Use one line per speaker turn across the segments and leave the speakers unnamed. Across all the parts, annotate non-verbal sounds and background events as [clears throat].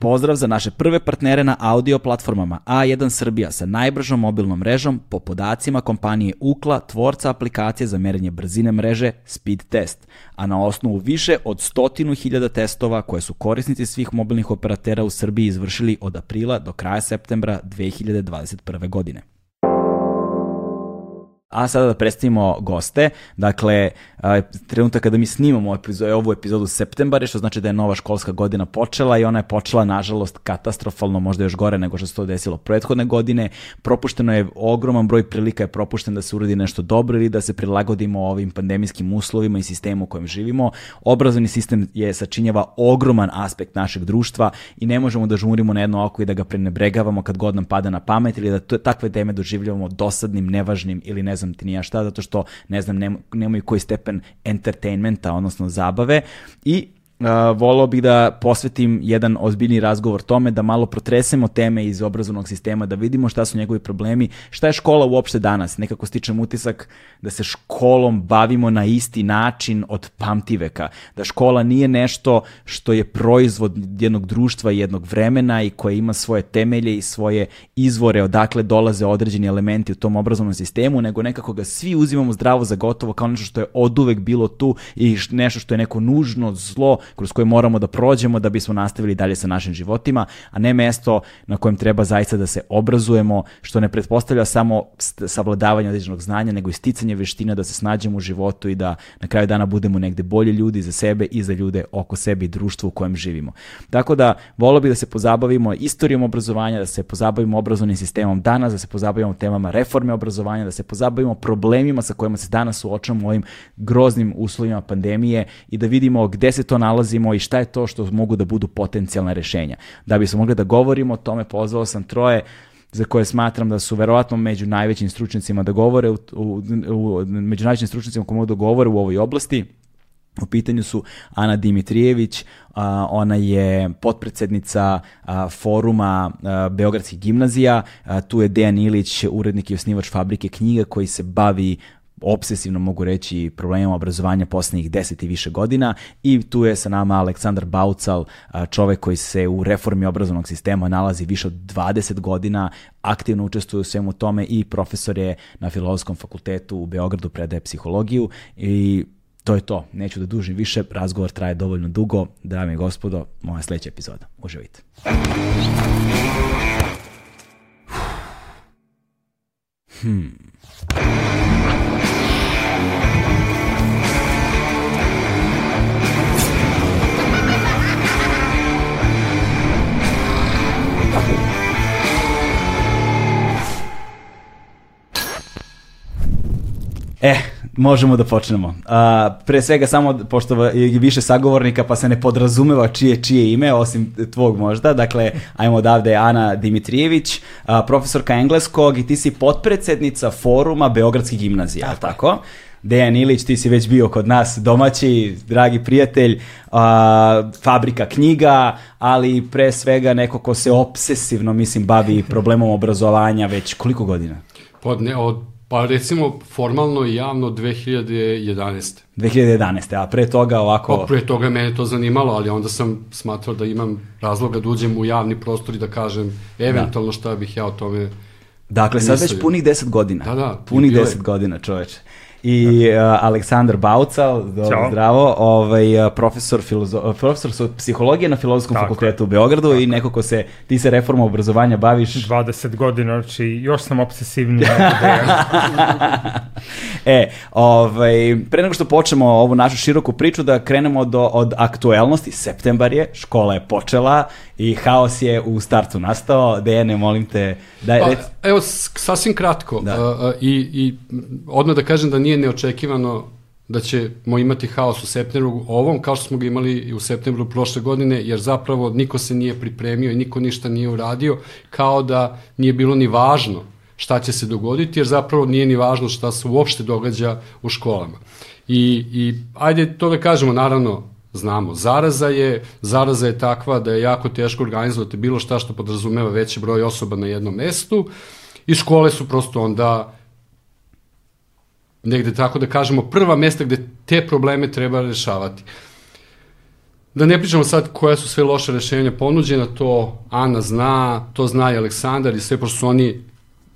Pozdrav za naše prve partnere na audio platformama A1 Srbija sa najbržom mobilnom mrežom po podacima kompanije Ukla, tvorca aplikacije za merenje brzine mreže Speed Test, a na osnovu više od stotinu hiljada testova koje su korisnici svih mobilnih operatera u Srbiji izvršili od aprila do kraja septembra 2021. godine. A sada da predstavimo goste. Dakle, trenutak kada mi snimamo epizodu, ovu epizodu septembare, što znači da je nova školska godina počela i ona je počela, nažalost, katastrofalno, možda još gore nego što se to desilo prethodne godine. Propušteno je, ogroman broj prilika je propušten da se uradi nešto dobro ili da se prilagodimo ovim pandemijskim uslovima i sistemu u kojem živimo. Obrazovni sistem je sačinjava ogroman aspekt našeg društva i ne možemo da žmurimo na jedno oko i da ga prenebregavamo kad god nam pada na pamet ili da takve teme doživljavamo dosadnim, nevažnim ili ne znam ti nija šta, zato što, ne znam, nemaju koji stepen entertainmenta, odnosno zabave i Uh, volao bih da posvetim jedan ozbiljni razgovor tome, da malo protresemo teme iz obrazovnog sistema, da vidimo šta su njegovi problemi, šta je škola uopšte danas. Nekako stičem utisak da se školom bavimo na isti način od pamtiveka. Da škola nije nešto što je proizvod jednog društva i jednog vremena i koje ima svoje temelje i svoje izvore odakle dolaze određeni elementi u tom obrazovnom sistemu, nego nekako ga svi uzimamo zdravo za gotovo kao nešto što je oduvek bilo tu i nešto što je neko nužno zlo kroz koje moramo da prođemo da bismo nastavili dalje sa našim životima, a ne mesto na kojem treba zaista da se obrazujemo, što ne pretpostavlja samo savladavanje određenog znanja, nego i sticanje veština da se snađemo u životu i da na kraju dana budemo negde bolji ljudi za sebe i za ljude oko sebe i društvo u kojem živimo. Tako da, volio bih da se pozabavimo istorijom obrazovanja, da se pozabavimo obrazovnim sistemom danas, da se pozabavimo temama reforme obrazovanja, da se pozabavimo problemima sa kojima se danas suočamo u ovim groznim uslovima pandemije i da vidimo gde se to nalazi nalazimo i šta je to što mogu da budu potencijalne rešenja. Da bismo mogli da govorimo o tome, pozvao sam troje za koje smatram da su verovatno među najvećim stručnjacima da govore, u, u, u, među najvećim stručnjacima koji mogu da govore u ovoj oblasti. U pitanju su Ana Dimitrijević, ona je potpredsednica foruma Beogradskih gimnazija, tu je Dejan Ilić, urednik i osnivač fabrike knjiga koji se bavi obsesivno mogu reći problemima obrazovanja poslednjih 10 i više godina i tu je sa nama Aleksandar Baucal, čovek koji se u reformi obrazovnog sistema nalazi više od 20 godina, aktivno učestvuje u svemu tome i profesor je na Filozofskom fakultetu u Beogradu, predaje psihologiju i to je to. Neću da dužim više, razgovor traje dovoljno dugo. Dame i gospodo, moja sledeća epizoda. Uživajte. Hmm. E, možemo da počnemo. A, pre svega samo, pošto je više sagovornika, pa se ne podrazumeva čije čije ime, osim tvog možda. Dakle, ajmo odavde Ana Dimitrijević, a, profesorka engleskog i ti si potpredsednica foruma Beogradskih gimnazija, tako? tako? Dejan Ilić, ti si već bio kod nas domaći, dragi prijatelj, a, fabrika knjiga, ali pre svega neko ko se obsesivno, mislim, bavi [laughs] problemom obrazovanja već koliko godina?
Pod ne, od Pa recimo formalno i javno 2011.
2011. A pre toga ovako...
Pa pre toga mene to zanimalo, ali onda sam smatrao da imam razloga da uđem u javni prostor i da kažem eventualno da. šta bih ja o tome
Dakle, sad već punih 10 godina.
Da, da.
Punih 10 godina, čoveče i uh, Aleksandar Baucal, dobro, zdravo, ovaj, uh, profesor, filozo, profesor su psihologije na Filozofskom tako fakultetu u Beogradu tako. i neko ko se, ti se reforma obrazovanja baviš...
20 godina, znači još sam obsesivniji. [laughs]
e, ovaj, pre nego što počnemo ovu našu široku priču, da krenemo do, od aktuelnosti, septembar je, škola je počela i haos je u startu nastao. Dejane, molim te, daj,
pa, rec... Evo, sasvim kratko. Da. Uh, i, I odmah da kažem da nije neočekivano da ćemo imati haos u septembru ovom, kao što smo ga imali i u septembru prošle godine, jer zapravo niko se nije pripremio i niko ništa nije uradio, kao da nije bilo ni važno šta će se dogoditi, jer zapravo nije ni važno šta se uopšte događa u školama. I, i ajde to da kažemo, naravno, znamo. Zaraza je, zaraza je takva da je jako teško organizovati bilo šta što podrazumeva veći broj osoba na jednom mestu i škole su prosto onda negde tako da kažemo prva mesta gde te probleme treba rešavati. Da ne pričamo sad koja su sve loše rešenja ponuđena, to Ana zna, to zna i Aleksandar i sve, pošto su oni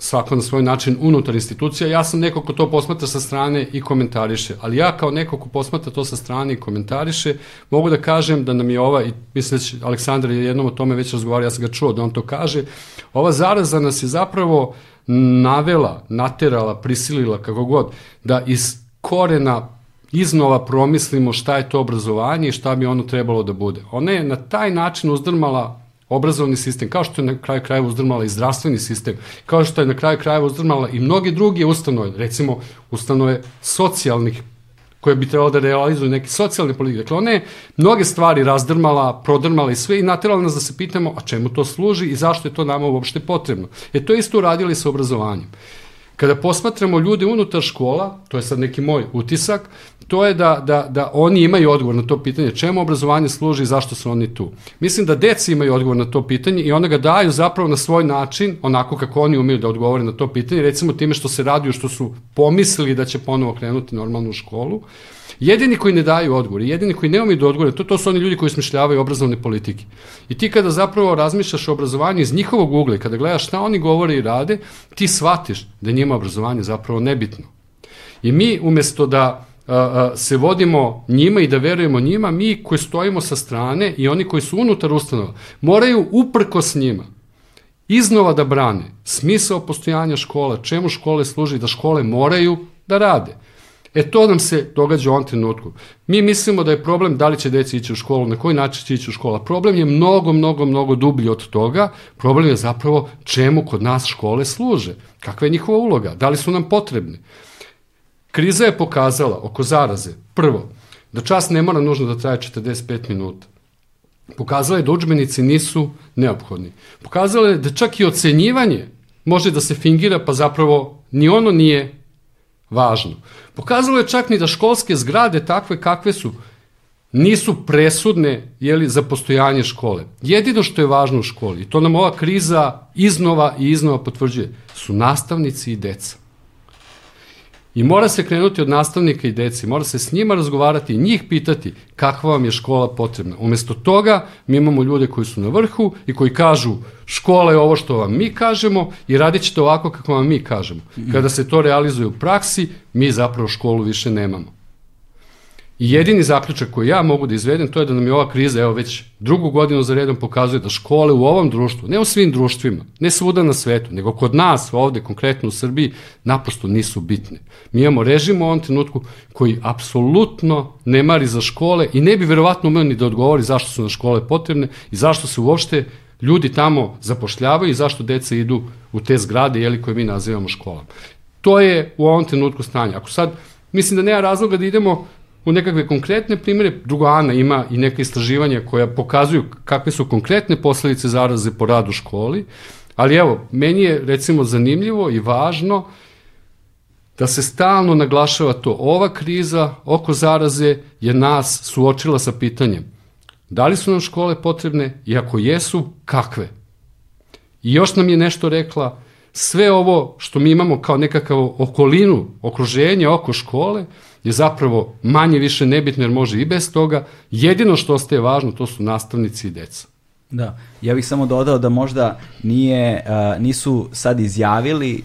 svako na svoj način unutar institucija. Ja sam neko ko to posmatra sa strane i komentariše, ali ja kao neko ko posmatra to sa strane i komentariše, mogu da kažem da nam je ova, i mislim da će Aleksandar je jednom o tome već razgovarao, ja sam ga čuo da on to kaže, ova zaraza nas je zapravo navela, naterala, prisilila, kako god, da iz korena iznova promislimo šta je to obrazovanje i šta bi ono trebalo da bude. Ona je na taj način uzdrmala obrazovni sistem, kao što je na kraju krajeva uzdrmala i zdravstveni sistem, kao što je na kraju krajeva uzdrmala i mnoge druge ustanove, recimo ustanove socijalnih koje bi trebalo da realizuju neke socijalne politike. Dakle, ona je mnoge stvari razdrmala, prodrmala i sve i naterala nas da se pitamo a čemu to služi i zašto je to nama uopšte potrebno. E to isto uradili sa obrazovanjem. Kada posmatramo ljude unutar škola, to je sad neki moj utisak, to je da, da, da oni imaju odgovor na to pitanje čemu obrazovanje služi i zašto su oni tu. Mislim da deci imaju odgovor na to pitanje i ona ga daju zapravo na svoj način, onako kako oni umeju da odgovore na to pitanje, recimo time što se raduju, što su pomislili da će ponovo krenuti normalno u školu, Jedini koji ne daju odgovor, jedini koji ne umeju da odgovore, to, to su oni ljudi koji smišljavaju obrazovne politike. I ti kada zapravo razmišljaš o obrazovanju iz njihovog ugla kada gledaš šta oni govore i rade, ti shvatiš da njima obrazovanje zapravo nebitno. I mi umesto da a, a, se vodimo njima i da verujemo njima, mi koji stojimo sa strane i oni koji su unutar ustanova, moraju uprko s njima iznova da brane smisao postojanja škola, čemu škole služi, da škole moraju da rade. E to nam se događa u ovom trenutku. Mi mislimo da je problem da li će deca ići u školu, na koji način će ići u škola. Problem je mnogo, mnogo, mnogo dublji od toga. Problem je zapravo čemu kod nas škole služe. Kakva je njihova uloga? Da li su nam potrebne? Kriza je pokazala oko zaraze, prvo, da čas ne mora nužno da traje 45 minuta. Pokazala je da učbenici nisu neophodni. Pokazala je da čak i ocenjivanje može da se fingira, pa zapravo ni ono nije važno. Pokazalo je čak ni da školske zgrade takve kakve su nisu presudne jeli, za postojanje škole. Jedino što je važno u školi, i to nam ova kriza iznova i iznova potvrđuje, su nastavnici i deca. I mora se krenuti od nastavnika i deci, mora se s njima razgovarati i njih pitati kakva vam je škola potrebna. Umesto toga mi imamo ljude koji su na vrhu i koji kažu škola je ovo što vam mi kažemo i radit ćete ovako kako vam mi kažemo. Kada se to realizuje u praksi, mi zapravo školu više nemamo. I jedini zaključak koji ja mogu da izvedem to je da nam je ova kriza, evo već drugu godinu za redom pokazuje da škole u ovom društvu, ne u svim društvima, ne svuda na svetu, nego kod nas ovde, konkretno u Srbiji, naprosto nisu bitne. Mi imamo režim u ovom trenutku koji apsolutno ne mari za škole i ne bi verovatno umeo ni da odgovori zašto su na škole potrebne i zašto se uopšte ljudi tamo zapošljavaju i zašto deca idu u te zgrade jeli, koje mi nazivamo školama. To je u ovom trenutku stanje. Ako sad, mislim da nema razloga da idemo u nekakve konkretne primere, drugo Ana ima i neke istraživanja koja pokazuju kakve su konkretne posledice zaraze po radu školi, ali evo, meni je recimo zanimljivo i važno da se stalno naglašava to. Ova kriza oko zaraze je nas suočila sa pitanjem da li su nam škole potrebne i ako jesu, kakve? I još nam je nešto rekla, sve ovo što mi imamo kao nekakav okolinu, okruženje oko škole, je zapravo manje više nebitno jer može i bez toga. Jedino što ostaje važno to su nastavnici i deca.
Da, ja bih samo dodao da možda nije, nisu sad izjavili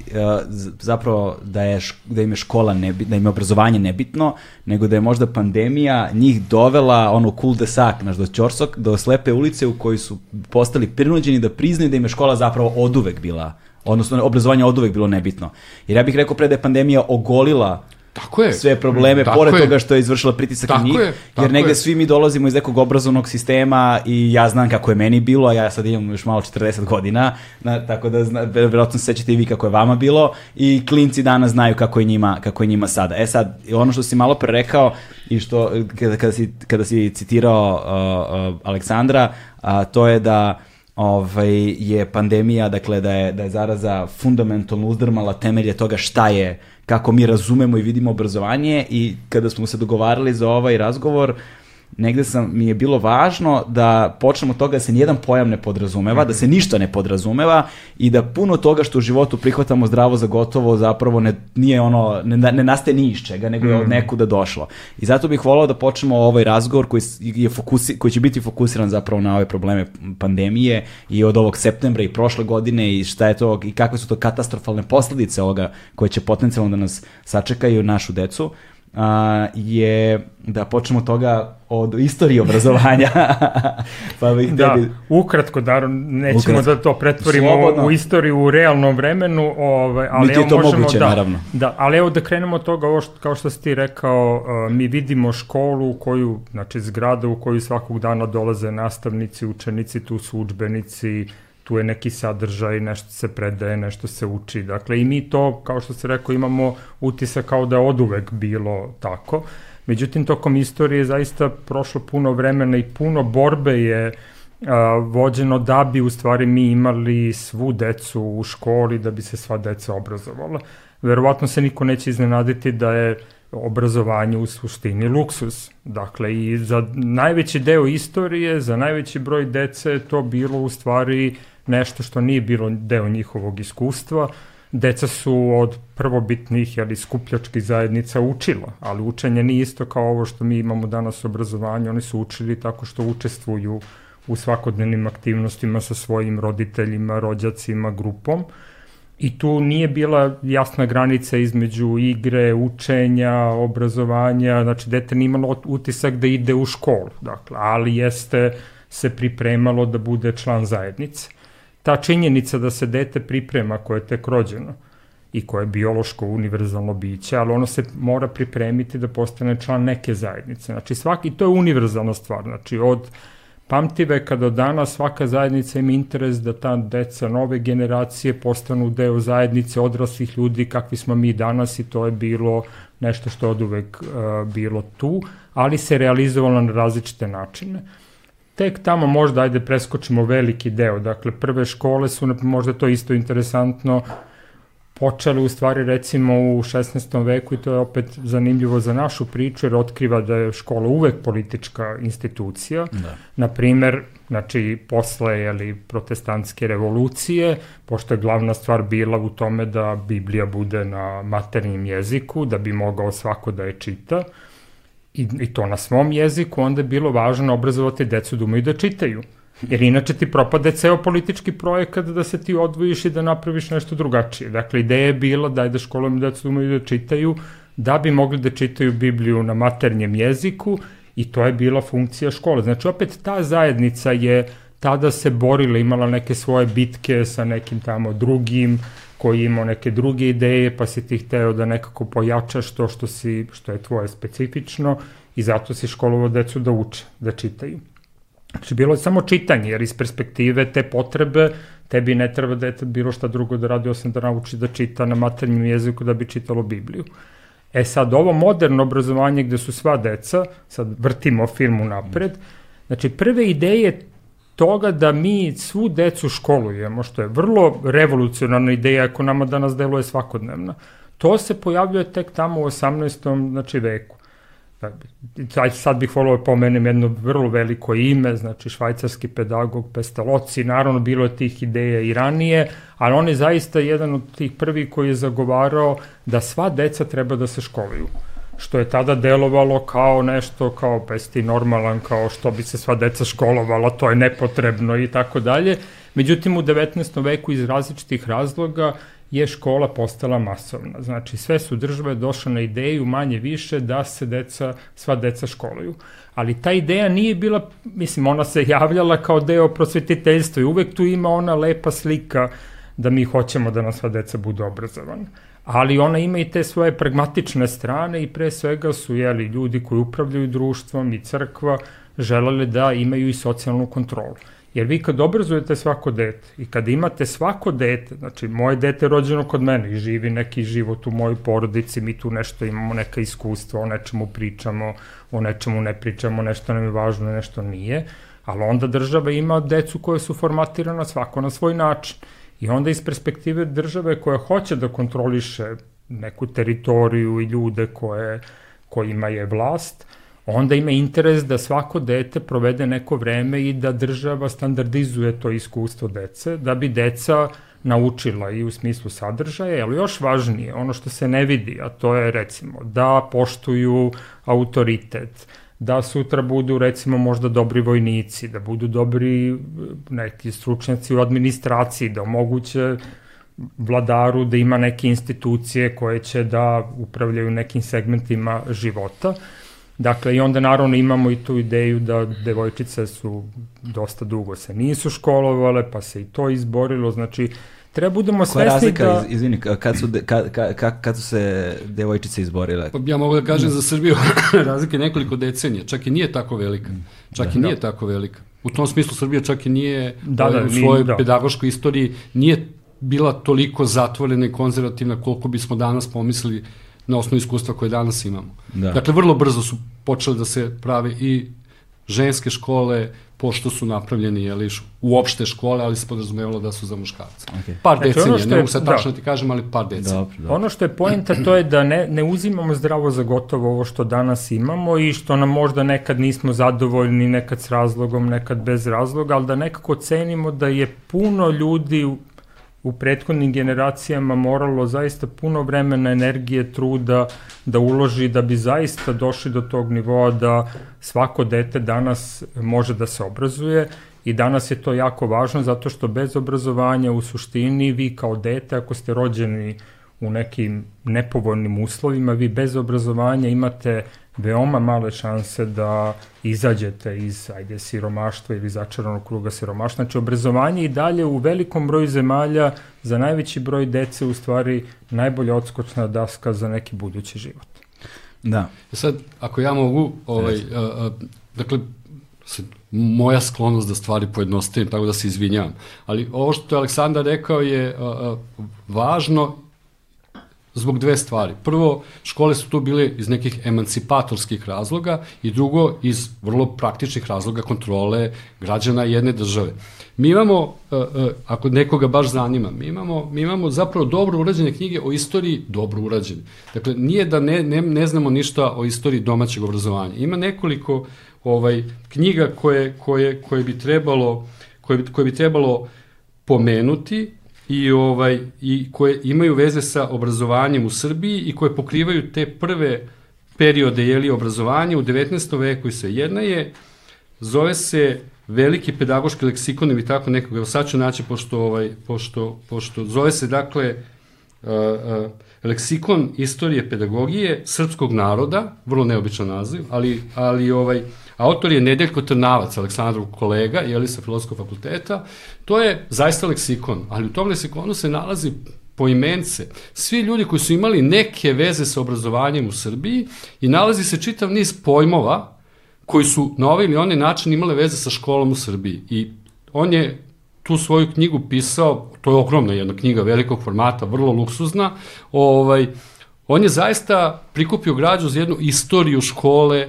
zapravo da, je, da im je škola nebitna, da im je obrazovanje nebitno, nego da je možda pandemija njih dovela ono cool de sac, znaš, do Ćorsok, do slepe ulice u kojoj su postali prinuđeni da priznaju da im je škola zapravo oduvek bila odnosno obrazovanje oduvek bilo nebitno. Jer ja bih rekao pre da je pandemija ogolila
Tako je.
sve probleme, tako pored je. toga što je izvršila pritisak tako na njih, je, jer negde je. svi mi dolazimo iz nekog obrazovnog sistema i ja znam kako je meni bilo, a ja sad imam još malo 40 godina, na, tako da zna, verovatno se sećate i vi kako je vama bilo i klinci danas znaju kako je njima, kako je njima sada. E sad, ono što si malo pre rekao i što kada, kada, si, kada si citirao uh, uh, Aleksandra, uh, to je da ovaj, je pandemija, dakle da je, da je zaraza fundamentalno uzdrmala temelje toga šta je kako mi razumemo i vidimo obrazovanje i kada smo se dogovarali za ovaj razgovor, negde sam, mi je bilo važno da počnemo od toga da se nijedan pojam ne podrazumeva, da se ništa ne podrazumeva i da puno toga što u životu prihvatamo zdravo za gotovo zapravo ne, nije ono, ne, ne nastaje ni iz čega, nego je od nekuda došlo. I zato bih volao da počnemo ovaj razgovor koji, je fokusi, koji će biti fokusiran zapravo na ove probleme pandemije i od ovog septembra i prošle godine i šta je to i kakve su to katastrofalne posledice ovoga koje će potencijalno da nas sačekaju našu decu a, je da počnemo toga od istorije obrazovanja. [laughs]
pa bih da, tebi... ukratko, da, nećemo ukratko. da to pretvorimo Slobodno. u istoriju u realnom vremenu, ovaj, ali evo
to
možemo
moguće,
da,
naravno.
da, ali evo da krenemo od toga, ovo što, kao što si ti rekao, uh, mi vidimo školu u koju, znači zgrada u koju svakog dana dolaze nastavnici, učenici, tu su učbenici, tu je neki sadržaj, nešto se predaje, nešto se uči. Dakle, i mi to, kao što se rekao, imamo utisak kao da je od uvek bilo tako. Međutim, tokom istorije zaista prošlo puno vremena i puno borbe je a, vođeno da bi u stvari mi imali svu decu u školi, da bi se sva deca obrazovala. Verovatno se niko neće iznenaditi da je obrazovanje u suštini luksus. Dakle, i za najveći deo istorije, za najveći broj dece je to bilo u stvari nešto što nije bilo deo njihovog iskustva. Deca su od prvobitnih jeli, skupljačkih zajednica učila, ali učenje nije isto kao ovo što mi imamo danas u obrazovanju. Oni su učili tako što učestvuju u svakodnevnim aktivnostima sa svojim roditeljima, rođacima, grupom. I tu nije bila jasna granica između igre, učenja, obrazovanja, znači dete nije imalo utisak da ide u školu, dakle, ali jeste se pripremalo da bude član zajednice ta činjenica da se dete priprema koje je tek rođeno i koje je biološko univerzalno biće, ali ono se mora pripremiti da postane član neke zajednice. Znači svaki, to je univerzalna stvar, znači od pamtiveka do dana svaka zajednica ima interes da ta deca nove generacije postanu deo zajednice odraslih ljudi kakvi smo mi danas i to je bilo nešto što je od uvek uh, bilo tu, ali se realizovalo na različite načine. Tek tamo možda, ajde, preskočimo veliki deo. Dakle, prve škole su, možda to isto interesantno, počele u stvari recimo u 16. veku i to je opet zanimljivo za našu priču jer otkriva da je škola uvek politička institucija. Da. Naprimer, znači posle jeli, protestantske revolucije, pošto je glavna stvar bila u tome da Biblija bude na maternjem jeziku, da bi mogao svako da je čita, i, i to na svom jeziku, onda je bilo važno obrazovati decu da umeju da čitaju. Jer inače ti propade ceo politički projekat da se ti odvojiš i da napraviš nešto drugačije. Dakle, ideja je bila da da školom decu da umeju da čitaju, da bi mogli da čitaju Bibliju na maternjem jeziku i to je bila funkcija škole. Znači, opet ta zajednica je tada se borila, imala neke svoje bitke sa nekim tamo drugim, koji imao neke druge ideje, pa si ti hteo da nekako pojačaš to što, si, što je tvoje specifično i zato si školovao decu da uče, da čitaju. Znači, bilo je samo čitanje, jer iz perspektive te potrebe tebi ne treba da je bilo šta drugo da radi, osim da nauči da čita na maternjem jeziku da bi čitalo Bibliju. E sad, ovo moderno obrazovanje gde su sva deca, sad vrtimo filmu napred, znači prve ideje toga da mi svu decu školujemo, što je vrlo revolucionarna ideja ako nama danas deluje svakodnevna. To se pojavljuje tek tamo u 18. Znači, veku. Sad bih volio da pomenem jedno vrlo veliko ime, znači švajcarski pedagog Pestalozzi, naravno bilo je tih ideja i ranije, ali on je zaista jedan od tih prvih koji je zagovarao da sva deca treba da se školuju što je tada delovalo kao nešto, kao pesti normalan, kao što bi se sva deca školovala, to je nepotrebno i tako dalje. Međutim, u 19. veku iz različitih razloga je škola postala masovna. Znači, sve su države došle na ideju manje više da se deca, sva deca školuju. Ali ta ideja nije bila, mislim, ona se javljala kao deo prosvetiteljstva i uvek tu ima ona lepa slika da mi hoćemo da nas sva deca budu obrazovana ali ona ima i te svoje pragmatične strane i pre svega su jeli, ljudi koji upravljaju društvom i crkva želeli da imaju i socijalnu kontrolu. Jer vi kad obrazujete svako dete i kad imate svako dete, znači moje dete je rođeno kod mene i živi neki život u mojoj porodici, mi tu nešto imamo, neka iskustva, o nečemu pričamo, o nečemu ne pričamo, nešto nam je važno, nešto nije, ali onda država ima decu koje su formatirana svako na svoj način. I onda iz perspektive države koja hoće da kontroliše neku teritoriju i ljude koje, kojima je vlast, onda ima interes da svako dete provede neko vreme i da država standardizuje to iskustvo dece, da bi deca naučila i u smislu sadržaja, ali još važnije, ono što se ne vidi, a to je recimo da poštuju autoritet, da sutra budu recimo možda dobri vojnici, da budu dobri neki stručnjaci u administraciji, da omoguće vladaru da ima neke institucije koje će da upravljaju nekim segmentima života. Dakle, i onda naravno imamo i tu ideju da devojčice su dosta dugo se nisu školovale, pa se i to izborilo, znači treba budemo svesni da... Koja razlika,
da... izvini, kad su, de, kad, kad, kad su se devojčice izborile?
Pa ja mogu da kažem za Srbiju [clears throat] razlika je nekoliko decenija, čak i nije tako velika. Čak da, i nije da. tako velika. U tom smislu Srbija čak i nije da, da, u svojoj da. pedagoškoj istoriji nije bila toliko zatvorena i konzervativna koliko bismo danas pomislili na osnovu iskustva koje danas imamo. Da. Dakle, vrlo brzo su počeli da se prave i ženske škole, pošto su napravljeni jeli, uopšte škole, ali se podrazumevalo da su za muškarce. Okay. Par znači, decenija, ne mogu sad da. tačno da ti kažem, ali par decenija. Dobro,
dobro. Ono što je pojenta to je da ne, ne uzimamo zdravo za gotovo ovo što danas imamo i što nam možda nekad nismo zadovoljni, nekad s razlogom, nekad bez razloga, ali da nekako cenimo da je puno ljudi u prethodnim generacijama moralo zaista puno vremena, energije, truda da uloži da bi zaista došli do tog nivoa da svako dete danas može da se obrazuje. I danas je to jako važno zato što bez obrazovanja u suštini vi kao dete ako ste rođeni u nekim nepovoljnim uslovima, vi bez obrazovanja imate veoma male šanse da izađete iz ajde, siromaštva ili začaranog kruga siromaštva. Znači, obrazovanje i dalje u velikom broju zemalja za najveći broj dece u stvari najbolja odskočna daska za neki budući život.
Da.
E sad, ako ja mogu, ovaj, a, a, dakle, moja sklonost da stvari pojednostavim, tako da se izvinjam. Ali ovo što je Aleksandar rekao je a, a, važno zbog dve stvari. Prvo, škole su tu bile iz nekih emancipatorskih razloga i drugo, iz vrlo praktičnih razloga kontrole građana jedne države. Mi imamo, e, e, ako nekoga baš zanima, mi imamo, mi imamo zapravo dobro urađene knjige o istoriji dobro urađene. Dakle, nije da ne, ne, ne znamo ništa o istoriji domaćeg obrazovanja. Ima nekoliko ovaj knjiga koje, koje, koje bi trebalo koje bi, koje bi trebalo pomenuti i ovaj i koje imaju veze sa obrazovanjem u Srbiji i koje pokrivaju te prve periode jeli obrazovanja u 19. veku i sve. Jedna je zove se veliki pedagoški leksikon ili tako nekog, evo sad ću naći pošto, ovaj, pošto, pošto zove se dakle uh, uh, leksikon istorije pedagogije srpskog naroda, vrlo neobičan naziv, ali, ali ovaj, Autor je Nedeljko Trnavac, Aleksandrov kolega, jeli sa filozofskog fakulteta. To je zaista leksikon, ali u tom leksikonu se nalazi poimence, svi ljudi koji su imali neke veze sa obrazovanjem u Srbiji i nalazi se čitav niz pojmova koji su na ovaj ili onaj način imale veze sa školom u Srbiji. I on je tu svoju knjigu pisao, to je ogromna jedna knjiga velikog formata, vrlo luksuzna, ovaj, on je zaista prikupio građu za jednu istoriju škole,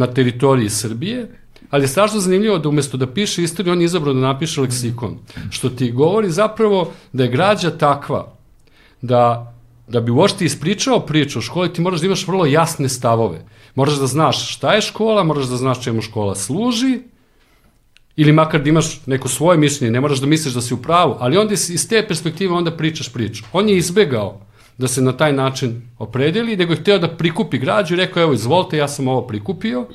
na teritoriji Srbije, ali je strašno zanimljivo da umesto da piše istoriju, on je izabrao da napiše leksikon. Što ti govori zapravo da je građa takva da, da bi uošte ispričao priču o školi, ti moraš da imaš vrlo jasne stavove. Moraš da znaš šta je škola, moraš da znaš čemu škola služi, ili makar da imaš neko svoje mišljenje, ne moraš da misliš da si u pravu, ali onda iz te perspektive onda pričaš priču. On je izbegao da se na taj način opredeli, nego je hteo da prikupi građu i rekao, evo, izvolite, ja sam ovo prikupio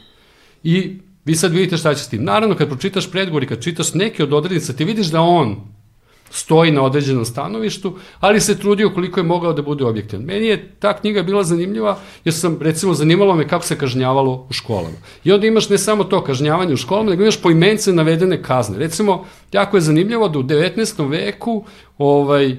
i vi sad vidite šta će s tim. Naravno, kad pročitaš predgovor i kad čitaš neke od odrednica, ti vidiš da on stoji na određenom stanovištu, ali se trudio koliko je mogao da bude objektivan. Meni je ta knjiga bila zanimljiva, jer sam, recimo, zanimalo me kako se kažnjavalo u školama. I onda imaš ne samo to kažnjavanje u školama, nego imaš poimence navedene kazne. Recimo, jako je zanimljivo da u 19. veku ovaj,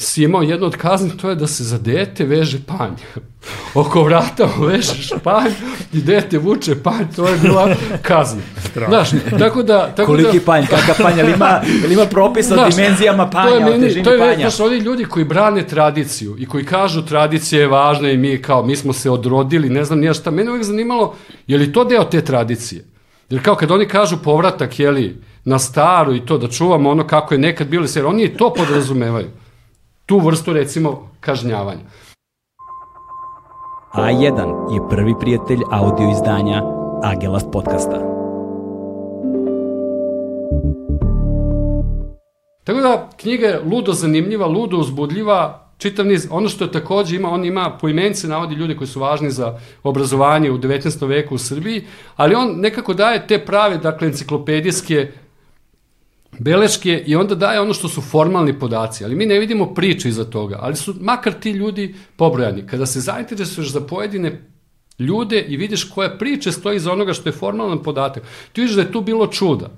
si imao jedno od kazni, to je da se za dete veže panj. [laughs] Oko vrata vežeš panj i dete vuče panj, to je bila kazna. Znaš, tako da... Tako
Koliki
da,
panj, kakav panj, ali ima, ali ima propis o dimenzijama panja, to je meni, o težini
to je,
panja.
Znaš, oni ljudi koji brane tradiciju i koji kažu tradicija je važna i mi kao, mi smo se odrodili, ne znam nija šta, mene uvijek zanimalo, je li to deo te tradicije? Jer kao kad oni kažu povratak, jeli, na staru i to, da čuvamo ono kako je nekad bilo, jer oni to podrazumevaju tu vrstu recimo kažnjavanja.
A1 je prvi prijatelj audio izdanja Agelast podcasta.
Tako da knjiga je ludo zanimljiva, ludo uzbudljiva, čitav niz, ono što je takođe ima, on ima po imence navodi ljude koji su važni za obrazovanje u 19. veku u Srbiji, ali on nekako daje te prave, dakle, enciklopedijske beleške i onda daje ono što su formalni podaci, ali mi ne vidimo priče iza toga, ali su makar ti ljudi pobrojani. Kada se zainteresuješ za pojedine ljude i vidiš koja priče stoji iza onoga što je formalan podatak, ti vidiš da je tu bilo čuda.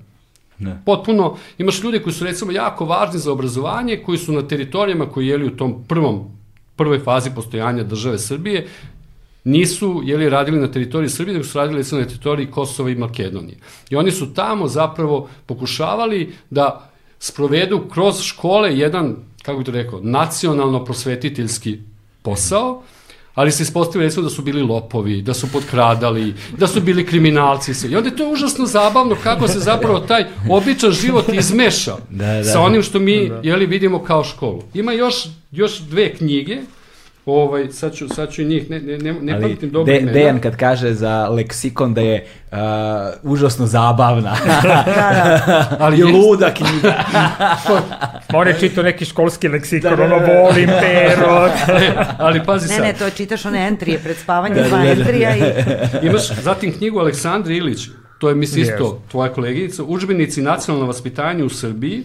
Ne. Potpuno, imaš ljude koji su recimo jako važni za obrazovanje, koji su na teritorijama koji jeli u tom prvom prvoj fazi postojanja države Srbije, nisu jeli, radili na teritoriji Srbije, nego su radili na teritoriji Kosova i Makedonije. I oni su tamo zapravo pokušavali da sprovedu kroz škole jedan, kako bih to rekao, nacionalno prosvetiteljski posao, ali se ispostavili recimo da su bili lopovi, da su potkradali, da su bili kriminalci. I onda je to užasno zabavno kako se zapravo taj običan život izmeša da, da, sa onim što mi da. jeli, vidimo kao školu. Ima još, još dve knjige, Ovaj, sad, ću, sad ću njih, ne, ne, ne, ne pamtim dobro
de, Dejan kad kaže za leksikon da je uh, užasno zabavna. [laughs] da, da. Ali je luda knjiga.
On je [laughs] čitao neki školski leksikon, da, da, da. ono volim pero.
ne, [laughs] ali pazi
sad.
Ne,
ne, to čitaš one entrije, pred spavanje, da, dva da, da, entrija. I...
Imaš zatim knjigu Aleksandra Ilić, to je mislim isto tvoja koleginica, učbenici nacionalno vaspitanje u Srbiji,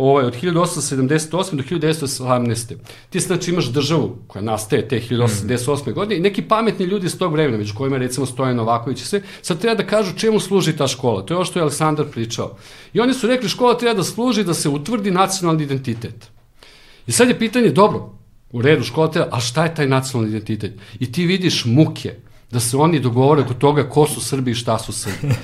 ovaj, od 1878. do 1918. Ti znači imaš državu koja nastaje te 1878. Mm. godine i neki pametni ljudi iz tog vremena, među kojima recimo Stojan Novaković i sve, sad treba da kažu čemu služi ta škola. To je ovo što je Aleksandar pričao. I oni su rekli škola treba da služi da se utvrdi nacionalni identitet. I sad je pitanje, dobro, u redu škola treba, a šta je taj nacionalni identitet? I ti vidiš muke da se oni dogovore oko toga ko su Srbi i šta su Srbi.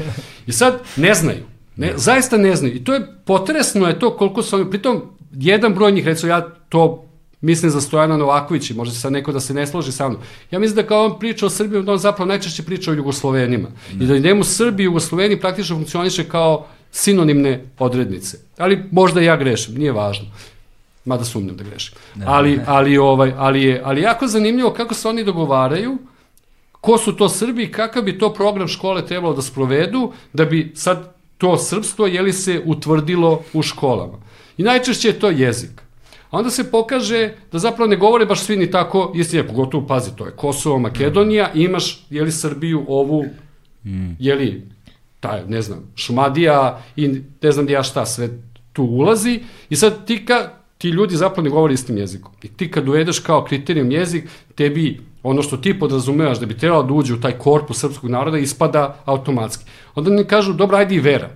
I sad ne znaju. Ne, zaista ne znaju. I to je potresno je to koliko su oni, pritom jedan broj njih, recimo ja to mislim za Stojana Novakovića, može se sad neko da se ne složi sa mnom. Ja mislim da kao on priča o Srbiji, da on zapravo najčešće priča o Jugoslovenima. Ne. I da njemu Srbi i Jugosloveni praktično funkcioniše kao sinonimne odrednice. Ali možda ja grešim, nije važno. Mada sumnjam da grešim. Ne, ali, ali, ovaj, ali, je, ali jako zanimljivo kako se oni dogovaraju, ko su to Srbi i kakav bi to program škole trebalo da sprovedu, da bi sad to srpstvo je li se utvrdilo u školama. I najčešće je to jezik. A onda se pokaže da zapravo ne govore baš svi ni tako istine, pogotovo, pazi, to je Kosovo, Makedonija, i imaš, jeli, Srbiju ovu, mm. jeli, taj, ne znam, Šumadija i ne znam ja šta sve tu ulazi i sad ti, ka, ti ljudi zapravo ne govore istim jezikom. I ti kad uvedeš kao kriterijum jezik, tebi ono što ti podrazumevaš da bi trebalo da uđe u taj korpus srpskog naroda ispada automatski. Onda mi kažu, dobro, ajde i vera.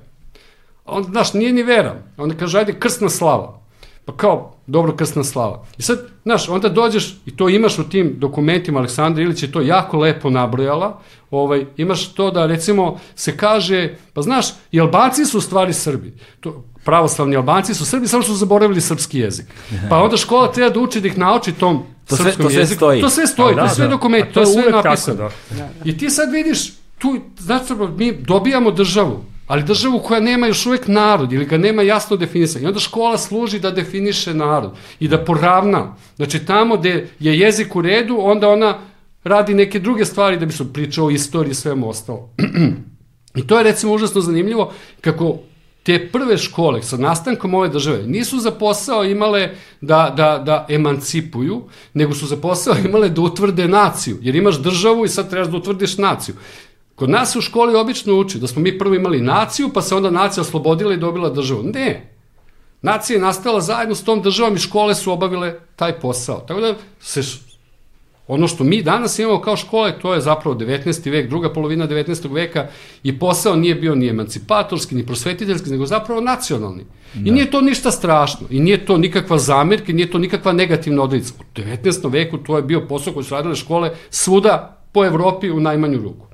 Onda, znaš, nije ni vera. Onda kaže, ajde krsna slava. Pa kao, dobro, krsna slava. I sad, znaš, onda dođeš i to imaš u tim dokumentima, Aleksandra Ilić je to jako lepo nabrojala, ovaj, imaš to da, recimo, se kaže, pa znaš, i Albanci su stvari Srbi. To, pravoslavni Albanci su Srbi, samo što su zaboravili srpski jezik. Pa onda škola treba da uči da ih nauči tom to sve, srpskom to sve jeziku. Stoji. To sve stoji, da, to sve da. dokument, to, je sve napisano. Da. I ti sad vidiš, tu, znači, mi dobijamo državu, ali državu koja nema još uvek narod ili ga nema jasno definisanje. I onda škola služi da definiše narod i da poravna. Znači tamo gde je jezik u redu, onda ona radi neke druge stvari da bi se pričao o istoriji i svemu ostalo. [clears throat] I to je recimo užasno zanimljivo kako te prve škole sa nastankom ove države nisu za posao imale da, da, da emancipuju, nego su za posao [laughs] imale da utvrde naciju, jer imaš državu i sad trebaš da utvrdiš naciju. Kod nas u školi obično uči da smo mi prvo imali naciju, pa se onda nacija oslobodila i dobila državu. Ne. Nacija je nastala zajedno s tom državom i škole su obavile taj posao. Tako da se Ono što mi danas imamo kao škole, to je zapravo 19. vek, druga polovina 19. veka i posao nije bio ni emancipatorski, ni prosvetiteljski, nego zapravo nacionalni. Da. I nije to ništa strašno, i nije to nikakva zamirka, i nije to nikakva negativna odlica. U 19. veku to je bio posao koji su radile škole svuda po Evropi u najmanju ruku.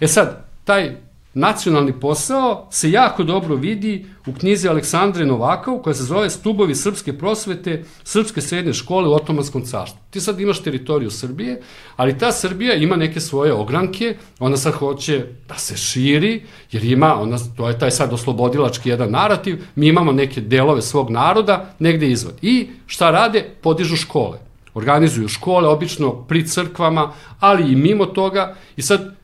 E sad, taj nacionalni posao se jako dobro vidi u knjizi Aleksandre Novakov koja se zove Stubovi srpske prosvete, srpske srednje škole u Otomanskom carstvu. Ti sad imaš teritoriju Srbije, ali ta Srbija ima neke svoje ogranke, ona sad hoće da se širi, jer ima, ona, to je taj sad oslobodilački jedan narativ, mi imamo neke delove svog naroda negde izvad. I šta rade? Podižu škole. organizuju škole, obično pri crkvama, ali i mimo toga. I sad,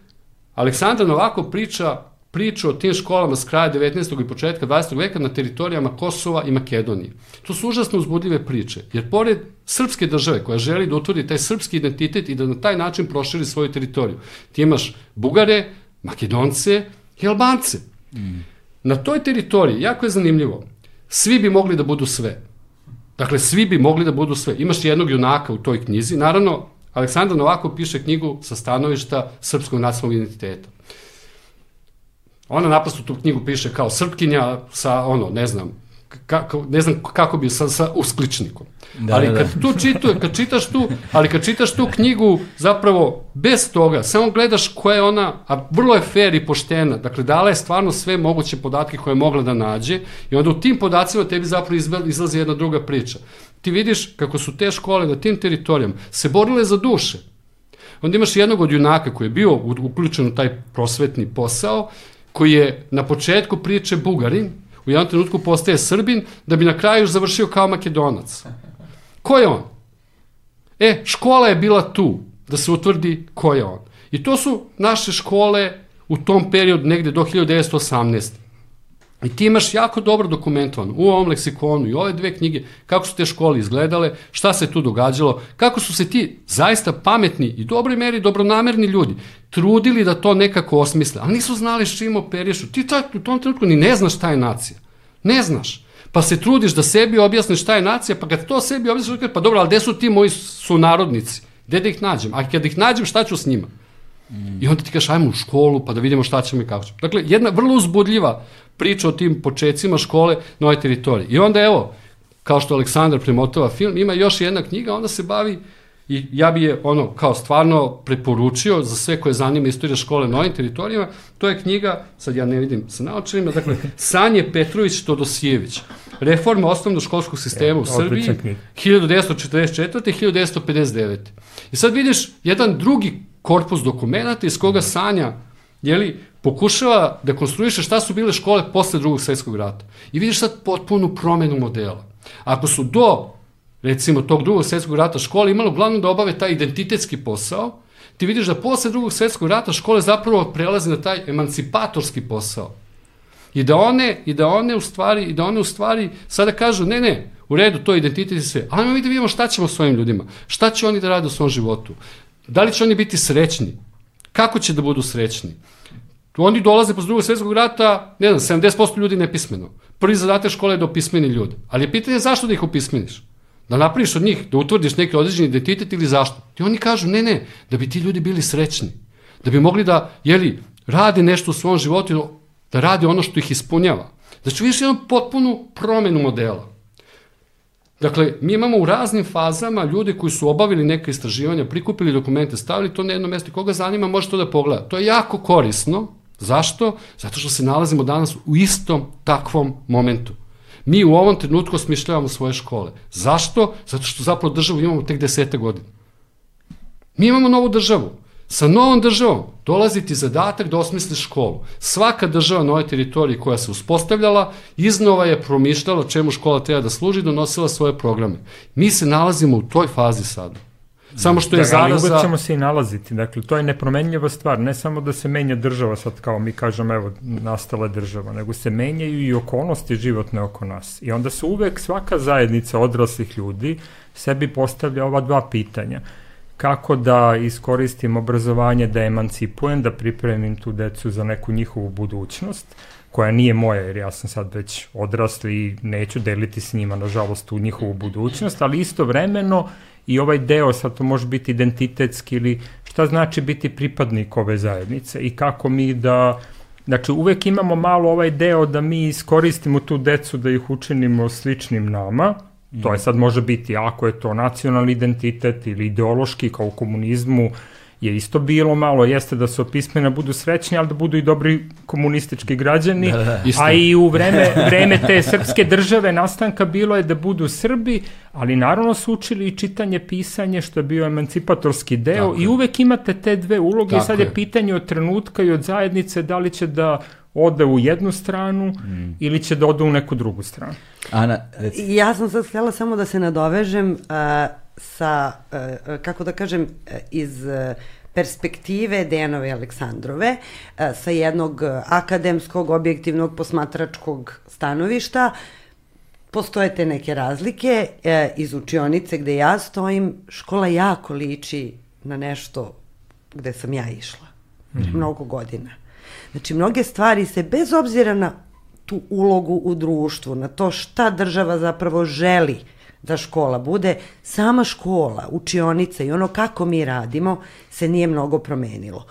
Aleksandar Novako priča priču o tim školama s kraja 19. i početka 20. veka na teritorijama Kosova i Makedonije. To su užasno uzbudljive priče, jer pored srpske države koja želi da utvrdi taj srpski identitet i da na taj način proširi svoju teritoriju, ti imaš Bugare, Makedonce i Albance. Mm. Na toj teritoriji, jako je zanimljivo, svi bi mogli da budu sve. Dakle, svi bi mogli da budu sve. Imaš jednog junaka u toj knjizi. Naravno, Aleksandar Novako piše knjigu sa stanovišta srpskog nacionalnog identiteta. Ona naprosto tu knjigu piše kao srpkinja sa, ono, ne znam, kako, ne znam kako bi sa, sa uskličnikom. Da, ali kad da. tu čitu, kad čitaš tu, ali kad čitaš tu knjigu, zapravo bez toga, samo gledaš koja je ona, a vrlo je fair i poštena, dakle dala je stvarno sve moguće podatke koje je mogla da nađe i onda u tim podacima tebi zapravo izlazi jedna druga priča. Ti vidiš kako su te škole na tim teritorijama se borile za duše. Onda imaš jednog od junaka koji je bio uključen u taj prosvetni posao koji je na početku priče Bugarin, u jednom trenutku postaje Srbin, da bi na kraju završio kao Makedonac. Ko je on? E, škola je bila tu, da se utvrdi ko je on. I to su naše škole u tom periodu, negde do 1918. I ti imaš jako dobro dokumentovan u ovom leksikonu i ove dve knjige kako su te škole izgledale, šta se tu događalo, kako su se ti zaista pametni i dobroj meri dobronamerni ljudi trudili da to nekako osmisle, ali nisu znali s čim operišu. Ti tak, u tom trenutku ni ne znaš šta je nacija. Ne znaš. Pa se trudiš da sebi objasniš šta je nacija, pa kad to sebi objasniš, pa dobro, ali gde su ti moji sunarodnici? Gde da ih nađem? A kad ih nađem, šta ću s njima? Mm. I onda ti kažeš, ajmo u školu, pa da vidimo šta ćemo i kako ćemo. Dakle, jedna vrlo uzbudljiva priča o tim početcima škole na ovoj teritoriji. I onda evo, kao što Aleksandar premotava film, ima još jedna knjiga, onda se bavi i ja bi je ono kao stvarno preporučio za sve koje zanima istorija škole na ovim teritorijama, to je knjiga, sad ja ne vidim sa naočarima, dakle, Sanje Petrović Todosijević, reforma osnovnog školskog sistema e, u Srbiji, 1944. i 1959. I sad vidiš jedan drugi korpus dokumenta iz koga Sanja jeli, pokušava da konstruiše šta su bile škole posle drugog svetskog rata. I vidiš sad potpunu promenu modela. Ako su do, recimo, tog drugog svetskog rata škole imalo uglavnom da obave taj identitetski posao, ti vidiš da posle drugog svetskog rata škole zapravo prelaze na taj emancipatorski posao. I da one, i da one u stvari, i da one u stvari sada kažu, ne, ne, u redu, to je identitet i sve, ali mi da vidimo šta ćemo s ovim ljudima, šta će oni da rade u svom životu, da li će oni biti srećni, kako će da budu srećni, Oni dolaze posle drugog svetskog rata, ne znam, 70% ljudi nepismeno. Prvi zadatak škole je da opismeni ljude. Ali je pitanje zašto da ih opismeniš? Da napraviš od njih, da utvrdiš neki određeni identitet ili zašto? I oni kažu, ne, ne, da bi ti ljudi bili srećni. Da bi mogli da, jeli, rade nešto u svom životu, da rade ono što ih ispunjava. Da ću vidiš jednu potpunu promenu modela. Dakle, mi imamo u raznim fazama ljude koji su obavili neke istraživanja, prikupili dokumente, stavili to na jedno mesto. Koga zanima, može to da pogleda. To je jako korisno, Zašto? Zato što se nalazimo danas u istom takvom momentu. Mi u ovom trenutku osmišljavamo svoje škole. Zašto? Zato što zapravo državu imamo tek desete godine. Mi imamo novu državu. Sa novom državom dolazi ti zadatak da osmisliš školu. Svaka država na ovoj teritoriji koja se uspostavljala, iznova je promišljala čemu škola treba da služi, donosila svoje programe. Mi se nalazimo u toj fazi sada. Samo što je da, zaraza...
Ali ćemo se i nalaziti, dakle, to je nepromenljiva stvar, ne samo da se menja država sad kao mi kažemo, evo, nastala država, nego se menjaju i okolnosti životne oko nas. I onda se uvek svaka zajednica odraslih ljudi sebi postavlja ova dva pitanja. Kako da iskoristim obrazovanje da emancipujem, da pripremim tu decu za neku njihovu budućnost, koja nije moja, jer ja sam sad već odrasli i neću deliti s njima, nažalost, u njihovu budućnost, ali istovremeno i ovaj deo, sad to može biti identitetski ili šta znači biti pripadnik ove zajednice i kako mi da Znači, uvek imamo malo ovaj deo da mi iskoristimo tu decu da ih učinimo sličnim nama, To je sad može biti, ako je to nacionalni identitet ili ideološki kao u komunizmu, je isto bilo malo, jeste da se opismena budu srećni, ali da budu i dobri komunistički građani, da, da, a i u vreme, vreme te srpske države nastanka bilo je da budu Srbi, ali naravno su učili i čitanje, pisanje, što je bio emancipatorski deo Tako i uvek imate te dve uloge Tako i sad je, je pitanje od trenutka i od zajednice da li će da ode u jednu stranu mm. ili će da ode u neku drugu stranu.
Ana, reci. Ja sam sad htjela samo da se nadovežem, uh, sa, uh, kako da kažem, iz perspektive Dejanove Aleksandrove sa jednog akademskog, objektivnog, posmatračkog stanovišta postoje te neke razlike iz učionice gde ja stojim, škola jako liči na nešto gde sam ja išla. Mm -hmm. Mnogo godina. Znači, mnoge stvari se, bez obzira na tu ulogu u društvu, na to šta država zapravo želi da škola bude, sama škola, učionica i ono kako mi radimo se nije mnogo promenilo.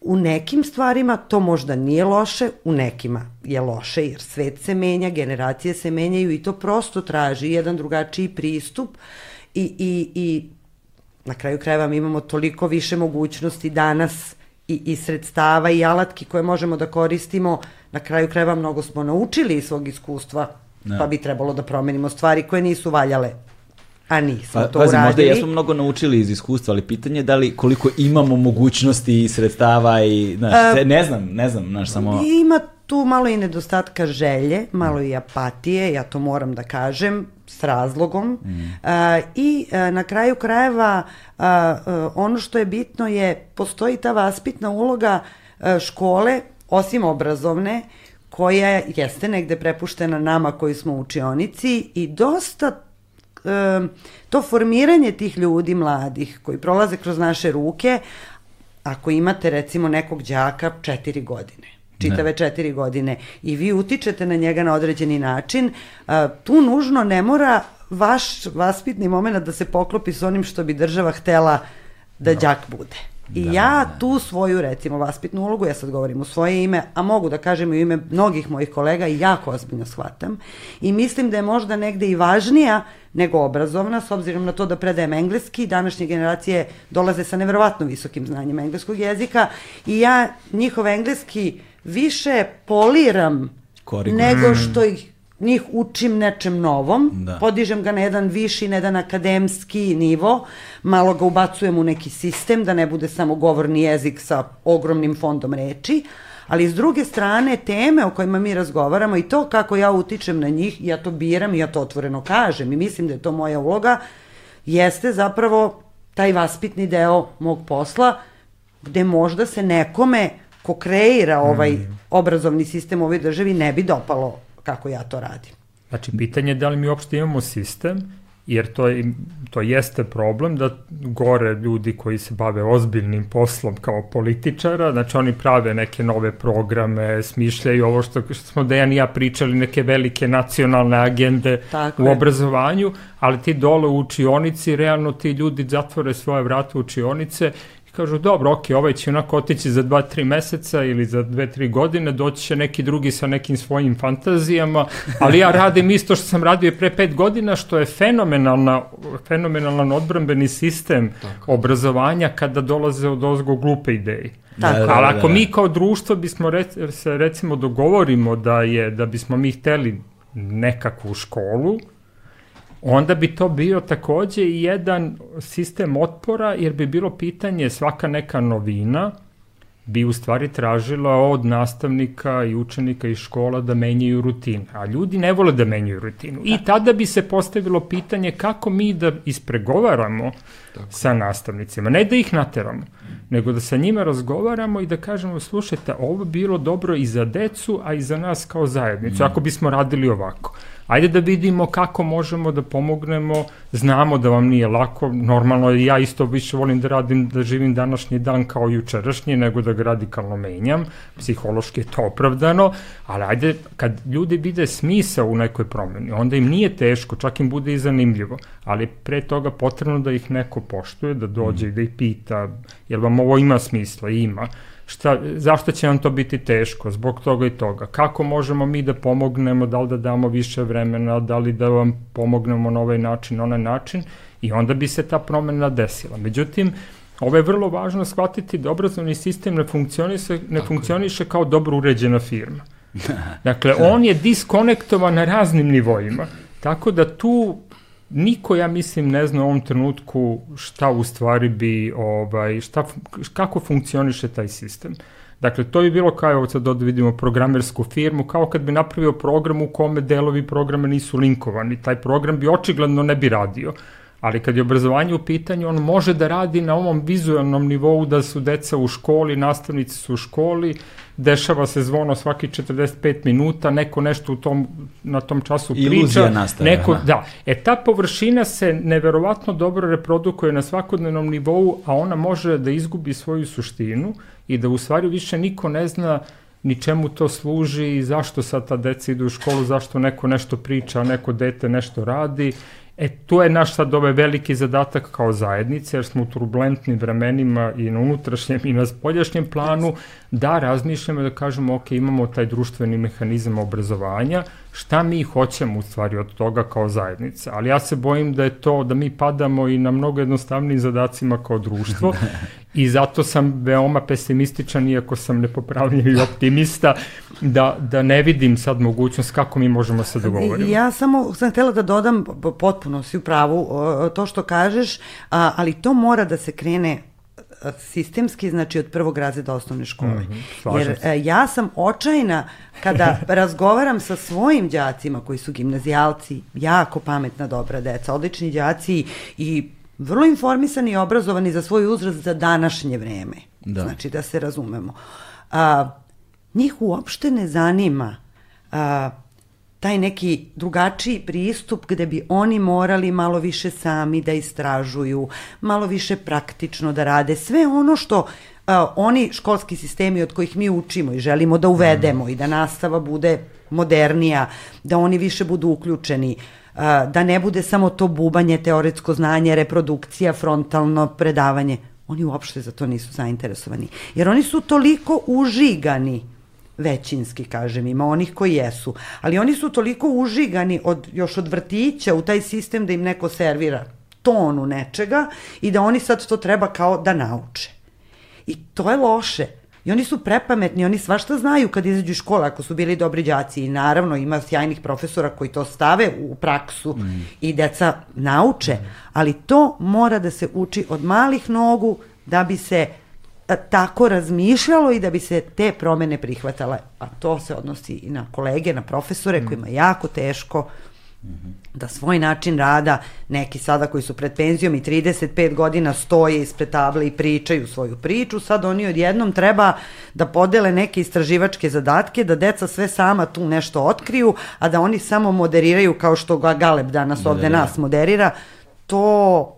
U nekim stvarima to možda nije loše, u nekima je loše jer svet se menja, generacije se menjaju i to prosto traži jedan drugačiji pristup i, i, i na kraju krajeva mi imamo toliko više mogućnosti danas i, i sredstava i alatki koje možemo da koristimo, na kraju krajeva mnogo smo naučili iz svog iskustva, ne. pa bi trebalo da promenimo stvari koje nisu valjale A nismo pa, to pazi, uradili.
Možda jesmo mnogo naučili iz iskustva, ali pitanje je da li koliko imamo mogućnosti i sredstava i, znaš, uh, ne znam, ne znam, znaš, samo...
Ima tu malo i nedostatka želje, malo i apatije, ja to moram da kažem, s razlogom. Mm. Uh, I uh, na kraju krajeva uh, uh, ono što je bitno je, postoji ta vaspitna uloga uh, škole, osim obrazovne, koja jeste negde prepuštena nama koji smo u učionici i dosta uh, to formiranje tih ljudi mladih koji prolaze kroz naše ruke, ako imate recimo nekog đaka četiri godine, čitave ne. četiri godine i vi utičete na njega na određeni način, a, tu nužno ne mora vaš vaspitni moment da se poklopi s onim što bi država htela da no. đak bude. I da, ja da. tu svoju, recimo, vaspitnu ulogu, ja sad govorim u svoje ime, a mogu da kažem i u ime mnogih mojih kolega i jako ozbiljno shvatam. I mislim da je možda negde i važnija nego obrazovna, s obzirom na to da predajem engleski, današnje generacije dolaze sa neverovatno visokim znanjem engleskog jezika i ja njihov engleski više poliram Korigujem. nego što ih njih učim nečem novom, da. podižem ga na jedan viši, na jedan akademski nivo, malo ga ubacujem u neki sistem, da ne bude samo govorni jezik sa ogromnim fondom reči, ali s druge strane teme o kojima mi razgovaramo i to kako ja utičem na njih, ja to biram i ja to otvoreno kažem i mislim da je to moja uloga, jeste zapravo taj vaspitni deo mog posla, gde možda se nekome ko kreira ovaj mm. obrazovni sistem u ovoj državi ne bi dopalo kako ja to radim.
Znači, pitanje je da li mi uopšte imamo sistem, jer to, je, to jeste problem da gore ljudi koji se bave ozbiljnim poslom kao političara, znači oni prave neke nove programe, smišljaju ovo što, što smo Dejan i ja pričali, neke velike nacionalne agende Tako u je. obrazovanju, ali ti dole u učionici, realno ti ljudi zatvore svoje vrata u učionice kažu, dobro, ok, ovaj će onako otići za 2-3 meseca ili za 2-3 godine, doći će neki drugi sa nekim svojim fantazijama, ali ja radim isto što sam radio pre 5 godina, što je fenomenalna, fenomenalan odbrambeni sistem Tako. obrazovanja kada dolaze od ozgo glupe ideje. Tako. Da, da, ali ako da, da. mi kao društvo bismo rec, se recimo dogovorimo da je da bismo mi hteli nekakvu školu onda bi to bio takođe i jedan sistem otpora, jer bi bilo pitanje svaka neka novina, bi u stvari tražila od nastavnika i učenika iz škola da menjaju rutine, a ljudi ne vole da menjaju rutinu. I tada bi se postavilo pitanje kako mi da ispregovaramo Tako. sa nastavnicima, ne da ih nateramo, nego da sa njima razgovaramo i da kažemo, slušajte, ovo bilo dobro i za decu, a i za nas kao zajednicu, mm. ako bismo radili ovako ajde da vidimo kako možemo da pomognemo, znamo da vam nije lako, normalno ja isto više volim da radim, da živim današnji dan kao jučerašnji, nego da ga radikalno menjam, psihološki je to opravdano, ali ajde, kad ljudi vide smisa u nekoj promeni, onda im nije teško, čak im bude i zanimljivo, ali pre toga potrebno da ih neko poštuje, da dođe mm. i da ih pita, jel vam ovo ima smisla? Ima šta, zašto će nam to biti teško, zbog toga i toga. Kako možemo mi da pomognemo, da li da damo više vremena, da li da vam pomognemo na ovaj način, na onaj način i onda bi se ta promena desila. Međutim, Ovo je vrlo važno shvatiti da obrazovni sistem ne funkcioniše, ne funkcioniše kao dobro uređena firma. [laughs] Dakle, on je diskonektovan na raznim nivoima. Tako da tu niko ja mislim ne zna u ovom trenutku šta u stvari bi ovaj šta kako funkcioniše taj sistem. Dakle, to bi bilo kao, evo sad da vidimo programersku firmu, kao kad bi napravio program u kome delovi programa nisu linkovani. Taj program bi očigledno ne bi radio. Ali kad je obrazovanje u pitanju, on može da radi na ovom vizualnom nivou da su deca u školi, nastavnici su u školi, dešava se zvono svaki 45 minuta, neko nešto u tom, na tom času priča.
Iluzija nastaje.
Neko, da. E ta površina se neverovatno dobro reprodukuje na svakodnevnom nivou, a ona može da izgubi svoju suštinu i da u stvari više niko ne zna ni čemu to služi i zašto sad ta deca idu u školu, zašto neko nešto priča, a neko dete nešto radi E, to je naš sad ovaj veliki zadatak kao zajednice, jer smo u turbulentnim vremenima i na unutrašnjem i na spoljašnjem planu, da razmišljamo da kažemo, ok, imamo taj društveni mehanizam obrazovanja, šta mi hoćemo u stvari od toga kao zajednica. Ali ja se bojim da je to, da mi padamo i na mnogo jednostavnijim zadacima kao društvo [laughs] i zato sam veoma pesimističan, iako sam nepopravljiv optimista, da, da ne vidim sad mogućnost kako mi možemo se dogovoriti.
Ja samo sam htela da dodam, potpuno si u pravu, to što kažeš, ali to mora da se krene sistemski, znači od prvog razreda osnovne škole. Mm -hmm, Jer se. ja sam očajna kada [laughs] razgovaram sa svojim đacima koji su gimnazijalci, jako pametna, dobra deca, odlični đaci i vrlo informisani i obrazovani za svoj uzrast za današnje vreme. Da. Znači da se razumemo. A, njih uopšte ne zanima a, taj neki drugačiji pristup gde bi oni morali malo više sami da istražuju, malo više praktično da rade, sve ono što uh, oni školski sistemi od kojih mi učimo i želimo da uvedemo mm. i da nastava bude modernija, da oni više budu uključeni, uh, da ne bude samo to bubanje, teoretsko znanje, reprodukcija, frontalno predavanje. Oni uopšte za to nisu zainteresovani. Jer oni su toliko užigani većinski, kažem, ima onih koji jesu, ali oni su toliko užigani od, još od vrtića u taj sistem da im neko servira tonu nečega i da oni sad to treba kao da nauče. I to je loše. I oni su prepametni, oni svašta znaju kad izađu iz škole, ako su bili dobri đaci. I naravno ima sjajnih profesora koji to stave u praksu mm. i deca nauče, mm. ali to mora da se uči od malih nogu da bi se tako razmišljalo i da bi se te promene prihvatale. A to se odnosi i na kolege, na profesore mm. kojima je jako teško da svoj način rada, neki sada koji su pred penzijom i 35 godina stoje ispred table i pričaju svoju priču, sad oni odjednom treba da podele neke istraživačke zadatke, da deca sve sama tu nešto otkriju, a da oni samo moderiraju kao što ga Galeb danas ovde da, da, da. nas moderira, to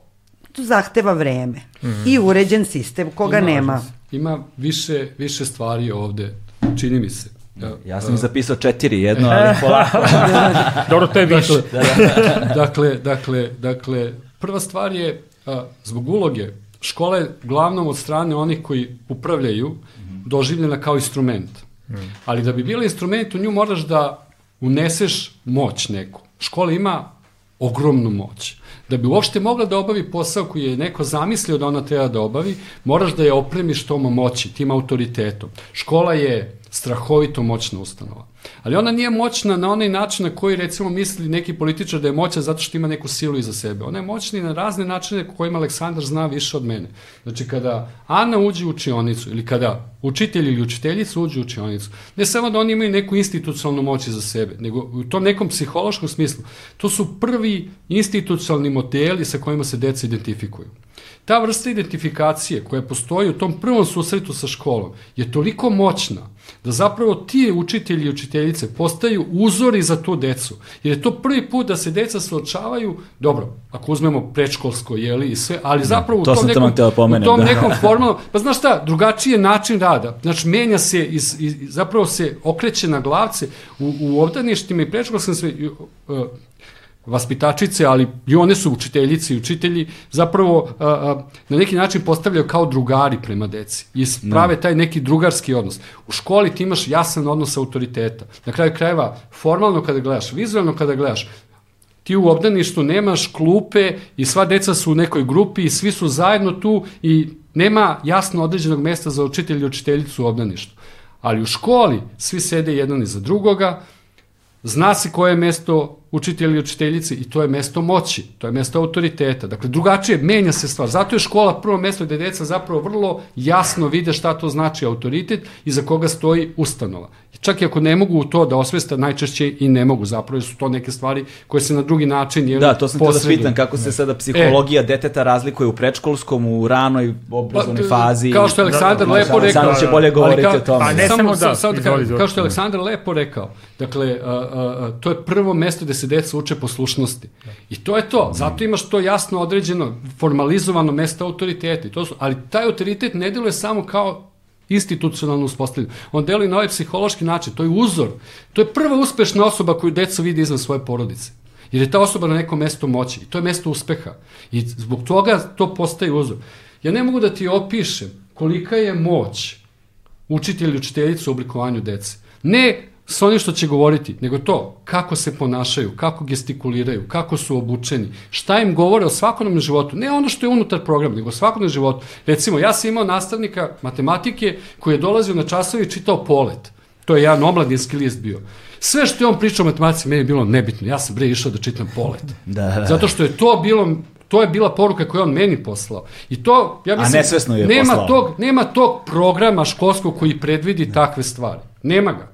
to zahteva vreme mm -hmm. i uređen sistem koga ima, nema.
Ima više, više stvari ovde, čini mi se.
Ja, ja sam uh, zapisao četiri, jedno, ali polako. [laughs]
Dobro, to je više.
Dakle, [laughs] dakle, dakle, dakle, prva stvar je, uh, zbog uloge, škola je glavnom od strane onih koji upravljaju doživljena kao instrument. Mm. Ali da bi bila instrument, u nju moraš da uneseš moć neku. Škola ima ogromnu moć. Da bi uopšte mogla da obavi posao koji je neko zamislio da ona treba da obavi, moraš da je opremiš tom moći, tim autoritetom. Škola je страховито мощна установа. Ali ona nije moćna na onaj način na koji recimo misli neki političar da je moćna zato što ima neku silu iza sebe. Ona je moćna i na razne načine kojima Aleksandar zna više od mene. Znači kada Ana uđe u učionicu ili kada učitelj ili učiteljica uđe u učionicu, ne samo da oni imaju neku institucionalnu moć iza sebe, nego u tom nekom psihološkom smislu. To su prvi institucionalni modeli sa kojima se deca identifikuju. Ta vrsta identifikacije koja postoji u tom prvom susretu sa školom je toliko moćna da zapravo ti učitelji i učiteljice postaju uzori za tu decu. Jer je to prvi put da se deca suočavaju, dobro, ako uzmemo prečkolsko, jeli, i sve, ali da, zapravo
da,
u tom nekom,
pomenem,
u tom da. nekom [laughs] formalnom, pa znaš šta, drugačiji je način rada. Znači, menja se, iz, iz, zapravo se okreće na glavce u, u obdaništima i prečkolskom sve, uh, vaspitačice, ali i one su učiteljice i učitelji, zapravo a, a, na neki način postavljaju kao drugari prema deci i da. prave taj neki drugarski odnos. U školi ti imaš jasan odnos autoriteta. Na kraju krajeva, formalno kada gledaš, vizualno kada gledaš, ti u obdaništu nemaš klupe i sva deca su u nekoj grupi i svi su zajedno tu i nema jasno određenog mesta za učitelj i učiteljicu u obdaništu. Ali u školi svi sede jedan iza drugoga, zna se koje je mesto učitelji i učiteljice i to je mesto moći, to je mesto autoriteta. Dakle, drugačije, menja se stvar. Zato je škola prvo mesto gde deca zapravo vrlo jasno vide šta to znači autoritet i za koga stoji ustanova. Čak i ako ne mogu to da osvesta, najčešće i ne mogu zapravo, jer su to neke stvari koje se na drugi način je
Da, to sam te da pitan, kako se sada psihologija e, deteta razlikuje u predškolskom, u ranoj obrazovnoj pa, fazi.
Kao što je Aleksandar da, lepo rekao.
Aleksandar će bolje govoriti
ka,
o tome.
Pa ne samo, da,
samo da kao, kao što je Aleksandar lepo rekao, dakle, a, a, a, to je prvo mesto gde se deca uče poslušnosti. I to je to. Zato imaš to jasno određeno, formalizovano mesto autoriteta. To su, ali taj autoritet ne deluje samo kao institucionalno uspostavljeno. On deluje na ovaj psihološki način, to je uzor. To je prva uspešna osoba koju deca vidi izvan svoje porodice. Jer je ta osoba na nekom mestu moći. I to je mesto uspeha. I zbog toga to postaje uzor. Ja ne mogu da ti opišem kolika je moć učitelj i učiteljica u oblikovanju dece. Ne s onim što će govoriti, nego to kako se ponašaju, kako gestikuliraju, kako su obučeni, šta im govore o svakodnevnom životu, ne ono što je unutar programa, nego o svakodnevnom životu. Recimo, ja sam imao nastavnika matematike koji je dolazio na časove i čitao polet. To je jedan omladinski list bio. Sve što je on pričao o matematici, meni je bilo nebitno. Ja sam bre išao da čitam polet. [laughs] Da, da. Zato što je to bilo to je bila poruka koju on meni poslao. I to, ja mislim,
A nesvesno je
nema
poslao.
Tog, nema tog programa školskog koji predvidi takve stvari. Nema ga.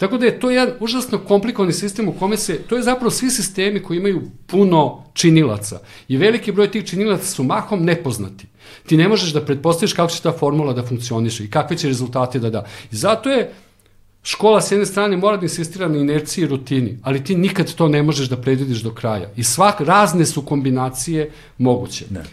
Tako da je to jedan užasno komplikovani sistem u kome se, to je zapravo svi sistemi koji imaju puno činilaca. I veliki broj tih činilaca su mahom nepoznati. Ti ne možeš da pretpostaviš kako će ta formula da funkcioniše i kakve će rezultate da da. I zato je škola s jedne strane mora da insistira na inerciji i rutini, ali ti nikad to ne možeš da predvidiš do kraja. I svak, razne su kombinacije moguće. Ne.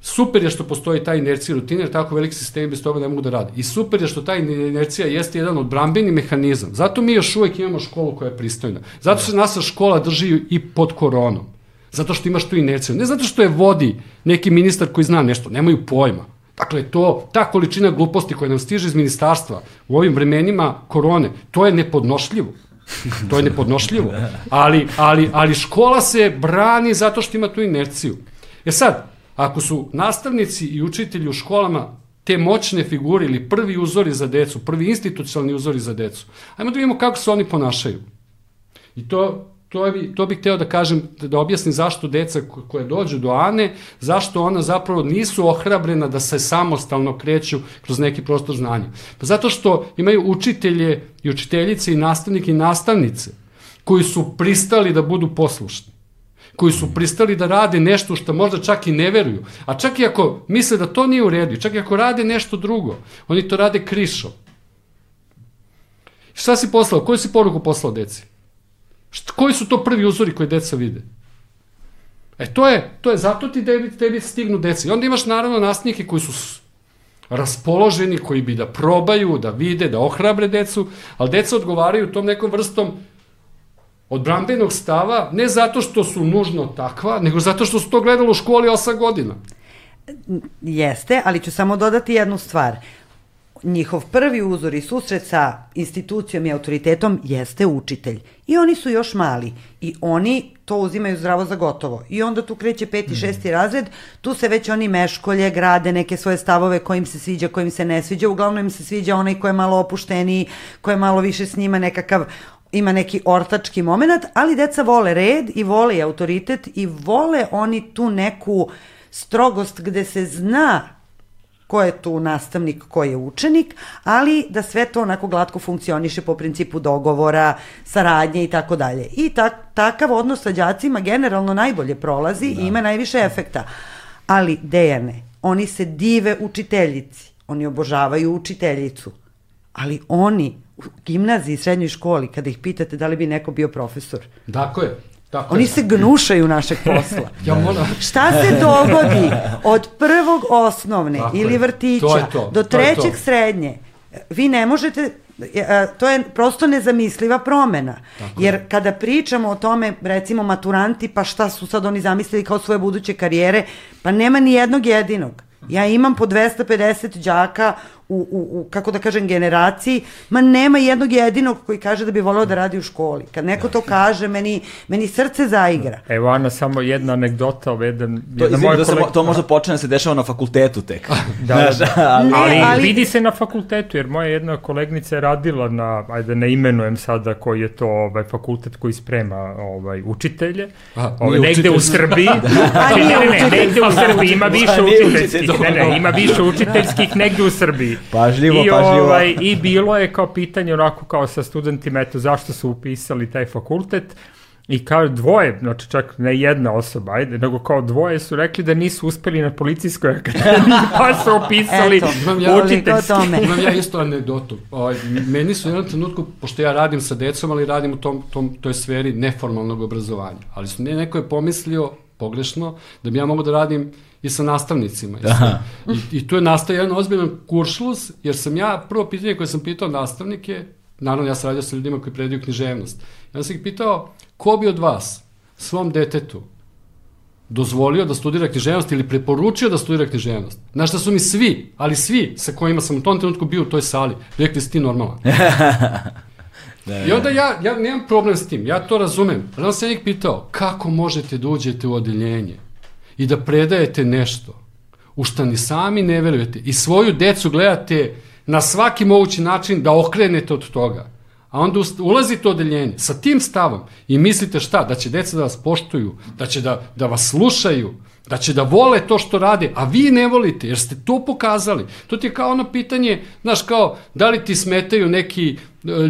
Super je što postoji ta inercija rutine, jer tako veliki sistemi bez toga ne mogu da rade. I super je što ta inercija jeste jedan od brambeni mehanizam. Zato mi još uvek imamo školu koja je pristojna. Zato se nasa škola drži i pod koronom. Zato što imaš tu inerciju. Ne zato što je vodi neki ministar koji zna nešto, nemaju pojma. Dakle, to, ta količina gluposti koja nam stiže iz ministarstva u ovim vremenima korone, to je nepodnošljivo. To je nepodnošljivo. [laughs] Ali, ali, ali škola se brani zato što ima tu inerciju. E sad, Ako su nastavnici i učitelji u školama te moćne figure ili prvi uzori za decu, prvi institucionalni uzori za decu, ajmo da vidimo kako se oni ponašaju. I to, to, bi, to bih hteo da kažem, da, objasnim zašto deca koje dođu do Ane, zašto ona zapravo nisu ohrabrena da se samostalno kreću kroz neki prostor znanja. Pa zato što imaju učitelje i učiteljice i nastavnike i nastavnice koji su pristali da budu poslušni koji su pristali da rade nešto što možda čak i ne veruju. A čak i ako misle da to nije u redu, čak i ako rade nešto drugo, oni to rade krišom. Šta si poslao? Koju si poruku poslao deci? Koji su to prvi uzori koje deca vide? E to je, to je zato ti tebi, tebi stignu deca. I onda imaš naravno nastavnike koji su raspoloženi, koji bi da probaju, da vide, da ohrabre decu, ali deca odgovaraju tom nekom vrstom od brambenog stava, ne zato što su nužno takva, nego zato što su to gledalo u školi 8 godina.
Jeste, ali ću samo dodati jednu stvar. Njihov prvi uzor i susret sa institucijom i autoritetom jeste učitelj. I oni su još mali. I oni to uzimaju zdravo za gotovo. I onda tu kreće peti, mm. šesti razred, tu se već oni meškolje, grade neke svoje stavove kojim se sviđa, kojim se ne sviđa. Uglavnom im se sviđa onaj ko je malo opušteniji, ko je malo više s njima nekakav ima neki ortački moment, ali deca vole red i vole i autoritet i vole oni tu neku strogost gde se zna ko je tu nastavnik, ko je učenik, ali da sve to onako glatko funkcioniše po principu dogovora, saradnje i tako dalje. I tak, takav odnos sa đacima generalno najbolje prolazi da. i ima najviše efekta. Ali, Dejane, oni se dive učiteljici, oni obožavaju učiteljicu, ali oni u gimnaziji i srednjoj školi, kada ih pitate da li bi neko bio profesor.
Tako je. Tako
Oni
je.
se gnušaju našeg posla. [laughs]
ja moram.
Šta se dogodi od prvog osnovne Tako ili vrtića to to, do trećeg to srednje? Vi ne možete to je prosto nezamisliva promena. Tako Jer kada pričamo o tome, recimo maturanti, pa šta su sad oni zamislili kao svoje buduće karijere, pa nema ni jednog jedinog. Ja imam po 250 đaka u, u, u, kako da kažem, generaciji, ma nema jednog jedinog koji kaže da bi voleo da radi u školi. Kad neko to kaže, meni, meni srce zaigra.
Evo, Ana, samo jedna anegdota, jedan,
To,
jedna moja
to, se,
kolega...
to možda počne da se dešava na fakultetu tek. [laughs]
Da, da,
Znaš,
da.
ali-
Ne,
ali,
ali-
vidi se na fakultetu, jer moja jedna koleginica je radila na, ajde ne imenujem sada koji je to ovaj, fakultet koji sprema ovaj, učitelje,
A,
ovaj, negde u
učitelj.
Srbiji, [laughs] znači, ne, ne, ne, negde u Srbiji, ima više
A, nije
učiteljskih,
učitelj,
ne, ne, ima više učiteljskih negde u Srbiji.
Pažljivo,
I,
pažljivo.
Ovaj, I bilo je kao pitanje onako kao sa studentima, eto, zašto su upisali taj fakultet, I kao dvoje, znači čak ne jedna osoba, ajde, nego kao dvoje su rekli da nisu uspeli na policijskoj [laughs] akademiji, pa su upisali
Eto,
Imam ja-
o
učiteljski.
tome.
Imam ja isto anegdotu. Ovaj, meni su u jednom trenutku, pošto ja radim sa decom, ali radim u tom, tom, toj sferi neformalnog obrazovanja. Ali su, ne, neko je pomislio pogrešno da bi ja mogao da radim i sa nastavnicima. Da. I, I tu je nastao jedan ozbiljan kuršlus, jer sam ja, prvo pitanje koje sam pitao nastavnike, naravno ja sam radio sa ljudima koji predaju književnost, ja sam ih pitao, ko bi od vas svom detetu dozvolio da studira književnost ili preporučio da studira književnost. Znaš šta su mi svi, ali svi sa kojima sam u tom trenutku bio u toj sali, rekli si ti normalan. [laughs]
Da,
I onda ja, ja nemam problem s tim, ja to razumem. Ali sam njih pitao, kako možete da uđete u odeljenje i da predajete nešto u šta ni sami ne verujete i svoju decu gledate na svaki mogući način da okrenete od toga. A onda ulazite u odeljenje sa tim stavom i mislite šta? Da će deca da vas poštuju, da će da, da vas slušaju, da će da vole to što rade, a vi ne volite, jer ste to pokazali. To ti je kao ono pitanje, znaš, kao, da li ti smetaju neki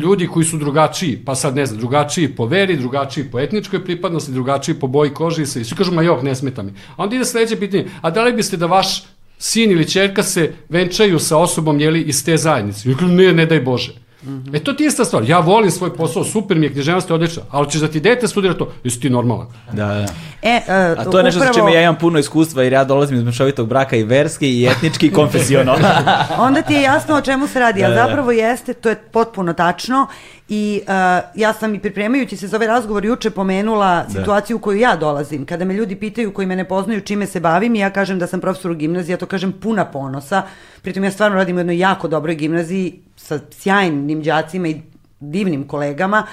ljudi koji su drugačiji, pa sad ne znam, drugačiji po veri, drugačiji po etničkoj pripadnosti, drugačiji po boji kože i sve. I svi kažu, ma jok, ne smeta mi. A onda ide sledeće pitanje, a da li biste da vaš sin ili čerka se venčaju sa osobom, jeli, iz te zajednice? I ne, ne daj Bože. Mm -hmm. E to ti je ista stvar. Ja volim svoj posao, super mi je, književnost je odlična, ali ćeš da ti dete studira to, jesi ti normalan.
Da, da.
E, uh,
A to je nešto sa
upravo-
čime ja imam puno iskustva jer ja dolazim iz mešovitog braka i verski i etnički i konfesionalno. [laughs]
Onda ti je jasno o čemu se radi,
Da, da, da.
zapravo jeste, to je potpuno tačno i uh, ja sam i pripremajući se za ovaj razgovor juče pomenula situaciju u koju ja dolazim. Kada me ljudi pitaju koji me ne poznaju čime se bavim i ja kažem da sam profesor u gimnaziji, ja to kažem puna ponosa. Pritom ja stvarno radim u jednoj jako dobroj gimnaziji sa sjajnim đacima i divnim kolegama.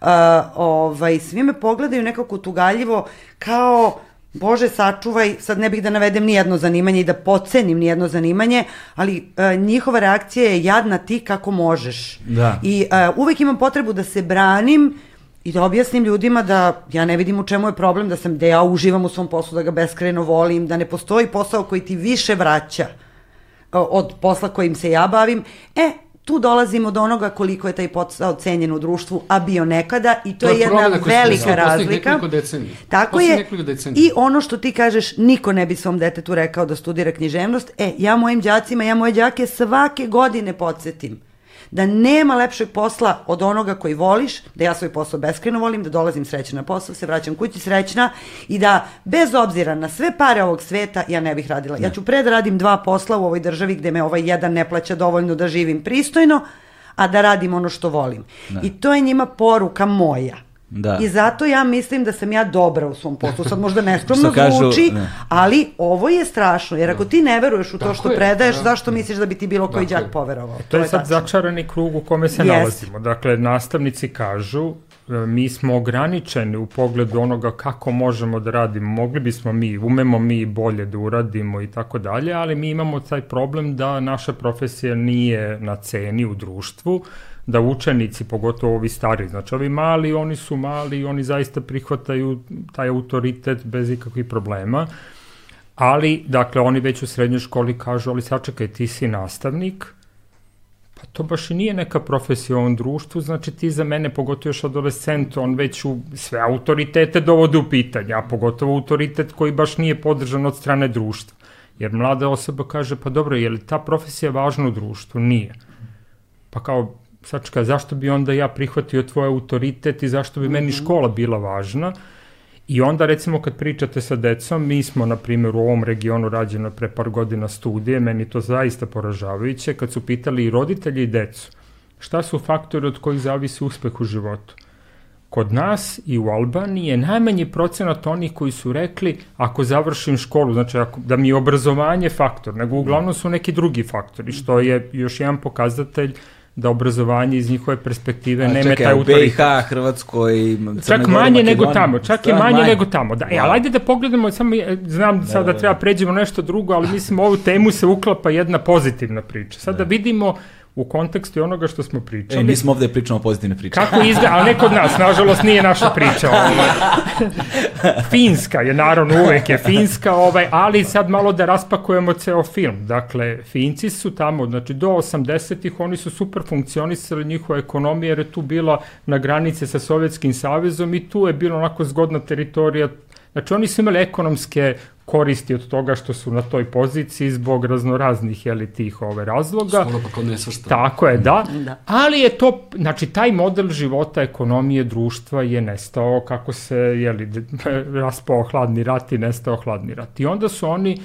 Uh, ovaj, svi me pogledaju nekako tugaljivo kao Bože, sačuvaj, sad ne bih da navedem ni jedno zanimanje i da pocenim ni jedno zanimanje, ali e, njihova reakcija je jadna ti kako možeš.
Da.
I e, uvek imam potrebu da se branim i da objasnim ljudima da ja ne vidim u čemu je problem, da sam da ja uživam u svom poslu, da ga beskreno volim, da ne postoji posao koji ti više vraća e, od posla kojim se ja bavim. E, tu dolazimo do onoga koliko je taj posao cenjen u društvu, a bio nekada i to,
To je
je jedna velika razlika. Tako je. I ono što ti kažeš, niko ne bi svom detetu rekao da studira književnost. E, ja mojim đacima, ja moje đake svake godine podsjetim da nema lepšeg posla od onoga koji voliš, da ja svoj posao beskreno volim, da dolazim srećna na posao, se vraćam kući srećna i da bez obzira na sve pare ovog sveta ja ne bih radila. Ja ću pre da radim dva posla u ovoj državi gde me ovaj jedan ne plaća dovoljno da živim pristojno, a da radim ono što volim. I to je njima poruka moja.
Da.
I zato ja mislim da sam ja dobra u svom poslu. Sad možda neskromno [laughs]
kažu,
zvuči,
ne.
ali ovo je strašno. Jer ako ti ne veruješ u to
Tako
što
je,
predaješ,
da.
zašto misliš da bi ti bilo koji
Tako
đak
je.
poverovao?
To je sad
tačno.
začarani krug u kome se
Jeste.
nalazimo. Dakle, nastavnici kažu, e, mi smo ograničeni u pogledu onoga kako možemo da radimo. Mogli bismo mi, umemo mi bolje da uradimo i tako dalje, ali mi imamo taj problem da naša profesija nije na ceni u društvu, da učenici, pogotovo ovi stari, znači ovi mali, oni su mali oni zaista prihvataju taj autoritet bez ikakvih problema. Ali, dakle, oni već u srednjoj školi kažu, ali sačekaj, ti si nastavnik, Pa to baš i nije neka profesija u ovom društvu, znači ti za mene, pogotovo još adolescent, on već u sve autoritete dovode u pitanje, a pogotovo autoritet koji baš nije podržan od strane društva. Jer mlada osoba kaže, pa dobro, je li ta profesija važna u društvu? Nije. Pa kao, sačka, zašto bi onda ja prihvatio tvoj autoritet i zašto bi meni škola bila važna? I onda recimo kad pričate sa decom, mi smo na primjer u ovom regionu rađeno pre par godina studije, meni to zaista poražavajuće, kad su pitali i roditelji i decu, šta su faktori od kojih zavisi uspeh u životu? kod nas i u Albaniji je najmanji procenat onih koji su rekli ako završim školu, znači ako, da mi je obrazovanje faktor, nego uglavnom su neki drugi faktori, što je još jedan pokazatelj da obrazovanje iz njihove perspektive nema taj
autoritet. Čekaj, u BiH, Hrvatskoj,
Crne Čak manje nego tamo, čak je manje, manje nego tamo. Da, e, ali ajde da pogledamo, samo znam da, sad da, da, da treba pređemo nešto drugo, ali mislim ovu temu se uklapa jedna pozitivna priča. Sad da, da vidimo u kontekstu onoga što smo pričali.
E, nismo ovde pričamo pozitivne priče.
Kako izgleda, ali ne kod nas, nažalost nije naša priča. Ovaj. Finska je, naravno, uvek je Finska, ovaj, ali sad malo da raspakujemo ceo film. Dakle, Finci su tamo, znači do 80-ih oni su super funkcionisali, njihova ekonomija jer je tu bila na granice sa Sovjetskim savezom i tu je bilo onako zgodna teritorija Znači oni su imali ekonomske koristi od toga što su na toj poziciji zbog raznoraznih jeli, tih ove razloga.
Skoro pa kod nesvrsta.
Tako je, da. da. Ali je to, znači taj model života, ekonomije, društva je nestao kako se, jeli, [laughs] raspao hladni rat i nestao hladni rat. I onda su oni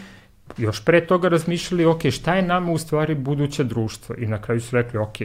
još pre toga razmišljali, ok, šta je nama u stvari buduće društvo? I na kraju su rekli, ok,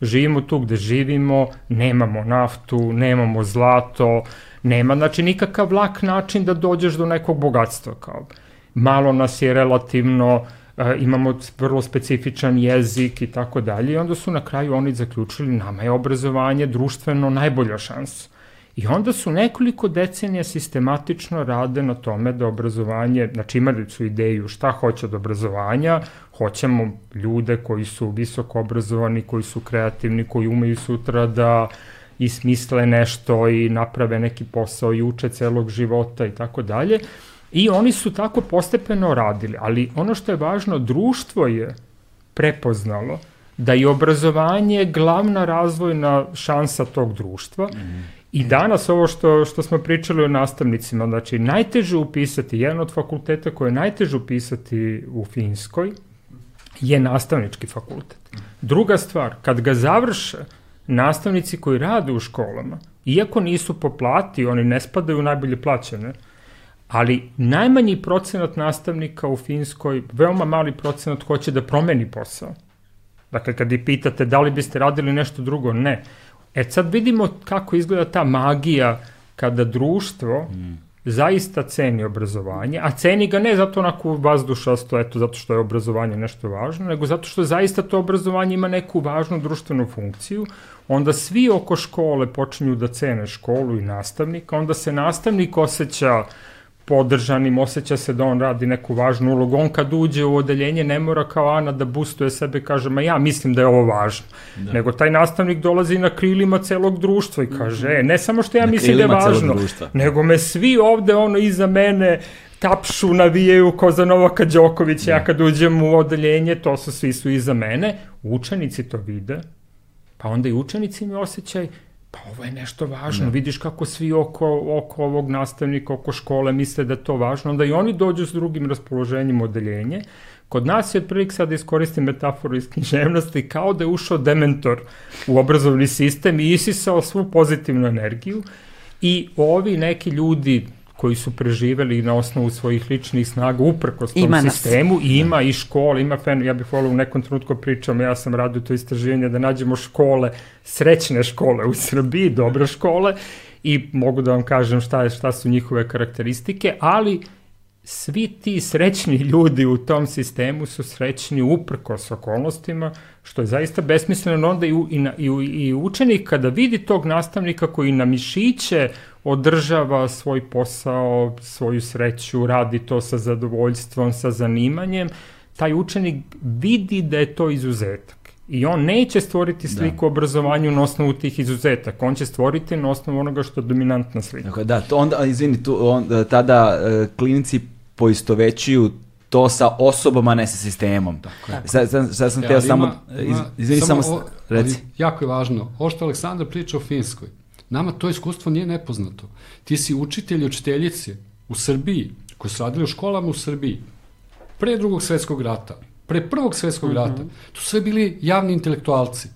živimo tu gde živimo, nemamo naftu, nemamo zlato, Nema, znači, nikakav lak način da dođeš do nekog bogatstva. Kao. Malo nas je relativno, e, imamo vrlo specifičan jezik i tako dalje. I onda su na kraju oni zaključili, nama je obrazovanje društveno najbolja šansa. I onda su nekoliko decenija sistematično rade na tome da obrazovanje, znači imali su ideju šta hoće od obrazovanja, hoćemo ljude koji su visoko obrazovani, koji su kreativni, koji umeju sutra da uh, i smisle nešto i naprave neki posao i uče celog života i tako dalje. I oni su tako postepeno radili, ali ono što je važno, društvo je prepoznalo da je obrazovanje glavna razvojna šansa tog društva mm. I danas ovo što, što smo pričali o nastavnicima, znači najteže upisati, jedan od fakulteta koje je najteže upisati u Finskoj je nastavnički fakultet. Druga stvar, kad ga završe, nastavnici koji rade u školama, iako nisu po plati, oni ne spadaju najbolje plaćene, ali najmanji procenat nastavnika u Finskoj, veoma mali procenat hoće da promeni posao. Dakle, kad i pitate da li biste radili nešto drugo, ne. E sad vidimo kako izgleda ta magija kada društvo mm zaista ceni obrazovanje, a ceni ga ne zato onako vazdušasto, eto, zato što je obrazovanje nešto važno, nego zato što zaista to obrazovanje ima neku važnu društvenu funkciju, onda svi oko škole počinju da cene školu i nastavnika, onda se nastavnik osjeća uh, podržanim, osjeća se da on radi neku važnu ulogu. On kad uđe u odeljenje ne mora kao Ana da boostuje sebe, kaže, ma ja mislim da je ovo važno. Da. Nego taj nastavnik dolazi na krilima celog društva i kaže, e, ne samo što ja na mislim da je važno, nego me svi ovde ono iza mene tapšu, navijaju ko za Novaka Đokovića, da. ja kad uđem u odeljenje, to su svi su iza mene, učenici to vide, pa onda i učenici mi osjećaj, pa ovo je nešto važno, ne. vidiš kako svi oko, oko ovog nastavnika, oko škole misle da je to važno, onda i oni dođu s drugim raspoloženjem odeljenje. Kod nas je otprilike sad da iskoristim metaforu iz književnosti kao da je ušao dementor u obrazovni sistem i isisao svu pozitivnu energiju i ovi neki ljudi, koji su preživeli na osnovu svojih ličnih snaga uprkos tom ima sistemu nas. i ima da. i škole, ima fen, ja bih volio u nekom trenutku pričam, ja sam radio to istraživanje da nađemo škole, srećne škole u Srbiji, dobre škole i mogu da vam kažem šta, je, šta su njihove karakteristike, ali svi ti srećni ljudi u tom sistemu su srećni uprkos okolnostima, što je zaista besmisleno, onda i, i, i, i učenik kada vidi tog nastavnika koji na mišiće održava svoj posao, svoju sreću, radi to sa zadovoljstvom, sa zanimanjem, taj učenik vidi da je to izuzetak. I on neće stvoriti da. sliku da. obrazovanju na osnovu tih izuzetaka, on će stvoriti na osnovu onoga što je dominantna slika.
Dakle, da, to onda, izvini, tu, on, tada uh, klinici poistovećuju to sa osobama, ne sa sistemom. Tako je. Sad, sad, sad sam ja, teo samo, iz, izvini samo, samo o, reci.
jako je važno, ovo što Aleksandar priča o Finskoj, Nama to iskustvo nije nepoznato. Ti si učitelj i učiteljice u Srbiji, koji su radili u školama u Srbiji, pre drugog svetskog rata, pre prvog svetskog mm -hmm. rata, to sve bili javni intelektualci.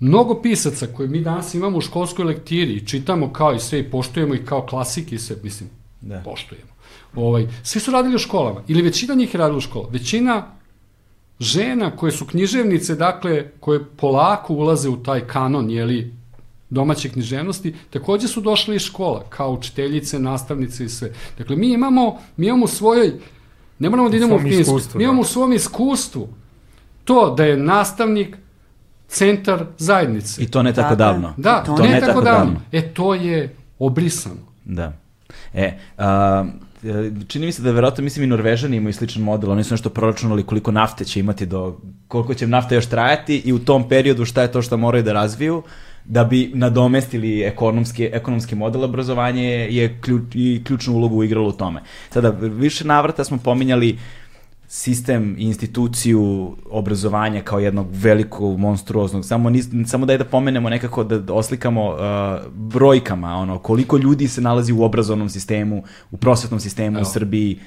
Mnogo pisaca koje mi danas imamo u školskoj lektiri i čitamo kao i sve i poštujemo i kao klasiki se, mislim, da. poštujemo. Ovaj, svi su radili u školama, ili većina njih je radila u školama. Većina žena koje su književnice, dakle, koje polako ulaze u taj kanon, jeli, domaće književnosti, takođe su došle iz škola, kao učiteljice, nastavnice i sve. Dakle, mi imamo, mi imamo u svojoj, ne moramo da idemo u Finsku, mi imamo da. u svom iskustvu to da je nastavnik centar zajednice.
I to ne tako davno.
Da, to, to ne, ne tako davno. davno. E, to je obrisano.
Da. E, a, čini mi se da verovatno, mislim i Norvežani imaju sličan model, oni su nešto proračunali koliko nafte će imati do, koliko će nafta još trajati i u tom periodu šta je to što moraju da razviju da bi nadomestili ekonomski, ekonomski model obrazovanja je ključ, i ključnu ulogu igralo u tome. Sada, više navrata smo pominjali sistem i instituciju obrazovanja kao jednog velikog, monstruoznog. Samo, nis, samo da je da pomenemo nekako, da oslikamo uh, brojkama, ono, koliko ljudi se nalazi u obrazovnom sistemu, u prosvetnom sistemu Evo. u Srbiji.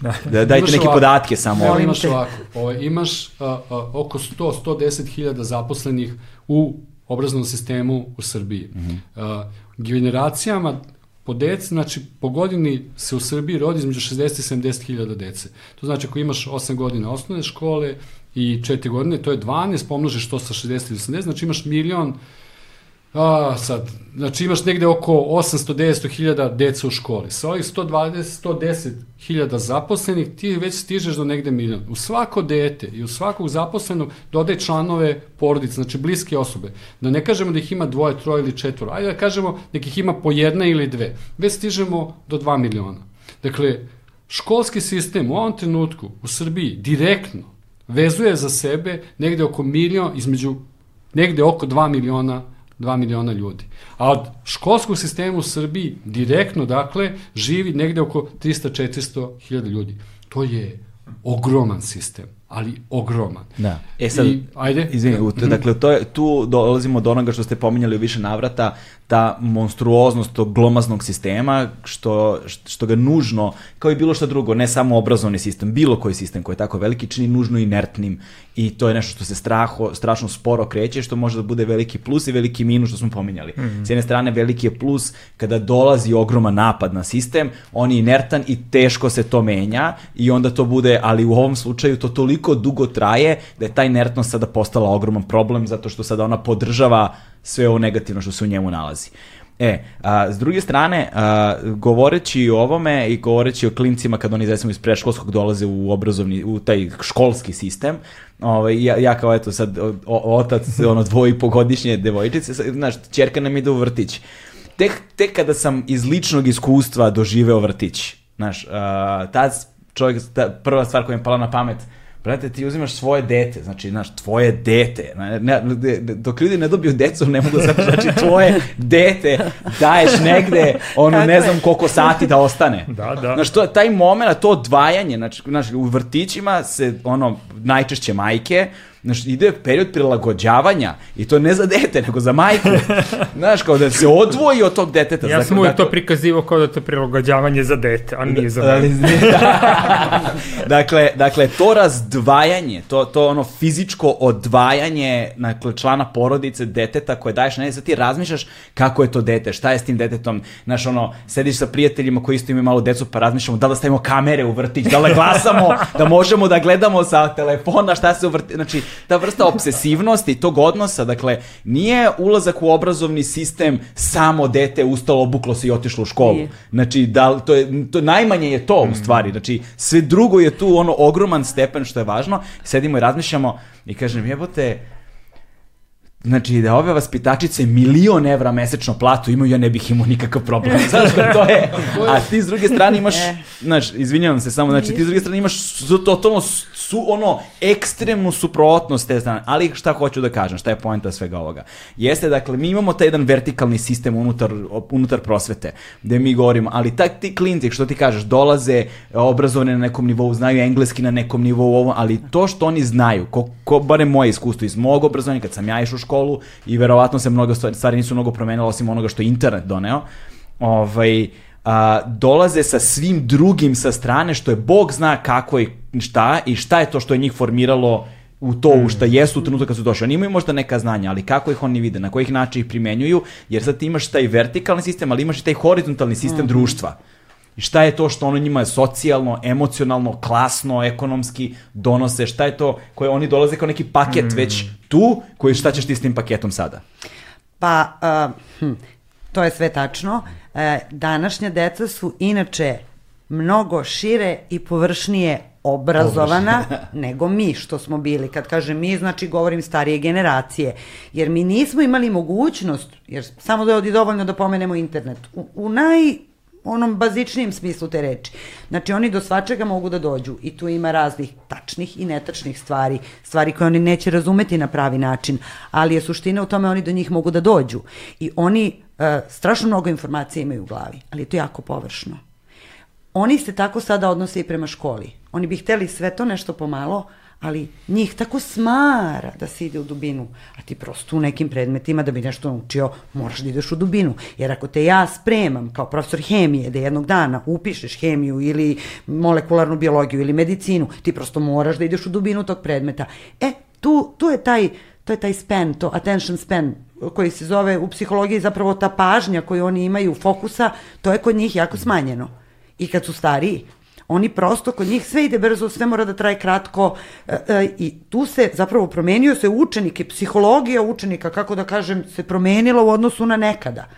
Da, da dajte neke ovako, podatke samo.
Evo imaš ovako, ovaj, imaš uh, uh, oko 100-110 hiljada zaposlenih u obrazovnom sistemu u Srbiji. Mm -hmm. uh, generacijama po deci, znači po godini se u Srbiji rodi između 60 i 70 hiljada dece. To znači ako imaš 8 godina osnovne škole i 4 godine, to je 12, pomnožiš to sa 60 ili 80, znači imaš milion A, sad, znači imaš negde oko 800-900 hiljada deca u školi. Sa ovih 120-110 hiljada zaposlenih ti već stižeš do negde milion. U svako dete i u svakog zaposlenog dodaj članove porodice, znači bliske osobe. Da ne kažemo da ih ima dvoje, troje ili četvoro. Ajde da kažemo da ih ima po jedna ili dve. Već stižemo do 2 miliona. Dakle, školski sistem u ovom trenutku u Srbiji direktno vezuje za sebe negde oko milion, između negde oko 2 miliona 2 miliona ljudi. A od školskog sistema u Srbiji direktno, dakle, živi negde oko 300-400 hiljada ljudi. To je ogroman sistem ali ogroman.
Da. E sad, I, ajde. Izvini, mhm. dakle, to je, tu dolazimo do onoga što ste pominjali u više navrata, ta monstruoznost tog glomaznog sistema, što, što ga nužno, kao i bilo što drugo, ne samo obrazovni sistem, bilo koji sistem koji je tako veliki, čini nužno inertnim i to je nešto što se straho, strašno sporo kreće, što može da bude veliki plus i veliki minus što smo pominjali. Mm -hmm. S jedne strane, veliki je plus kada dolazi ogroman napad na sistem, on je inertan i teško se to menja i onda to bude, ali u ovom slučaju to toliko dugo traje da je ta inertnost sada postala ogroman problem zato što sada ona podržava sve ovo negativno što se u njemu nalazi. E, a, s druge strane, a, govoreći o ovome i govoreći o klincima kad oni recimo iz preškolskog dolaze u obrazovni, u taj školski sistem, ovaj, ja, ja kao eto sad o, otac ono dvoje i pogodišnje devojčice, znaš, čerka nam ide u vrtić. Tek, tek kada sam iz ličnog iskustva doživeo vrtić, znaš, a, tad čovjek, ta prva stvar koja mi je pala na pamet, Brate, ti uzimaš svoje dete, znači, znaš, tvoje dete. Ne, ne, dok ljudi ne dobiju decu, ne mogu da znači, tvoje dete daješ negde, ono, ne znam koliko sati da ostane.
Da, da.
Znaš, to, taj moment, to odvajanje, znači, znaš, u vrtićima se, ono, najčešće majke, Znaš, ide period prilagođavanja i to ne za dete, nego za majku. [laughs] Znaš, kao da se odvoji od tog deteta.
Ja sam uvijek dakle, to prikazivao kao da to prilagođavanje za dete, a nije za mene. [laughs]
dakle, dakle, to razdvajanje, to, to ono fizičko odvajanje dakle, člana porodice, deteta koje daješ na sad ti razmišljaš kako je to dete, šta je s tim detetom, znaš, ono, sediš sa prijateljima koji isto imaju malo decu, pa razmišljamo da li da stavimo kamere u vrtić, da li glasamo, da možemo da gledamo sa telefona šta se u vrtić, znači, ta vrsta obsesivnosti, tog odnosa, dakle, nije ulazak u obrazovni sistem samo dete ustalo, obuklo se i otišlo u školu. Nije. Znači, da, to je, to, najmanje je to u mm. stvari. Znači, sve drugo je tu ono ogroman stepen što je važno. Sedimo i razmišljamo i kažem, jebote, Znači, da ove vaspitačice milion evra mesečno platu imaju, ja ne bih imao nikakav problem. [laughs] Znaš, to je... A ti s druge strane imaš, e. znaš, izvinjavam se samo, znači ti s druge strane imaš totalno su ono ekstremnu suprotnost te strane. Ali šta hoću da kažem, šta je poenta svega ovoga? Jeste, dakle, mi imamo taj jedan vertikalni sistem unutar, unutar prosvete, gde mi govorimo, ali tak ti klinci, što ti kažeš, dolaze obrazovane na nekom nivou, znaju engleski na nekom nivou, ovo, ali to što oni znaju, ko, ko bare moje iskustvo iz mog obrazovanja, kad sam ja išao školu i verovatno se mnogo stvari, stvari nisu mnogo promenile osim onoga što je internet doneo, ovaj, a, dolaze sa svim drugim sa strane, što je Bog zna kako i šta i šta je to što je njih formiralo u to u šta jesu u trenutku kad su došli. Oni imaju možda neka znanja, ali kako ih oni vide, na kojih način ih primenjuju, jer sad ti imaš taj vertikalni sistem, ali imaš i taj horizontalni sistem mm. društva. I šta je to što ono njima socijalno, emocionalno, klasno, ekonomski donose, šta je to koje oni dolaze kao neki paket mm. već tu, koji šta ćeš ti s tim paketom sada?
Pa, uh, hm, to je sve tačno. Uh, današnja deca su inače mnogo šire i površnije obrazovana [laughs] nego mi što smo bili. Kad kažem mi, znači govorim starije generacije. Jer mi nismo imali mogućnost, jer samo da je dovoljno da pomenemo internet, u, u naj onom bazičnijem smislu te reči. Znači oni do svačega mogu da dođu i tu ima raznih tačnih i netačnih stvari, stvari koje oni neće razumeti na pravi način, ali je suština u tome oni do njih mogu da dođu. I oni uh, strašno mnogo informacija imaju u glavi, ali je to jako površno. Oni se tako sada odnose i prema školi. Oni bi hteli sve to nešto pomalo, ali njih tako smara da se ide u dubinu, a ti prosto u nekim predmetima da bi nešto naučio moraš da ideš u dubinu, jer ako te ja spremam kao profesor hemije da jednog dana upišeš hemiju ili molekularnu biologiju ili medicinu, ti prosto moraš da ideš u dubinu tog predmeta. E, tu, tu je taj, to je taj span, to attention span koji se zove u psihologiji zapravo ta pažnja koju oni imaju fokusa, to je kod njih jako smanjeno. I kad su stariji, Oni prosto, kod njih sve ide brzo, sve mora da traje kratko e, e, i tu se zapravo promenio se učenik i psihologija učenika, kako da kažem, se promenila u odnosu na nekada.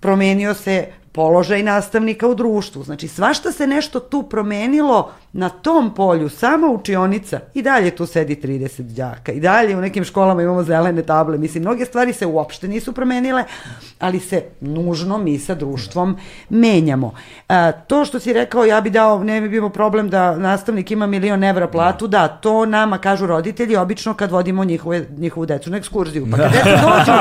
Promenio se položaj nastavnika u društvu. Znači, svašta se nešto tu promenilo na tom polju, sama učionica i dalje tu sedi 30 đaka i dalje u nekim školama imamo zelene table. Mislim, mnoge stvari se uopšte nisu promenile, ali se nužno mi sa društvom menjamo. A, to što si rekao, ja bi dao, ne bi bilo problem da nastavnik ima milion evra platu, da, to nama kažu roditelji obično kad vodimo njihove, njihovu decu na ekskurziju. Pa kad deca dođu,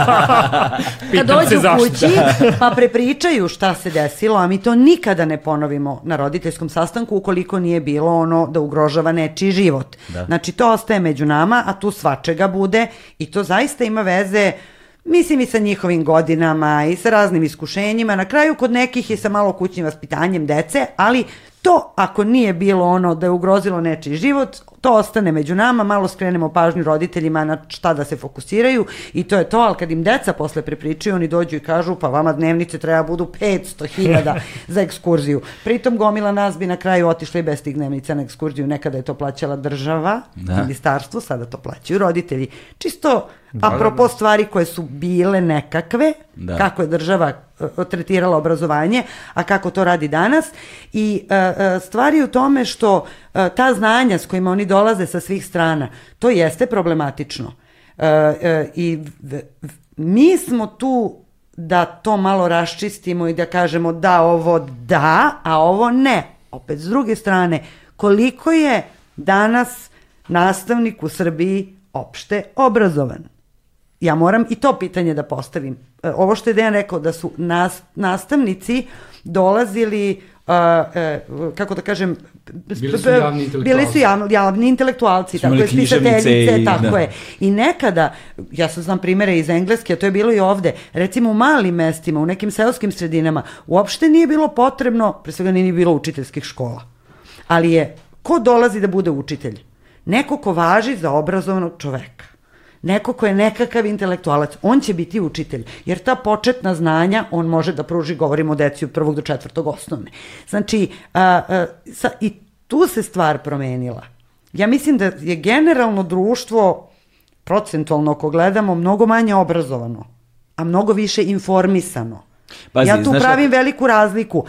[laughs] kad dođu kući, pa prepričaju šta se desilo, a mi to nikada ne ponovimo na roditeljskom sastanku ukoliko nije bilo ono da ugrožava nečiji život. Da. Znači to ostaje među nama, a tu svačega bude i to zaista ima veze Mislim i sa njihovim godinama i sa raznim iskušenjima, na kraju kod nekih i sa malo kućnim vaspitanjem dece, ali To, ako nije bilo ono da je ugrozilo nečiji život, to ostane među nama, malo skrenemo pažnju roditeljima na šta da se fokusiraju i to je to, ali kad im deca posle prepričaju, oni dođu i kažu pa vama dnevnice treba budu 500.000 [laughs] za ekskurziju. Pritom gomila nas bi na kraju otišli bez tih dnevnica na ekskurziju, nekada je to plaćala država, da. ministarstvo, sada to plaćaju roditelji. Čisto da, apropo da, da. stvari koje su bile nekakve, da. kako je država tretirala obrazovanje, a kako to radi danas. I e, e, stvari u tome što e, ta znanja s kojima oni dolaze sa svih strana, to jeste problematično. I mi smo tu da to malo raščistimo i da kažemo da ovo da, a ovo ne. Opet, s druge strane, koliko je danas nastavnik u Srbiji opšte obrazovan? Ja moram i to pitanje da postavim. E, ovo što je Dejan rekao, da su nas, nastavnici dolazili Uh, uh, kako da kažem
bili su javni intelektualci,
bili su javni, javni intelektualci tako je, spisateljice, tako da. je. I nekada, ja sam znam primere iz Engleske, a to je bilo i ovde, recimo u malim mestima, u nekim seoskim sredinama, uopšte nije bilo potrebno, pre svega nije bilo učiteljskih škola. Ali je, ko dolazi da bude učitelj? Neko ko važi za obrazovanog čoveka neko ko je nekakav intelektualac, on će biti učitelj, jer ta početna znanja on može da pruži, govorimo o deci od prvog do četvrtog osnovne. Znači, a, a, sa, i tu se stvar promenila. Ja mislim da je generalno društvo, procentualno ako gledamo, mnogo manje obrazovano, a mnogo više informisano. Pazi, ja tu pravim da... veliku razliku.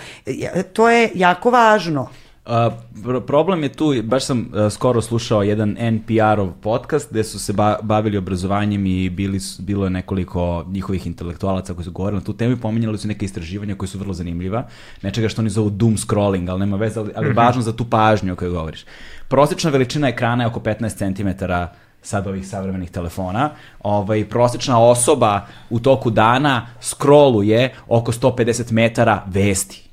To je jako važno.
Uh, problem je tu, baš sam uh, skoro slušao jedan NPR-ov podcast gde su se ba bavili obrazovanjem i bili, bilo je nekoliko njihovih intelektualaca koji su govorili na tu temu i pominjali su neke istraživanja koje su vrlo zanimljiva, nečega što oni zovu doom scrolling, ali nema veze, ali, ali mm -hmm. važno za tu pažnju o kojoj govoriš. Prosječna veličina ekrana je oko 15 cm sad ovih savremenih telefona, ovaj, prosječna osoba u toku dana scrolluje oko 150 metara vesti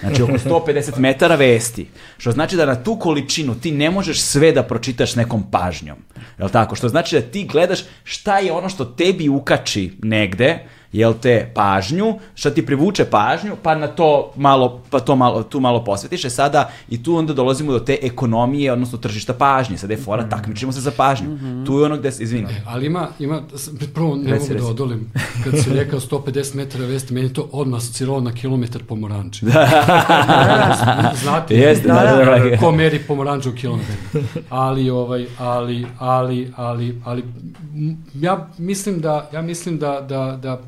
Znači oko 150 metara vesti. Što znači da na tu količinu ti ne možeš sve da pročitaš nekom pažnjom. Je tako? Što znači da ti gledaš šta je ono što tebi ukači negde, jel te, pažnju, šta ti privuče pažnju, pa na to malo, pa to malo, tu malo posvetiš. E sada i tu onda dolazimo do te ekonomije, odnosno tržišta pažnje. Sada je fora, mm -hmm. takmičimo se za pažnju. Mm -hmm. Tu je ono gde se, izvini.
E, ali ima, ima, prvo ne reci, mogu da reci. da odolim, kad si rekao 150 metara vesti, meni to odmah asociralo na kilometar pomoranči. [laughs] Da. Znate,
Jeste, da, da, da,
da. ko meri pomoranču u kilometar. Ali, ovaj, ali, ali, ali, ali, ja mislim da, ja mislim da, da, da,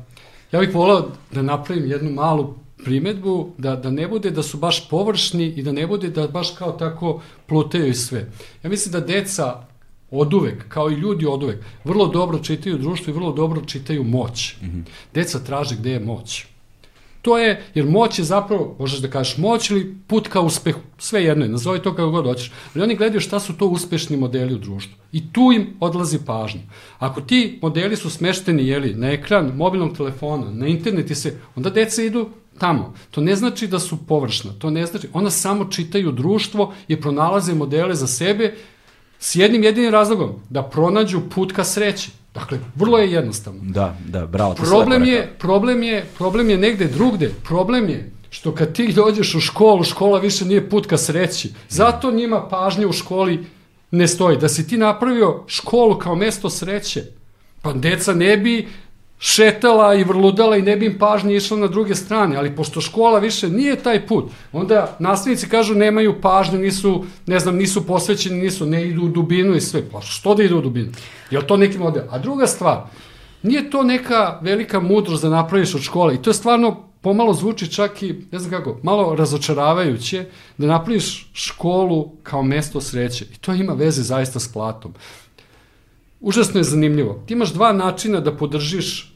ja bih volao da napravim jednu malu primetbu da, da ne bude da su baš površni i da ne bude da baš kao tako plutaju i sve. Ja mislim da deca od uvek, kao i ljudi od uvek, vrlo dobro čitaju društvo i vrlo dobro čitaju moć. Mm -hmm. Deca traže gde je moć. To je, jer moć je zapravo, možeš da kažeš moć ili put ka uspehu, sve jedno je, nazovi to kako god hoćeš. Ali oni gledaju šta su to uspešni modeli u društvu. I tu im odlazi pažnja. Ako ti modeli su smešteni jeli, na ekran mobilnog telefona, na internet i se, onda deca idu tamo. To ne znači da su površna, to ne znači, ona samo čitaju društvo i pronalaze modele za sebe s jednim jedinim razlogom, da pronađu put ka sreći. Dakle, vrlo je jednostavno.
Da, da, bravo.
Problem je, problem je, problem je negde drugde. Problem je što kad ti dođeš u školu, škola više nije put ka sreći. Zato njima pažnje u školi ne stoji. Da si ti napravio školu kao mesto sreće, pa deca ne bi šetala i vrludala i ne bi im pažnje išla na druge strane, ali pošto škola više nije taj put, onda nastavnici kažu nemaju pažnje, nisu, ne znam, nisu posvećeni, nisu, ne idu u dubinu i sve. Pa što da idu u dubinu? Je to neki model? A druga stvar, nije to neka velika mudrost da napraviš od škole i to je stvarno pomalo zvuči čak i, ne znam kako, malo razočaravajuće da napraviš školu kao mesto sreće. I to ima veze zaista s platom. Užasno je zanimljivo. Ti imaš dva načina da podržiš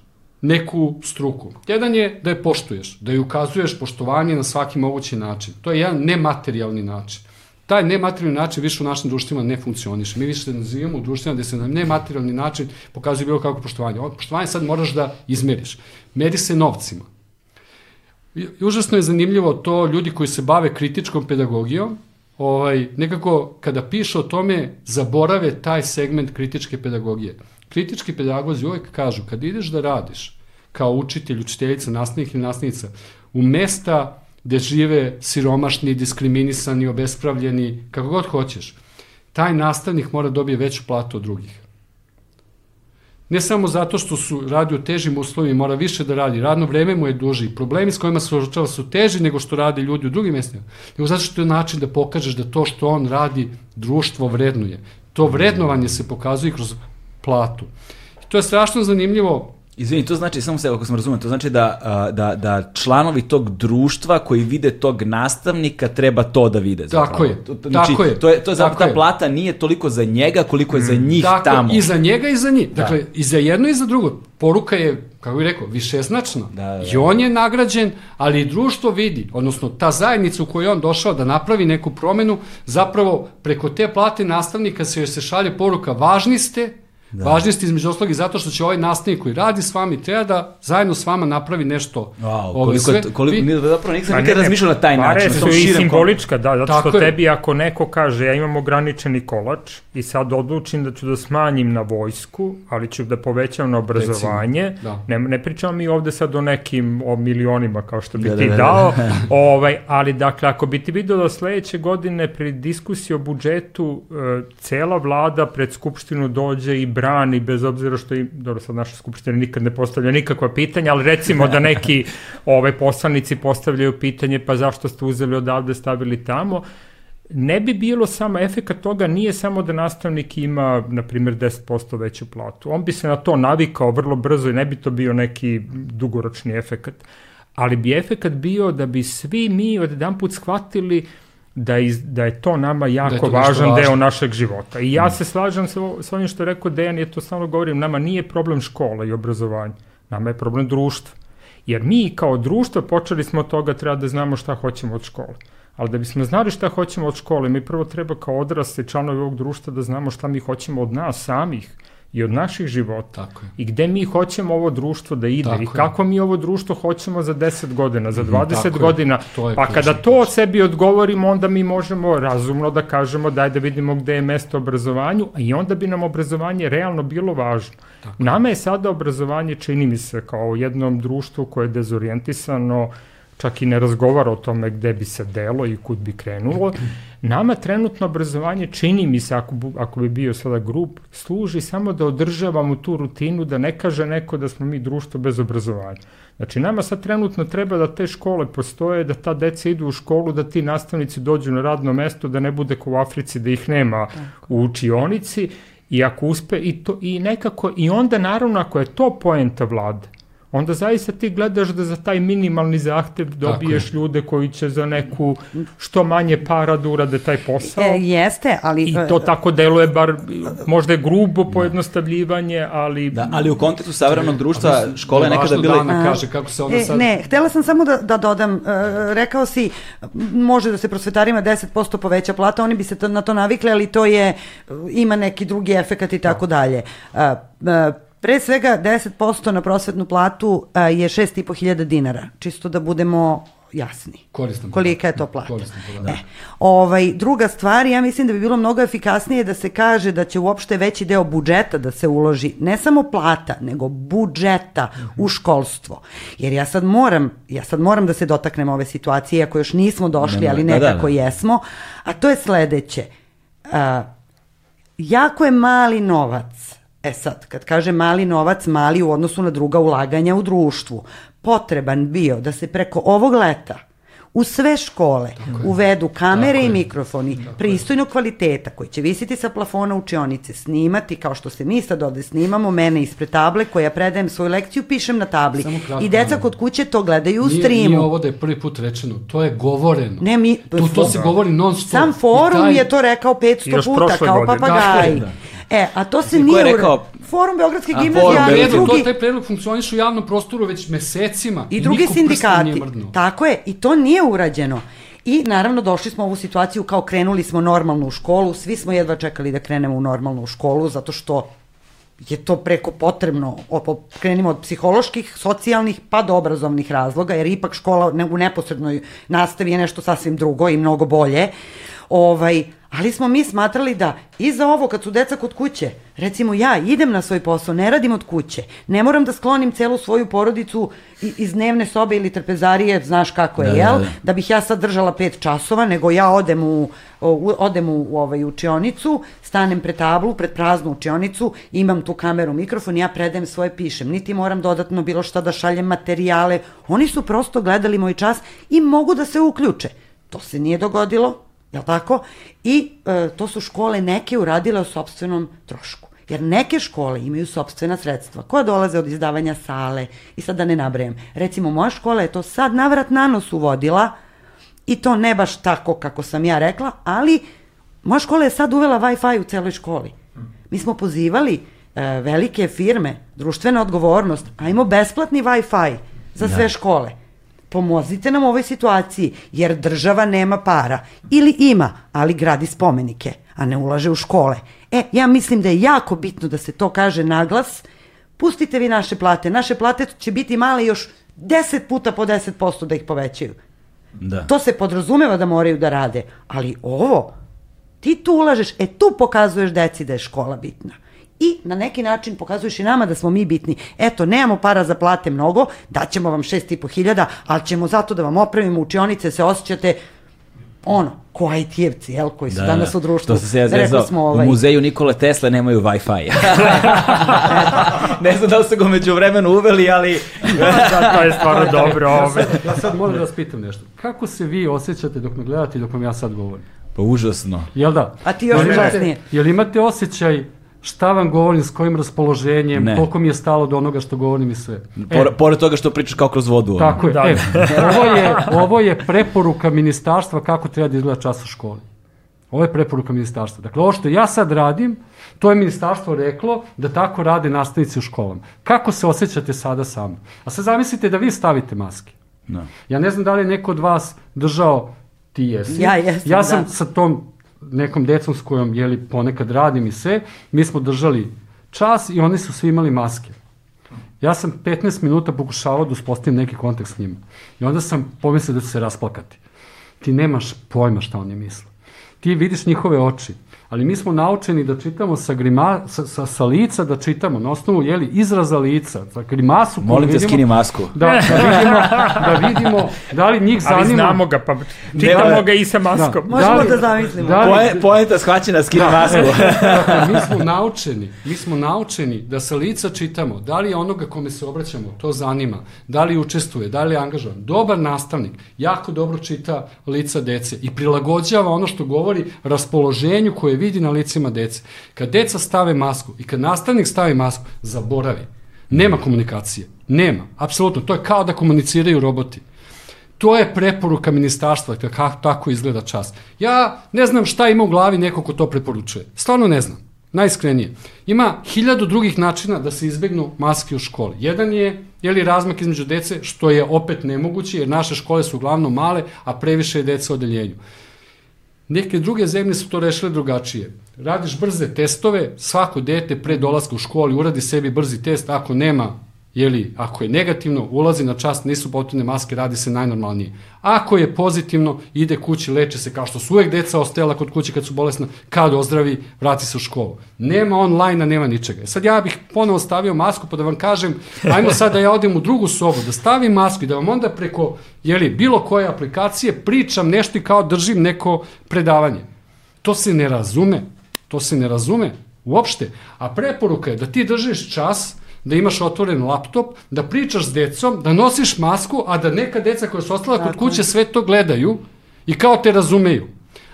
neku struku. Jedan je da je poštuješ, da je ukazuješ poštovanje na svaki mogući način. To je jedan nematerijalni način. Taj nematerijalni način više u našim društvima ne funkcioniše. Mi više se nazivamo u društvima gde se na nematerijalni način pokazuje bilo kako poštovanje. Ovo poštovanje sad moraš da izmeriš. Meri se novcima. I užasno je zanimljivo to ljudi koji se bave kritičkom pedagogijom, ovaj, nekako kada piše o tome zaborave taj segment kritičke pedagogije. Kritički pedagozi uvek kažu kad ideš da radiš kao učitelj, učiteljica, nastavnik ili nastavnica u mesta gde žive siromašni, diskriminisani, obespravljeni, kako god hoćeš, taj nastavnik mora da dobije veću platu od drugih. Ne samo zato što su radi u težim uslovima, mora više da radi, radno vreme mu je duži, problemi s kojima se suočava su teži nego što rade ljudi u drugim mestima, nego zato što je način da pokažeš da to što on radi društvo vrednuje. To vrednovanje se pokazuje kroz platu. I to je strašno zanimljivo
Izvini, to znači, samo se, ako sam razumio, to znači da, da, da članovi tog društva koji vide tog nastavnika treba to da vide.
Zapravo. Tako je,
znači, tako je. To je, to je zapravo, ta plata nije toliko za njega koliko je za mm. njih
tako,
tamo.
I za njega i za njih. Da. Dakle, i za jedno i za drugo. Poruka je, kako bih rekao, višeznačna. Da, da, da. I on je nagrađen, ali i društvo vidi, odnosno ta zajednica u kojoj on došao da napravi neku promenu, zapravo preko te plate nastavnika se joj se šalje poruka, važni ste, Da. Važni ste između oslog i zato što će ovaj nastavnik koji radi s vama i treba da zajedno s vama napravi nešto.
Wow, koliko, sve. koliko, vi... zapravo nisam pa nikad razmišljao na taj način.
Pare su i simbolička, da, zato Tako što je. tebi ako neko kaže ja imam ograničeni kolač i sad odlučim da ću da smanjim na vojsku, ali ću da povećam na obrazovanje, da. ne, ne pričamo mi ovde sad o nekim o milionima kao što bi da, ti da, da, dao, da. [laughs] ovaj, ali dakle ako bi ti vidio da sledeće godine pri diskusiji o budžetu e, cela vlada pred skupštinu dođe i brani, bez obzira što i, dobro, sad naša skupština nikad ne postavlja nikakva pitanja, ali recimo da neki [laughs] ove poslanici postavljaju pitanje, pa zašto ste uzeli odavde, stavili tamo, ne bi bilo samo efekat toga, nije samo da nastavnik ima, na primjer, 10% veću platu. On bi se na to navikao vrlo brzo i ne bi to bio neki dugoročni efekat. Ali bi efekat bio da bi svi mi od jedan put shvatili uh, da, iz, da je to nama jako da je važan važno. deo našeg života. I ja mm. se slažem sa, sa onim što je rekao Dejan, je to samo govorim, nama nije problem škola i obrazovanja, nama je problem društva. Jer mi kao društvo počeli smo od toga treba da znamo šta hoćemo od škole. Ali da bismo znali šta hoćemo od škole, mi prvo treba kao odrasli članovi ovog društva da znamo šta mi hoćemo od nas samih i od naših života.
Tako je.
I gde mi hoćemo ovo društvo da ide
Tako
i
je.
kako mi ovo društvo hoćemo za 10 godina, za 20
tako je.
godina.
To je
pa kada to sebi odgovorimo, onda mi možemo razumno da kažemo daj da vidimo gde je mesto obrazovanju, a i onda bi nam obrazovanje realno bilo važno. Nama je sada obrazovanje, čini mi se, kao jednom društvu koje je dezorijentisano, čak i ne razgovara o tome gde bi se delo i kud bi krenulo. Nama trenutno obrazovanje, čini mi se, ako, ako bi bio sada grup, služi samo da održavamo tu rutinu, da ne kaže neko da smo mi društvo bez obrazovanja. Znači, nama sad trenutno treba da te škole postoje, da ta deca idu u školu, da ti nastavnici dođu na radno mesto, da ne bude kao u Africi, da ih nema u učionici, i ako uspe, i, to, i nekako, i onda naravno ako je to poenta vlade, onda zaista ti gledaš da za taj minimalni zahtev dobiješ ljude koji će za neku što manje para da urade taj posao.
E, jeste, ali...
I to tako deluje, bar možda je grubo pojednostavljivanje, ali...
Da, ali u kontekstu savremenog društva škole je nekada bile...
da Ana kaže kako se ona
E,
sad...
ne, htela sam samo da, da dodam, e, rekao si, može da se prosvetarima 10% poveća plata, oni bi se to, na to navikli, ali to je, e, ima neki drugi efekat i tako dalje. E, e, Pre svega 10% na prosvetnu platu e, je 6.500 dinara, čisto da budemo jasni.
Koristan
Kolika je to plata.
Koristan.
E, ovaj, druga stvar, ja mislim da bi bilo mnogo efikasnije da se kaže da će uopšte veći deo budžeta da se uloži, ne samo plata, nego budžeta u školstvo. Jer ja sad moram, ja sad moram da se dotaknem ove situacije, iako još nismo došli,
Nema-
ali
da, da,
nekako
da.
jesmo, a to je sledeće. A, jako je mali novac. E sad, kad kaže mali novac, mali u odnosu na druga ulaganja u društvu, potreban bio da se preko ovog leta u sve škole uvedu kamere i mikrofoni pristojnog kvaliteta koji će visiti sa plafona učionice, snimati kao što se mi sad ovde snimamo, mene ispred table koja predajem svoju lekciju, pišem na tabli.
Samo kratko,
I deca kod kuće to gledaju u
Nije,
streamu.
nije ovo da je prvi put rečeno, to je govoreno.
Ne, mi,
Tu, to se govori non stop.
Sam forum
taj-
je to rekao 500
Još
puta, kao
godine.
papagaj.
Tako
E, a to se
I ko
nije...
rekao-
Forum Beogradske gimnazije, ali i drugi,
to, taj predlog funkcioniše u javnom prostoru već mesecima.
i drugi
niko prstom
sindikati. Tako je, i to nije urađeno. I naravno došli smo u ovu situaciju kao krenuli smo normalno u školu, svi smo jedva čekali da krenemo u normalnu školu, zato što je to preko potrebno, krenimo od psiholoških, socijalnih, pa do obrazovnih razloga, jer ipak škola u neposrednoj nastavi je nešto sasvim drugo i mnogo bolje. Ovaj, ali smo mi smatrali da i za ovo kad su deca kod kuće, recimo ja idem na svoj posao, ne radim od kuće, ne moram da sklonim celu svoju porodicu iz dnevne sobe ili trpezarije, znaš kako je,
Da, da,
jel?
da.
da bih ja sad držala pet časova, nego ja odem u, u odem u, u ovaj učionicu, stanem pred tablu, pred praznu učionicu, imam tu kameru, mikrofon, ja predajem svoje pišem, niti moram dodatno bilo šta da šaljem materijale. Oni su prosto gledali moj čas i mogu da se uključe. To se nije dogodilo, jel tako? I e, to su škole neke uradile o sobstvenom trošku. Jer neke škole imaju sobstvena sredstva koja dolaze od izdavanja sale i sad da ne nabrajam. Recimo, moja škola je to sad navrat na nos uvodila i to ne baš tako kako sam ja rekla, ali moja škola je sad uvela Wi-Fi u celoj školi. Mi smo pozivali e, velike firme, društvena odgovornost, ajmo besplatni Wi-Fi za sve škole. Pomozite nam u ovoj situaciji, jer država nema para. Ili ima, ali gradi spomenike, a ne ulaže u škole. E, ja mislim da je jako bitno da se to kaže naglas. Pustite vi naše plate. Naše plate će biti male još 10 puta po 10% da ih povećaju.
Da.
To se podrazumeva da moraju da rade, ali ovo, ti tu ulažeš, e tu pokazuješ deci da je škola bitna. I na neki način pokazuješ i nama da smo mi bitni. Eto, nemamo para za plate mnogo, daćemo vam šest i po hiljada, ali ćemo zato da vam opravimo učionice, se osjećate ono, ko IT-evci, jel, koji su danas u društvu.
To sam se ja zezao.
smo, ovaj,
U muzeju Nikole Tesle nemaju Wi-Fi. [laughs] ne znam da li su ga među vremenu uveli, ali...
da, to je stvarno [laughs] dobro.
Ja
Ove.
sad, ja sad moram da vas pitam nešto. Kako se vi osjećate dok me gledate i dok vam ja sad govorim?
Pa užasno.
Jel da?
A ti još užasnije.
Jel imate osjećaj šta vam govorim, s kojim raspoloženjem,
Ne.
koliko mi je stalo do onoga što govorim i sve?
Por, pored toga što pričaš kao kroz vodu. ono.
Tako je.
Da.
E, [laughs] ovo je. Ovo je preporuka ministarstva kako treba da izgleda čas u školi. Ovo je preporuka ministarstva. Dakle, ovo što ja sad radim, to je ministarstvo reklo da tako rade nastavnici u školama. Kako se osjećate sada sa mnom? A sad zamislite da vi stavite maske.
Da.
Ja ne znam da li je neko od vas držao, ti jesi.
Ja jesam,
Ja sam
da.
sa tom nekom decom s kojom jeli, ponekad radim i sve, mi smo držali čas i oni su svi imali maske. Ja sam 15 minuta pokušavao da uspostavim neki kontakt s njima. I onda sam pomislio da će se rasplakati. Ti nemaš pojma šta oni misle. Ti vidiš njihove oči ali mi smo naučeni da čitamo sa, grima, sa, sa, sa lica, da čitamo na osnovu jeli, izraza lica, za grimasu koju
Molim te skini masku.
Da, da, vidimo, da vidimo da li njih zanima...
Ali znamo ga, pa čitamo da, ga i sa maskom.
Da, Možemo da, li, da zamislimo. Da
li, Poje, poenta shvaćena skini da, masku. [laughs]
dakle, mi smo naučeni, mi smo naučeni da sa lica čitamo da li onoga kome se obraćamo, to zanima, da li učestvuje, da li je angažovan. Dobar nastavnik jako dobro čita lica dece i prilagođava ono što govori raspoloženju koje vidi na licima dece. Kad deca stave masku i kad nastavnik stavi masku, zaboravi. Nema komunikacije. Nema. Apsolutno. To je kao da komuniciraju roboti. To je preporuka ministarstva kako tako izgleda čas. Ja ne znam šta ima u glavi neko ko to preporučuje. Stvarno ne znam. Najiskrenije. Ima hiljadu drugih načina da se izbegnu maske u školi. Jedan je je li razmak između dece, što je opet nemoguće, jer naše škole su uglavnom male, a previše je dece u odeljenju. Neke druge zemlje su to rešile drugačije. Radiš brze testove, svako dete pre dolaska u školi uradi sebi brzi test, ako nema Jeli, ako je negativno, ulazi na čast, nisu potrebne maske, radi se najnormalnije. Ako je pozitivno, ide kući, leče se, kao što su uvek deca ostajala kod kuće kad su bolesna, kad ozdravi, vrati se u školu. Nema online-a, nema ničega. E sad ja bih ponovo stavio masku, pa da vam kažem, ajmo sad da ja odem u drugu sobu, da stavim masku i da vam onda preko, jeli, bilo koje aplikacije pričam nešto i kao držim neko predavanje. To se ne razume. To se ne razume uopšte. A preporuka je da ti držiš čas, da imaš otvoren laptop, da pričaš s decom, da nosiš masku, a da neka deca koja su ostala kod kuće sve to gledaju i kao te razumeju.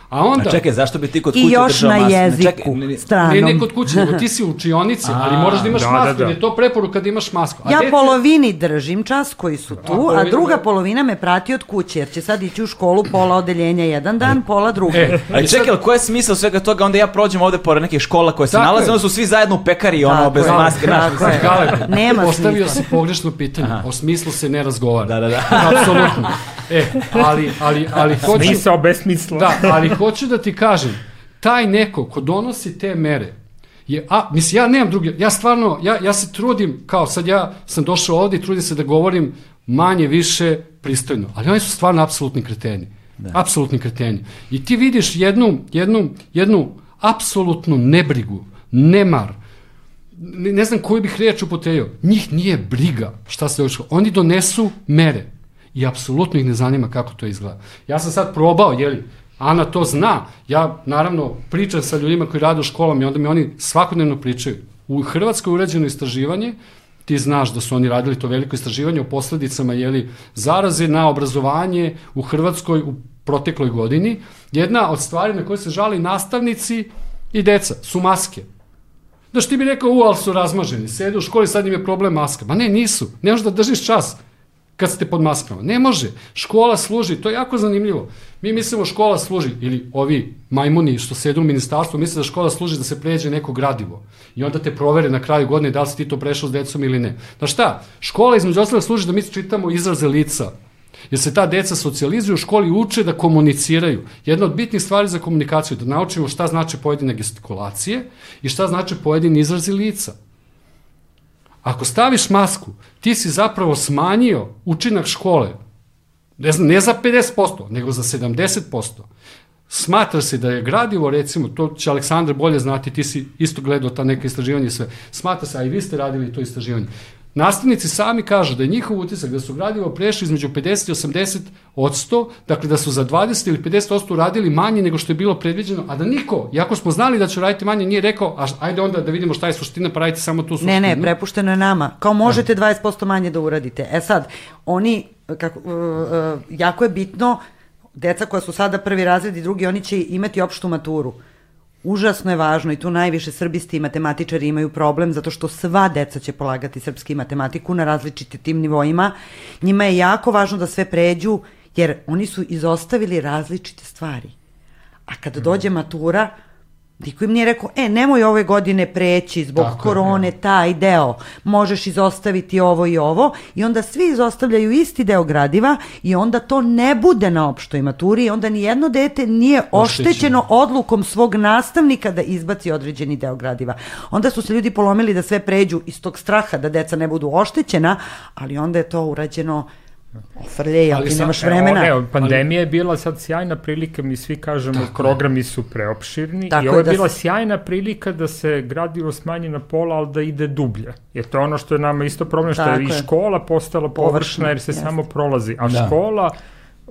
A onda...
A čekaj, zašto bi ti kod kuće držao
masku? I još na jeziku, čekaj, ne, stranom.
Ne, ne kod kuće, nego ti si u učionici, ali moraš da imaš da, masku, da, da. je to preporuka da imaš masku.
A ja dete... polovini držim čas koji su tu, a, a druga polovina me prati od kuće, jer će sad ići u školu pola odeljenja jedan dan, pola drugi. E,
a čekaj, ali koji je smisao svega toga? Onda ja prođem ovde pored nekih škola koje se Tako nalaze, onda su svi zajedno u pekari, ono, tako bez je. maske.
Tako naš, je. Nema
Postavio si pogrešno pitanje, Aha. o smislu se ne razgovara.
Da, da, da.
Apsolutno. E, ali, ali, ali hoću...
Smisao bez smisla.
Da, ali hoću da ti kažem taj neko ko donosi te mere, je, a, mislim, ja nemam druge, ja stvarno, ja, ja se trudim, kao sad ja sam došao ovde i trudim se da govorim manje, više, pristojno, ali oni su stvarno apsolutni kreteni. Da. Apsolutni kreteni. I ti vidiš jednu, jednu, jednu apsolutnu nebrigu, nemar, ne, ne znam koju bih reč upotrebio, njih nije briga šta se došlo. Oni donesu mere i apsolutno ih ne zanima kako to izgleda. Ja sam sad probao, jeli, Ana to zna. Ja, naravno, pričam sa ljudima koji rade u školama i onda mi oni svakodnevno pričaju. U Hrvatskoj urađeno istraživanje, ti znaš da su oni radili to veliko istraživanje o posledicama jeli, zaraze na obrazovanje u Hrvatskoj u protekloj godini. Jedna od stvari na koje se žali nastavnici i deca su maske. Što ti bi rekao, u, ali su razmaženi, sede u školi, sad im je problem maska. Ma ne, nisu. Ne možeš da držiš čas kad ste pod maskama. Ne može. Škola služi, to je jako zanimljivo. Mi mislimo škola služi, ili ovi majmuni što sedu u ministarstvu, misle da škola služi da se pređe neko gradivo. I onda te provere na kraju godine da li si ti to prešao s decom ili ne. Da šta? Škola između ostalog služi da mi čitamo izraze lica. Jer se ta deca socijalizuju u školi uče da komuniciraju. Jedna od bitnih stvari za komunikaciju je da naučimo šta znači pojedine gestikulacije i šta znači pojedini izrazi lica. Ako staviš masku, ti si zapravo smanjio učinak škole, ne, ne za 50%, nego za 70%. Smatra se da je gradivo, recimo, to će Aleksandar bolje znati, ti si isto gledao ta neka istraživanja i sve, smatra se, a i vi ste radili to istraživanje, Nastavnici sami kažu da je njihov utisak da su gradivo prešli između 50 i 80 od 100, dakle da su za 20 ili 50 odsto radili manje nego što je bilo predviđeno, a da niko, iako smo znali da će raditi manje, nije rekao, a ajde onda da vidimo šta je suština, pa radite samo tu suštinu.
Ne, ne, prepušteno je nama. Kao možete 20% manje da uradite. E sad, oni, kako, uh, uh, jako je bitno, deca koja su sada prvi razred i drugi, oni će imati opštu maturu. Užasno je važno i tu najviše srbisti i matematičari imaju problem zato što sva deca će polagati srpski matematiku na različitim tim nivoima. Njima je jako važno da sve pređu jer oni su izostavili različite stvari. A kada dođe matura, Niko im nije rekao, e, nemoj ove godine preći zbog Tako korone, je. taj deo, možeš izostaviti ovo i ovo, i onda svi izostavljaju isti deo gradiva i onda to ne bude na opštoj maturi i onda ni jedno dete nije oštećeno, oštećeno odlukom svog nastavnika da izbaci određeni deo gradiva. Onda su se ljudi polomili da sve pređu iz tog straha da deca ne budu oštećena, ali onda je to urađeno Ofrlje, ali ti nemaš vremena.
Evo, pandemija je bila sad sjajna prilika, mi svi kažemo Tako programi su preopširni Tako i ovo je da bila se... sjajna prilika da se gradivo smanji na pola, ali da ide dublje. Jer to je ono što je nama isto problem, što Tako je i škola postala površna jer se jasno. samo prolazi, a da. škola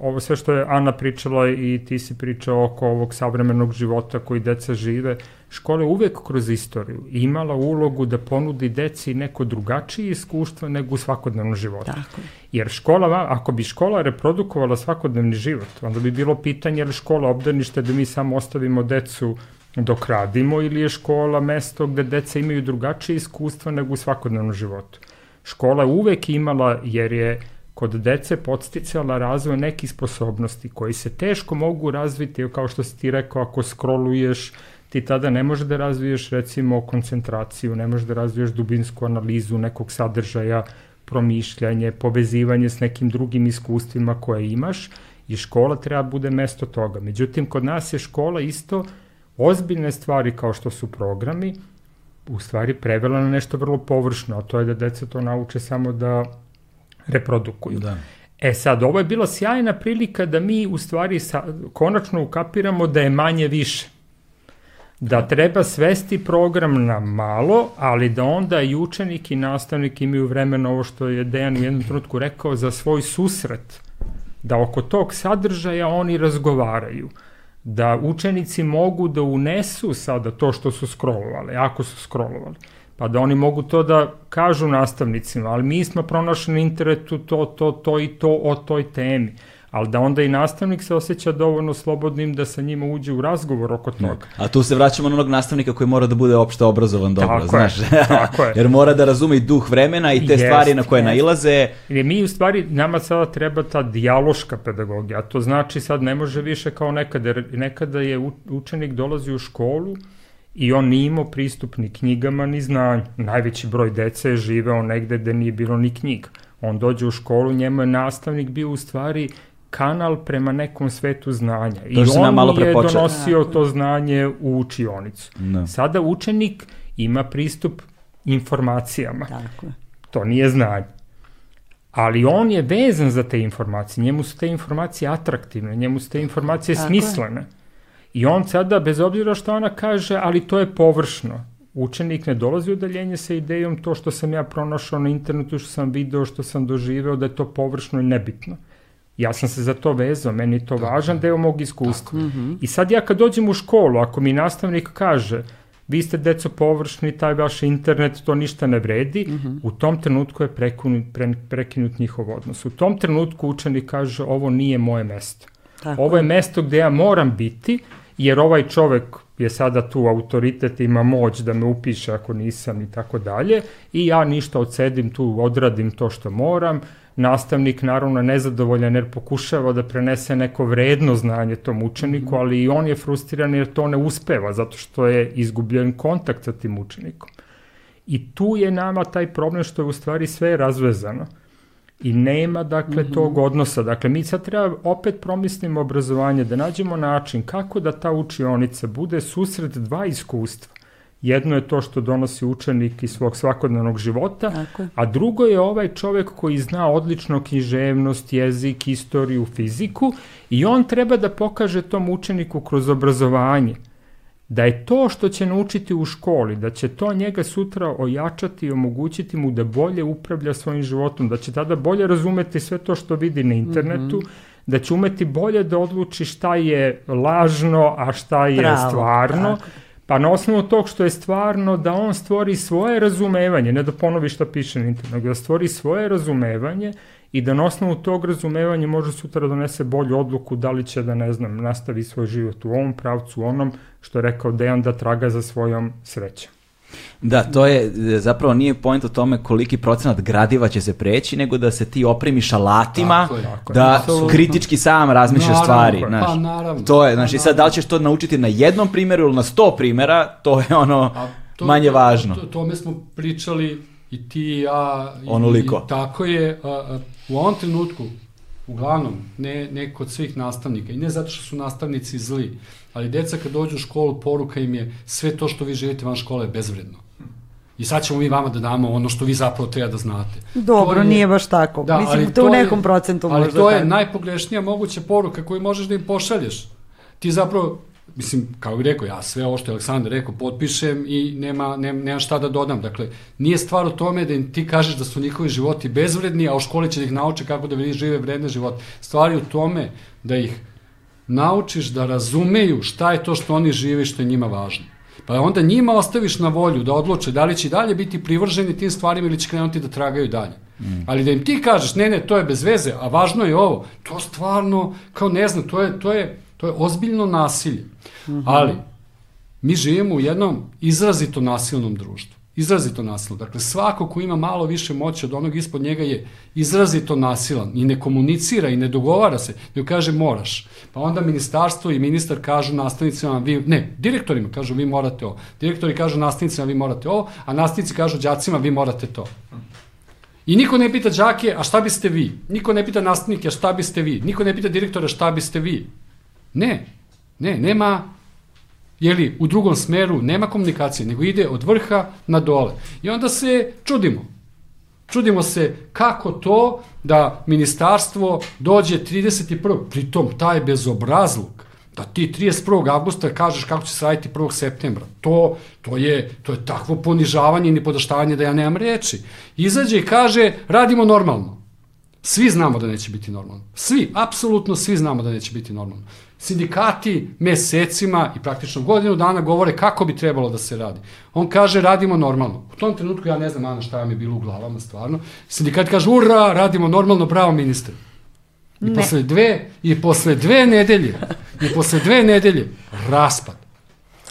ovo sve što je Ana pričala i ti si pričao oko ovog savremenog života koji deca žive, škola je uvek kroz istoriju imala ulogu da ponudi deci neko drugačije iskustvo nego u svakodnevnom životu. Tako. Jer škola, ako bi škola reprodukovala svakodnevni život, onda bi bilo pitanje je li škola obdanište da mi samo ostavimo decu dok radimo ili je škola mesto gde deca imaju drugačije iskustva nego u svakodnevnom životu. Škola je uvek imala, jer je kod dece podsticala razvoj nekih sposobnosti koji se teško mogu razviti, kao što si ti rekao, ako scrolluješ, ti tada ne možeš da razviješ recimo koncentraciju, ne možeš da razviješ dubinsku analizu nekog sadržaja, promišljanje, povezivanje s nekim drugim iskustvima koje imaš i škola treba bude mesto toga. Međutim, kod nas je škola isto ozbiljne stvari kao što su programi, u stvari prevela na nešto vrlo površno, a to je da deca to nauče samo da reprodukuju. Da. E sad, ovo je bila sjajna prilika da mi u stvari sa, konačno ukapiramo da je manje više. Da treba svesti program na malo, ali da onda i učenik i nastavnik imaju vremena ovo što je Dejan u jednom trenutku rekao za svoj susret. Da oko tog sadržaja oni razgovaraju. Da učenici mogu da unesu sada to što su scrollovali, ako su scrollovali pa da oni mogu to da kažu nastavnicima, ali mi smo pronašli na internetu to, to, to i to o toj temi ali da onda i nastavnik se osjeća dovoljno slobodnim da sa njima uđe u razgovor oko toga.
A tu se vraćamo na onog nastavnika koji mora da bude opšte obrazovan dobro,
tako
znaš.
Je, tako je. [laughs]
Jer mora da razume i duh vremena i te jest, stvari na koje jest. nailaze.
Jer mi u stvari, nama sada treba ta dijaloška pedagogija, a to znači sad ne može više kao nekada, jer nekada je učenik dolazi u školu, i on nije imao pristup ni knjigama ni znanju. Najveći broj dece je živeo negde gde nije bilo ni knjiga. On dođe u školu, njemu je nastavnik bio u stvari kanal prema nekom svetu znanja. To I on malo je prepočet. donosio to znanje u učionicu. No. Da. Sada učenik ima pristup informacijama. Tako. To nije znanje. Ali on je vezan za te informacije. Njemu su te informacije atraktivne, njemu su te informacije Tako smislene. Je. I on sada, bez obzira što ona kaže, ali to je površno. Učenik ne dolazi u udaljenje sa idejom to što sam ja pronašao na internetu, što sam video, što sam doživeo, da je to površno i nebitno. Ja sam se za to vezao, meni je to Tako. važan deo mog iskustva. Tako. I sad ja kad dođem u školu, ako mi nastavnik kaže, vi ste deco površni, taj vaš internet, to ništa ne vredi, uh -huh. u tom trenutku je prekinut, pre, prekinut njihov odnos. U tom trenutku učenik kaže, ovo nije moje mesto. Tako. Ovo je mesto gde ja moram biti, jer ovaj čovek je sada tu autoritet, ima moć da me upiše ako nisam i tako dalje i ja ništa odsedim tu, odradim to što moram, nastavnik naravno nezadovoljan jer pokušava da prenese neko vredno znanje tom učeniku, mhm. ali i on je frustriran jer to ne uspeva zato što je izgubljen kontakt sa tim učenikom. I tu je nama taj problem što je u stvari sve razvezano i nema dakle mm -hmm. tog odnosa. Dakle, mi sad treba opet promislimo obrazovanje, da nađemo način kako da ta učionica bude susret dva iskustva. Jedno je to što donosi učenik iz svog svakodnevnog života, Tako. a drugo je ovaj čovek koji zna odlično književnost, jezik, istoriju, fiziku i on treba da pokaže tom učeniku kroz obrazovanje da je to što će naučiti u školi, da će to njega sutra ojačati i omogućiti mu da bolje upravlja svojim životom, da će tada bolje razumeti sve to što vidi na internetu, mm -hmm. da će umeti bolje da odluči šta je lažno, a šta je Pravo, stvarno, tako. Pa na osnovu tog što je stvarno da on stvori svoje razumevanje, ne da ponovi šta piše na internetu, da stvori svoje razumevanje i da na osnovu tog razumevanja može sutra da donese bolju odluku da li će da, ne znam, nastavi svoj život u ovom pravcu, u onom, što je rekao Dejan, da traga za svojom srećom.
Da, to je zapravo nije point o tome koliki procenat gradiva će se preći, nego da se ti opremiš alatima,
Tako je, tako
je.
da
Apsolutno.
kritički sam razmišljaš
Naravno,
stvari.
pa
Znaš.
naravno.
To je,
Pa
znači sad
naravno.
da li ćeš to naučiti na jednom primjeru ili na sto primjera, to je ono
A
manje važno.
To, tome smo pričali i ti i ja. I,
Onoliko.
I, tako je. A, a, u ovom trenutku, uglavnom, ne, ne kod svih nastavnika, i ne zato što su nastavnici zli, ali deca kad dođu u školu, poruka im je sve to što vi živite van škole je bezvredno. I sad ćemo mi vama da damo ono što vi zapravo treba da znate.
Dobro,
je-
nije baš tako.
Da,
Mislim,
ali
to u
je-
nekom procentu
ali
možda
to je
tako.
najpogrešnija moguća poruka koju možeš da im pošalješ. Ti zapravo, mislim, kao bih rekao, ja sve ovo što je Aleksandar rekao, potpišem i nema, nema, nema šta da dodam. Dakle, nije stvar u tome da im ti kažeš da su njihovi životi bezvredni, a u školi će da ih nauče kako da žive vredne živote. Stvar je u tome da ih naučiš da razumeju šta je to što oni žive i što je njima važno. Pa onda njima ostaviš na volju da odluče da li će dalje biti privrženi tim stvarima ili će krenuti da tragaju dalje. Mm. Ali da im ti kažeš, ne, ne, to je bez veze, a važno je ovo, to stvarno, kao ne znam, to je, to je, to je ozbiljno nasilje. Mm -hmm. Ali, mi živimo u jednom izrazito nasilnom društvu. Izrazito nasilno. Dakle, svako ko ima malo više moći od onog ispod njega je izrazito nasilan i ne komunicira i ne dogovara se, nego kaže moraš. Pa onda ministarstvo i ministar kažu nastavnicima, vi, ne, direktorima kažu vi morate ovo. Direktori kažu nastavnicima vi morate ovo, a nastavnici kažu đacima vi morate to. I niko ne pita đake, a šta biste vi? Niko ne pita nastavnike, a šta biste vi? Niko ne pita direktora, šta biste vi? Ne, ne, nema jeli, u drugom smeru nema komunikacije, nego ide od vrha na dole. I onda se čudimo. Čudimo se kako to da ministarstvo dođe 31. Pritom taj bezobrazluk da ti 31. avgusta kažeš kako će se raditi 1. septembra. To, to, je, to je takvo ponižavanje i nipodaštavanje da ja nemam reči. Izađe i kaže radimo normalno. Svi znamo da neće biti normalno. Svi, apsolutno svi znamo da neće biti normalno. Sindikati mesecima i praktično godinu dana govore kako bi trebalo da se radi. On kaže radimo normalno. U tom trenutku ja ne znam Ana šta vam je bilo u glavama stvarno. Sindikati kažu ura, radimo normalno, bravo ministre. I
Ne.
posle dve, i posle dve nedelje, i posle dve nedelje, raspad.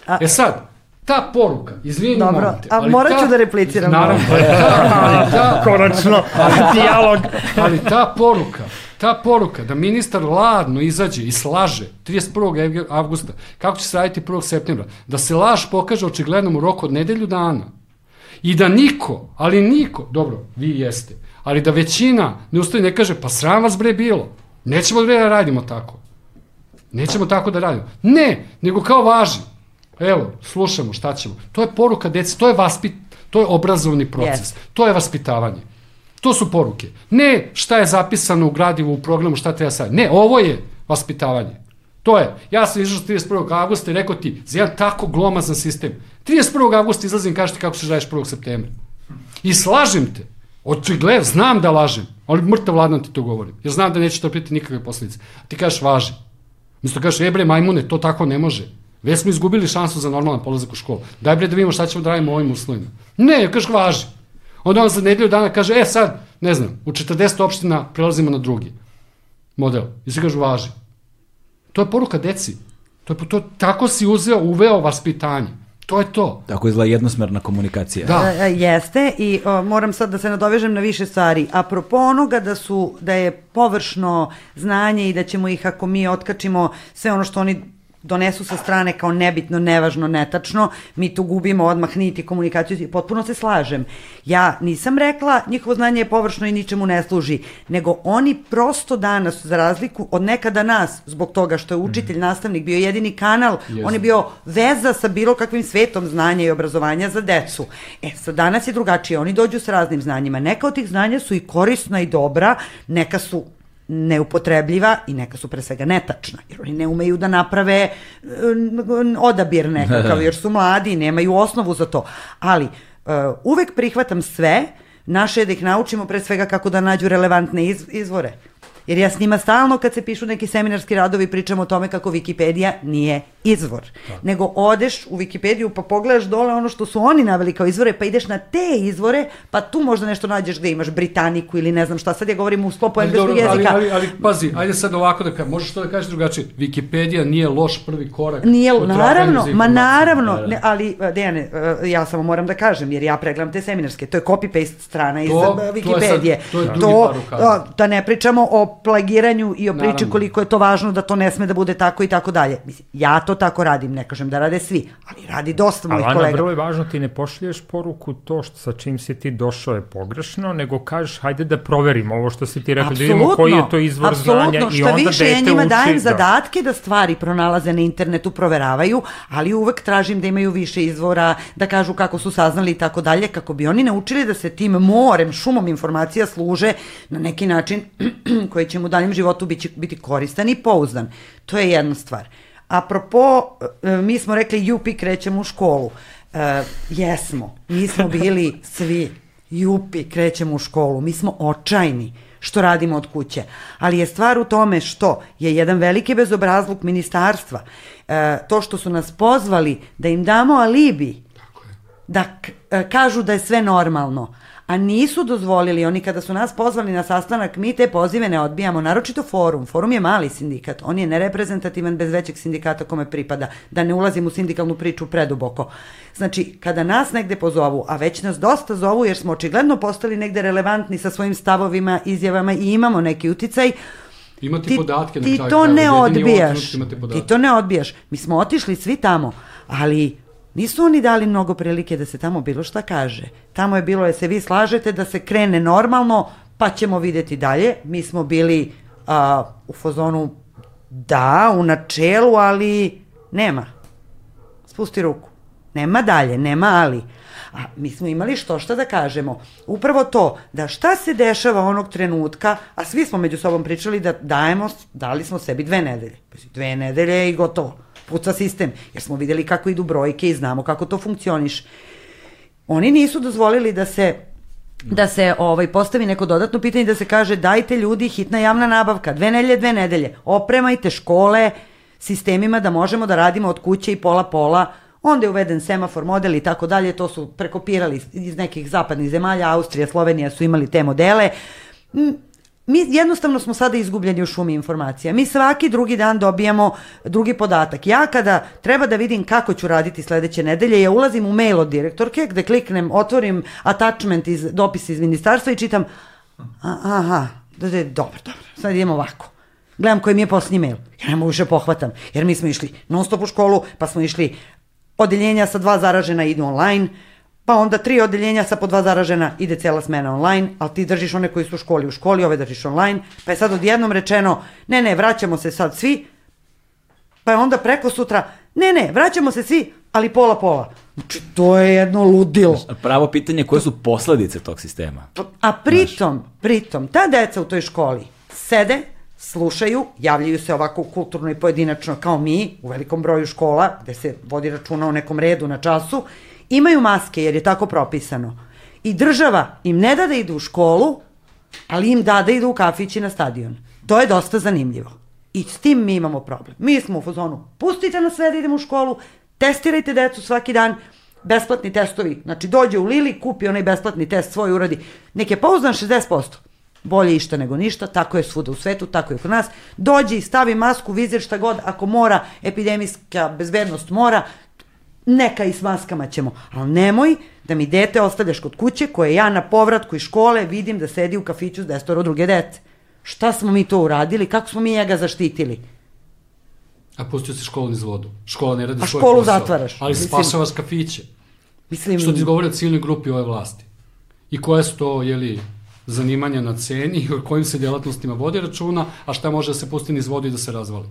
A-
e sad, ta poruka, izvini
Dobro,
molim te,
a
ali
morat ću
ta-
da repliciram
Naravno, ali ta, ali ta,
Konačno, dijalog.
ali ta poruka, ta poruka da ministar ladno izađe i slaže 31. avgusta, kako će se raditi 1. septembra, da se laž pokaže očiglednom u roku od nedelju dana i da niko, ali niko, dobro, vi jeste, ali da većina ne ustaje i ne kaže, pa sram vas bre bilo, nećemo bre da radimo tako. Nećemo tako da radimo. Ne, nego kao važi. Evo, slušamo šta ćemo. To je poruka deci, to je vaspit, to je obrazovni proces,
Jeste.
to je vaspitavanje. To su poruke. Ne šta je zapisano u gradivu u programu, šta treba sad. Ne, ovo je vaspitavanje. To je. Ja sam izašao 31. augusta i rekao ti, za jedan tako glomazan sistem. 31. augusta izlazim i ti kako se radiš 1. septembra. I slažem te. Očigledno, znam da lažem, ali mrtav ladno ti to govorim. Jer znam da neće trpiti nikakve posljedice. A ti kažeš važi. Misto kažeš, e bre majmune, to tako ne može. Već smo izgubili šansu za normalan polazak u školu. Daj bre da vidimo šta ćemo da radimo u ovim uslovima. Ne, kažeš važi. Onda on za nedelju dana kaže, e sad, ne znam, u 40 opština prelazimo na drugi model. I se kažu važi. To je poruka deci. To je, to, tako si uzeo, uveo vaspitanje. To je to.
Tako izgleda jednosmerna komunikacija.
Da.
E, e, Jeste i o, moram sad da se nadovežem na više stvari. Apropo onoga da su da je površno znanje i da ćemo ih ako mi otkačimo sve ono što oni donesu sa strane kao nebitno, nevažno, netačno, mi tu gubimo odmah niti komunikaciju potpuno se slažem. Ja nisam rekla njihovo znanje je površno i ničemu ne služi, nego oni prosto danas, za razliku od nekada nas, zbog toga što je učitelj, nastavnik bio jedini kanal, on je bio veza sa bilo kakvim svetom znanja i obrazovanja za decu. E, sad danas je drugačije, oni dođu sa raznim znanjima. Neka od tih znanja su i korisna i dobra, neka su neupotrebljiva i neka su pre svega netačna, jer oni ne umeju da naprave e, odabir nekakav, [laughs] jer su mladi i nemaju osnovu za to. Ali e, uvek prihvatam sve, naše je da ih naučimo pre svega kako da nađu relevantne iz, izvore. Jer ja s njima stalno kad se pišu neki seminarski radovi pričam o tome kako Wikipedia nije izvor. Da. Nego odeš u Wikipediju pa pogledaš dole ono što su oni naveli kao izvore pa ideš na te izvore pa tu možda nešto nađeš gde imaš Britaniku ili ne znam šta. Sad ja govorim u sklopu engleskog jezika.
Ali, ali, ali, pazi, ajde sad ovako da kažem, možeš to da kažeš drugačije. Wikipedia nije loš prvi korak.
Nije, naravno, ma naravno, da, da. ne, ali Dejane, e, ja samo moram da kažem, jer ja pregledam te seminarske, to je copy-paste strana iz to, Wikipedije.
To, je sad, to, je to
da ne pričamo o plagiranju i o priči naravno. koliko je to važno da to ne sme da bude tako i tako dalje. Mislim, ja to tako radim, ne kažem da rade svi, ali radi dosta mojih kolega. Ali
vrlo je važno, ti ne pošliješ poruku to što sa čim si ti došao je pogrešno, nego kažeš hajde da proverimo ovo što si ti rekao, da vidimo koji je to izvor znanja i onda dete uči. više, ja njima
dajem da. zadatke da stvari pronalaze na internetu, proveravaju, ali uvek tražim da imaju više izvora, da kažu kako su saznali i tako dalje, kako bi oni naučili da se tim morem, šumom informacija služe na neki način [clears throat] koji će mu u daljem životu biti, biti koristan i pouzdan. To je jedna stvar. Apropo, e, mi smo rekli jupi krećemo u školu. E, jesmo, mi smo bili svi jupi krećemo u školu, mi smo očajni što radimo od kuće. Ali je stvar u tome što je jedan veliki bezobrazluk ministarstva, e, to što su nas pozvali da im damo alibi, da e, kažu da je sve normalno, a nisu dozvolili, oni kada su nas pozvali na sastanak, mi te pozive ne odbijamo, naročito forum. Forum je mali sindikat, on je nereprezentativan bez većeg sindikata kome pripada, da ne ulazim u sindikalnu priču preduboko. Znači, kada nas negde pozovu, a već nas dosta zovu jer smo očigledno postali negde relevantni sa svojim stavovima, izjavama i imamo neki uticaj,
Ima ti, podatke
na ti to ne odbijaš. Ti to ne odbijaš. Mi smo otišli svi tamo, ali Nisu oni dali mnogo prilike da se tamo bilo šta kaže. Tamo je bilo, je se vi slažete da se krene normalno, pa ćemo videti dalje. Mi smo bili a, u fazonu da, u načelu, ali nema. Spusti ruku. Nema dalje, nema ali. A mi smo imali što šta da kažemo. Upravo to, da šta se dešava onog trenutka, a svi smo među sobom pričali da dajemo, dali smo sebi dve nedelje. Dve nedelje i gotovo puca sistem, jer smo videli kako idu brojke i znamo kako to funkcioniš. Oni nisu dozvolili da se da se ovaj postavi neko dodatno pitanje da se kaže dajte ljudi hitna javna nabavka, dve nedelje, dve nedelje, opremajte škole sistemima da možemo da radimo od kuće i pola pola, onda je uveden semafor model i tako dalje, to su prekopirali iz nekih zapadnih zemalja, Austrija, Slovenija su imali te modele mi jednostavno smo sada izgubljeni u šumi informacija. Mi svaki drugi dan dobijamo drugi podatak. Ja kada treba da vidim kako ću raditi sledeće nedelje, ja ulazim u mail od direktorke gde kliknem, otvorim attachment iz dopisa iz ministarstva i čitam aha, da, da, dobro, dobro, sad idemo ovako. Gledam koji mi je posljednji mail. Ja ne mogu više pohvatam, jer mi smo išli non stop u školu, pa smo išli odeljenja sa dva zaražena idu online, pa onda tri odeljenja sa po dva zaražena, ide cela smena online, ali ti držiš one koji su u školi u školi, ove držiš online, pa je sad odjednom rečeno, ne, ne, vraćamo se sad svi, pa je onda preko sutra, ne, ne, vraćamo se svi, ali pola pola. Znači, to je jedno ludilo.
Pravo pitanje, koje su posledice tog sistema?
A pritom, pritom, ta deca u toj školi sede, slušaju, javljaju se ovako kulturno i pojedinačno kao mi, u velikom broju škola, gde se vodi računa o nekom redu na času, imaju maske jer je tako propisano. I država im ne da da idu u školu, ali im da da idu u kafić i na stadion. To je dosta zanimljivo. I s tim mi imamo problem. Mi smo u fazonu, pustite nas sve da idemo u školu, testirajte decu svaki dan, besplatni testovi. Znači, dođe u Lili, kupi onaj besplatni test svoj uradi. Nek je pouzdan 60%. Bolje išta nego ništa, tako je svuda u svetu, tako je kod nas. Dođi, stavi masku, vizir, šta god, ako mora, epidemijska bezbednost mora, neka i s maskama ćemo, ali nemoj da mi dete ostavljaš kod kuće koje ja na povratku iz škole vidim da sedi u kafiću s destoro druge dece. Šta smo mi to uradili? Kako smo mi njega zaštitili?
A pustio se školu iz vodu. Škola ne radi
A
svoj
školu posao. zatvaraš.
Ali Mislim... spašavaš kafiće. Mislim... Što ti govori o cijeloj grupi ove vlasti. I koje su to, jeli, zanimanja na ceni, [laughs] o kojim se delatnostima vodi računa, a šta može da se pusti niz vodu i da se razvali.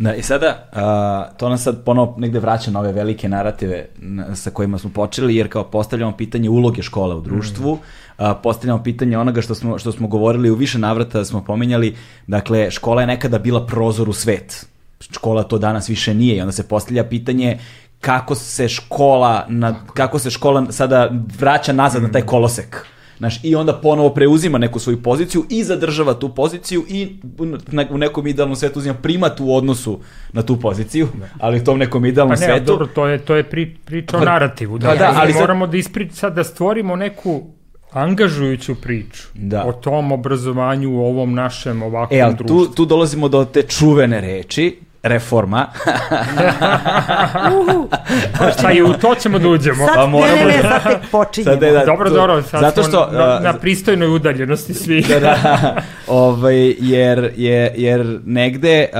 Da, i sada, uh, to nas sad ponovo negde vraća na ove velike narative sa kojima smo počeli, jer kao postavljamo pitanje uloge škola u društvu, mm. postavljamo pitanje onoga što smo, što smo govorili u više navrata, smo pominjali, dakle, škola je nekada bila prozor u svet. Škola to danas više nije i onda se postavlja pitanje kako se škola, na, kako se škola sada vraća nazad mm. na taj kolosek Znaš, I onda ponovo preuzima neku svoju poziciju i zadržava tu poziciju i u nekom idealnom svetu uzima primat u odnosu na tu poziciju, ali u tom nekom idealnom
pa ne,
svetu...
Dobro, to je, to je pri, priča o pa- narativu. Da, pa da, ali moramo sad... da isprič, sad da stvorimo neku angažujuću priču da. o tom obrazovanju u ovom našem ovakvom e, društvu.
Tu, tu dolazimo do te čuvene reči, reforma.
pa i u to ćemo da uđemo.
Sad, pa moramo ne, ne, ne, sad tek počinjemo. Sad,
da, dobro, dobro, sad zato što, smo na, na pristojnoj udaljenosti svi. da, da, [laughs]
ovaj, jer, jer, jer negde uh,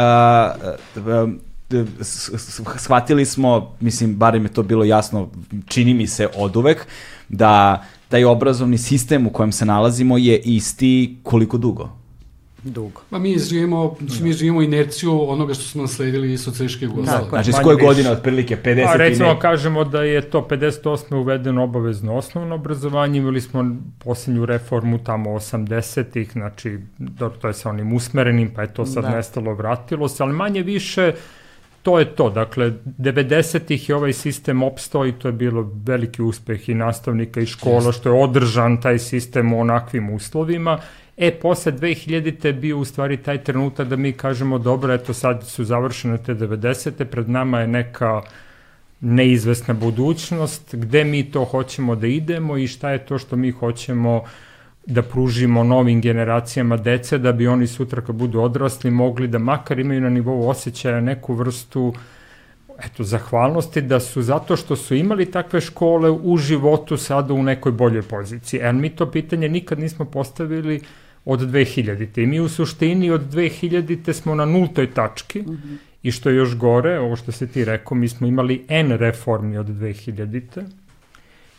shvatili smo, mislim, barem je to bilo jasno, čini mi se od uvek, da taj obrazovni sistem u kojem se nalazimo je isti koliko dugo?
Dugo.
Ma mi živimo, mi živimo inerciju onoga što smo nasledili iz socijalističke Jugoslavije.
Znači, s koje godine otprilike? 50
A recimo, ne... kažemo da je to 58. uvedeno obavezno osnovno obrazovanje, imali smo posljednju reformu tamo 80-ih, znači, dobro, to je sa onim usmerenim, pa je to sad da. nestalo, vratilo se, ali manje više to je to. Dakle, 90-ih je ovaj sistem opstao i to je bilo veliki uspeh i nastavnika i škola, što je održan taj sistem u onakvim uslovima. E, posle 2000-te je bio u stvari taj trenutak da mi kažemo, dobro, eto sad su završene te 90-te, pred nama je neka neizvesna budućnost, gde mi to hoćemo da idemo i šta je to što mi hoćemo uh, da pružimo novim generacijama dece da bi oni sutra kad budu odrasli mogli da makar imaju na nivou osjećaja neku vrstu eto, zahvalnosti da su zato što su imali takve škole u životu sada u nekoj boljoj poziciji. E, mi to pitanje nikad nismo postavili od 2000. I mi u suštini od 2000. smo na nultoj tački mm -hmm. i što je još gore, ovo što se ti rekao, mi smo imali N reformi od 2000.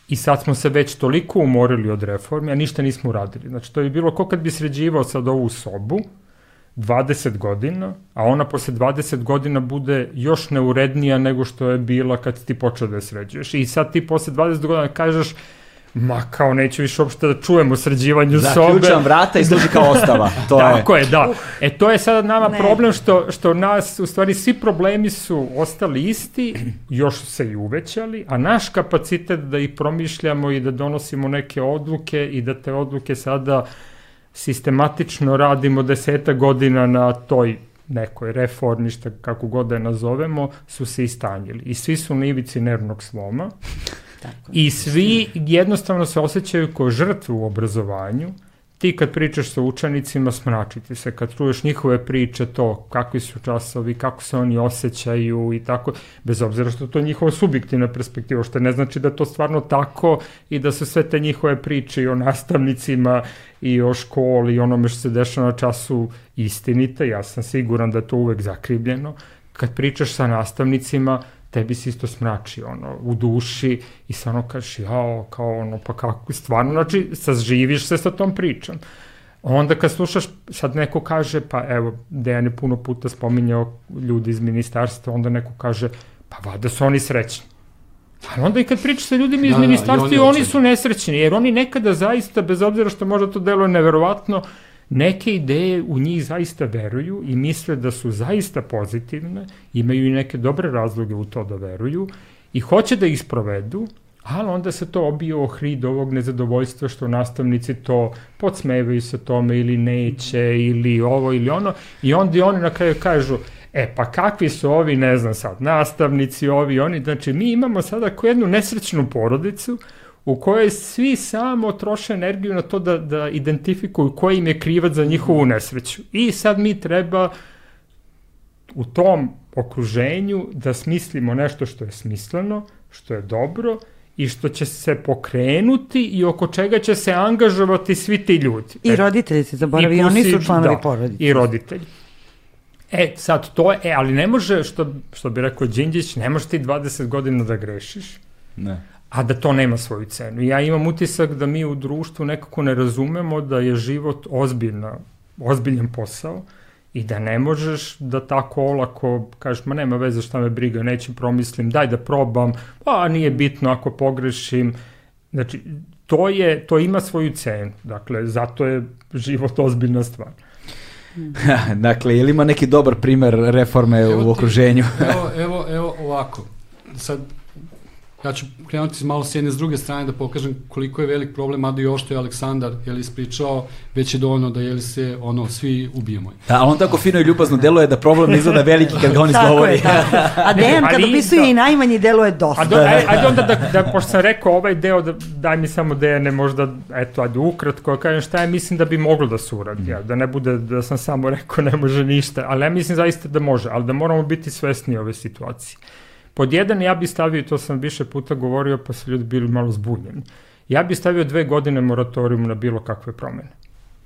I sad smo se već toliko umorili od reforme, a ništa nismo uradili. Znači, to je bilo ko kad bi sređivao sad ovu sobu, 20 godina, a ona posle 20 godina bude još neurednija nego što je bila kad ti počeo da je sređuješ. I sad ti posle 20 godina kažeš, Ma kao neću više uopšte da čujem o sređivanju Zaključam sobe.
Zaključam vrata i služi kao ostava.
To Tako je. je, da. E to je sada nama ne. problem što, što nas, u stvari svi problemi su ostali isti, još su se i uvećali, a naš kapacitet da ih promišljamo i da donosimo neke odluke i da te odluke sada sistematično radimo deseta godina na toj nekoj reformi, šta kako god da je nazovemo, su se istanjili. I svi su na ivici nervnog sloma. Tako I svi jednostavno se osjećaju kao žrtve u obrazovanju. Ti kad pričaš sa učenicima, smračiti se. Kad čuješ njihove priče, to kakvi su časovi, kako se oni osjećaju i tako, bez obzira što to je njihova subjektivna perspektiva, što ne znači da to stvarno tako i da su sve te njihove priče i o nastavnicima i o školi i onome što se dešava na času istinite. Ja sam siguran da je to uvek zakrivljeno. Kad pričaš sa nastavnicima, tebi se isto smrači ono, u duši i ono kažeš, jao, kao ono, pa kako, stvarno, znači, saživiš se sa tom pričom. Onda kad slušaš, sad neko kaže, pa evo, Dejan je puno puta spominjao ljudi iz ministarstva, onda neko kaže, pa vada su oni srećni. Ali onda i kad pričaš sa ljudima iz da, ministarstva, da, i oni, oni su nesrećni, jer oni nekada zaista, bez obzira što možda to deluje neverovatno, neke ideje u njih zaista veruju i misle da su zaista pozitivne, imaju i neke dobre razloge u to da veruju i hoće da ih sprovedu, ali onda se to obije o hrid ovog nezadovoljstva što nastavnici to podsmevaju se tome ili neće ili ovo ili ono i onda oni na kraju kažu E, pa kakvi su ovi, ne znam sad, nastavnici, ovi, oni, znači mi imamo sada jednu nesrećnu porodicu u kojoj svi samo troše energiju na to da, da identifikuju koji im je krivac za njihovu nesreću. I sad mi treba u tom okruženju da smislimo nešto što je smisleno, što je dobro i što će se pokrenuti i oko čega će se angažovati svi ti ljudi.
I e, roditelji se zaboravi, oni su članovi da, porodice.
I roditelji. E, sad to je, e, ali ne može, što, što bi rekao Đinđić, ne može ti 20 godina da grešiš. Ne a da to nema svoju cenu. Ja imam utisak da mi u društvu nekako ne razumemo da je život ozbiljna, ozbiljan posao i da ne možeš da tako olako kažeš, ma nema veze šta me briga, neću promislim, daj da probam, pa nije bitno ako pogrešim. Znači, to, je, to ima svoju cenu, dakle, zato je život ozbiljna stvar. [laughs]
dakle, je li ima neki dobar primer reforme evo u okruženju?
evo, evo, evo ovako, sad ja ću krenuti malo s jedne s druge strane da pokažem koliko je velik problem, mada i ovo što je Aleksandar je li ispričao, već je dovoljno da je li se ono, svi ubijemo.
Da, ali on tako fino i ljubazno deluje da problem izgleda veliki kad ga on izgovori. [laughs]
Tako je, tako. A Dejan kad opisuje da, i najmanji deluje dosta.
A do, ajde, ajde onda da, da, pošto sam rekao ovaj deo, da, daj mi samo Dejane možda, eto, ajde ukratko, kažem šta je, mislim da bi moglo da se uradi, ja, da ne bude da sam samo rekao ne može ništa, ali ja mislim zaista da može, ali da moramo biti svesni ove situacije. Pod jedan ja bih stavio, to sam više puta govorio, pa su ljudi bili malo zbunjeni. Ja bih stavio dve godine moratorijum na bilo kakve promene.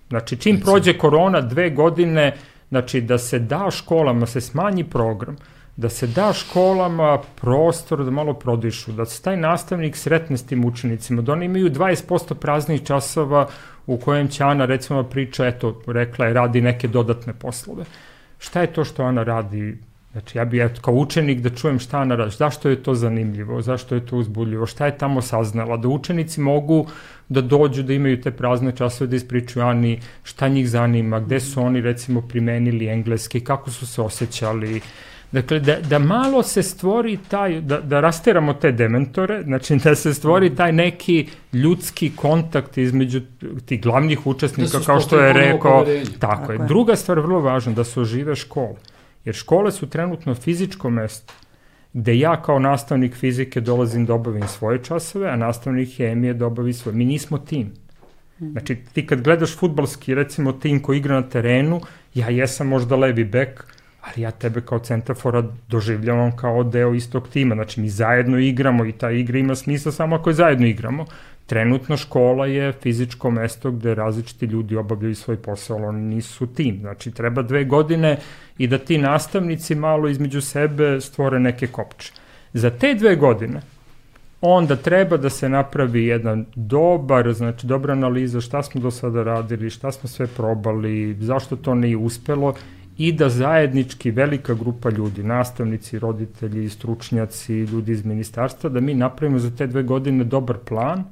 Znači, čim prođe korona, dve godine, znači da se da školama, se smanji program, da se da školama prostor da malo prodišu, da se taj nastavnik sretne s tim učenicima, da oni imaju 20% praznih časova u kojem će Ana recimo priča, eto, rekla je, radi neke dodatne poslove. Šta je to što Ana radi Znači, ja bih eto, kao učenik da čujem šta ona radi, zašto je to zanimljivo, zašto je to uzbudljivo, šta je tamo saznala, da učenici mogu da dođu, da imaju te prazne časove, da ispričaju Ani šta njih zanima, gde su oni recimo primenili engleski, kako su se osjećali, Dakle, da, da malo se stvori taj, da, da rasteramo te dementore, znači da se stvori taj neki ljudski kontakt između tih glavnih učesnika, da kao što je rekao. Tako, tako je. Druga stvar, vrlo važna, da se ožive škole. Jer škole su trenutno fizičko mesto gde ja kao nastavnik fizike dolazim da obavim svoje časove, a nastavnik hemije da obavi svoje. Mi nismo tim. Znači, ti kad gledaš futbalski, recimo, tim koji igra na terenu, ja jesam možda levi bek, ali ja tebe kao centrafora doživljavam kao deo istog tima. Znači, mi zajedno igramo i ta igra ima smisla samo ako je zajedno igramo. Trenutno škola je fizičko mesto gde različiti ljudi obavljaju svoj posao, ali oni nisu tim. Znači, treba dve godine i da ti nastavnici malo između sebe stvore neke kopče. Za te dve godine onda treba da se napravi jedan dobar, znači dobra analiza šta smo do sada radili, šta smo sve probali, zašto to nije uspelo i da zajednički velika grupa ljudi, nastavnici, roditelji, stručnjaci, ljudi iz ministarstva, da mi napravimo za te dve godine dobar plan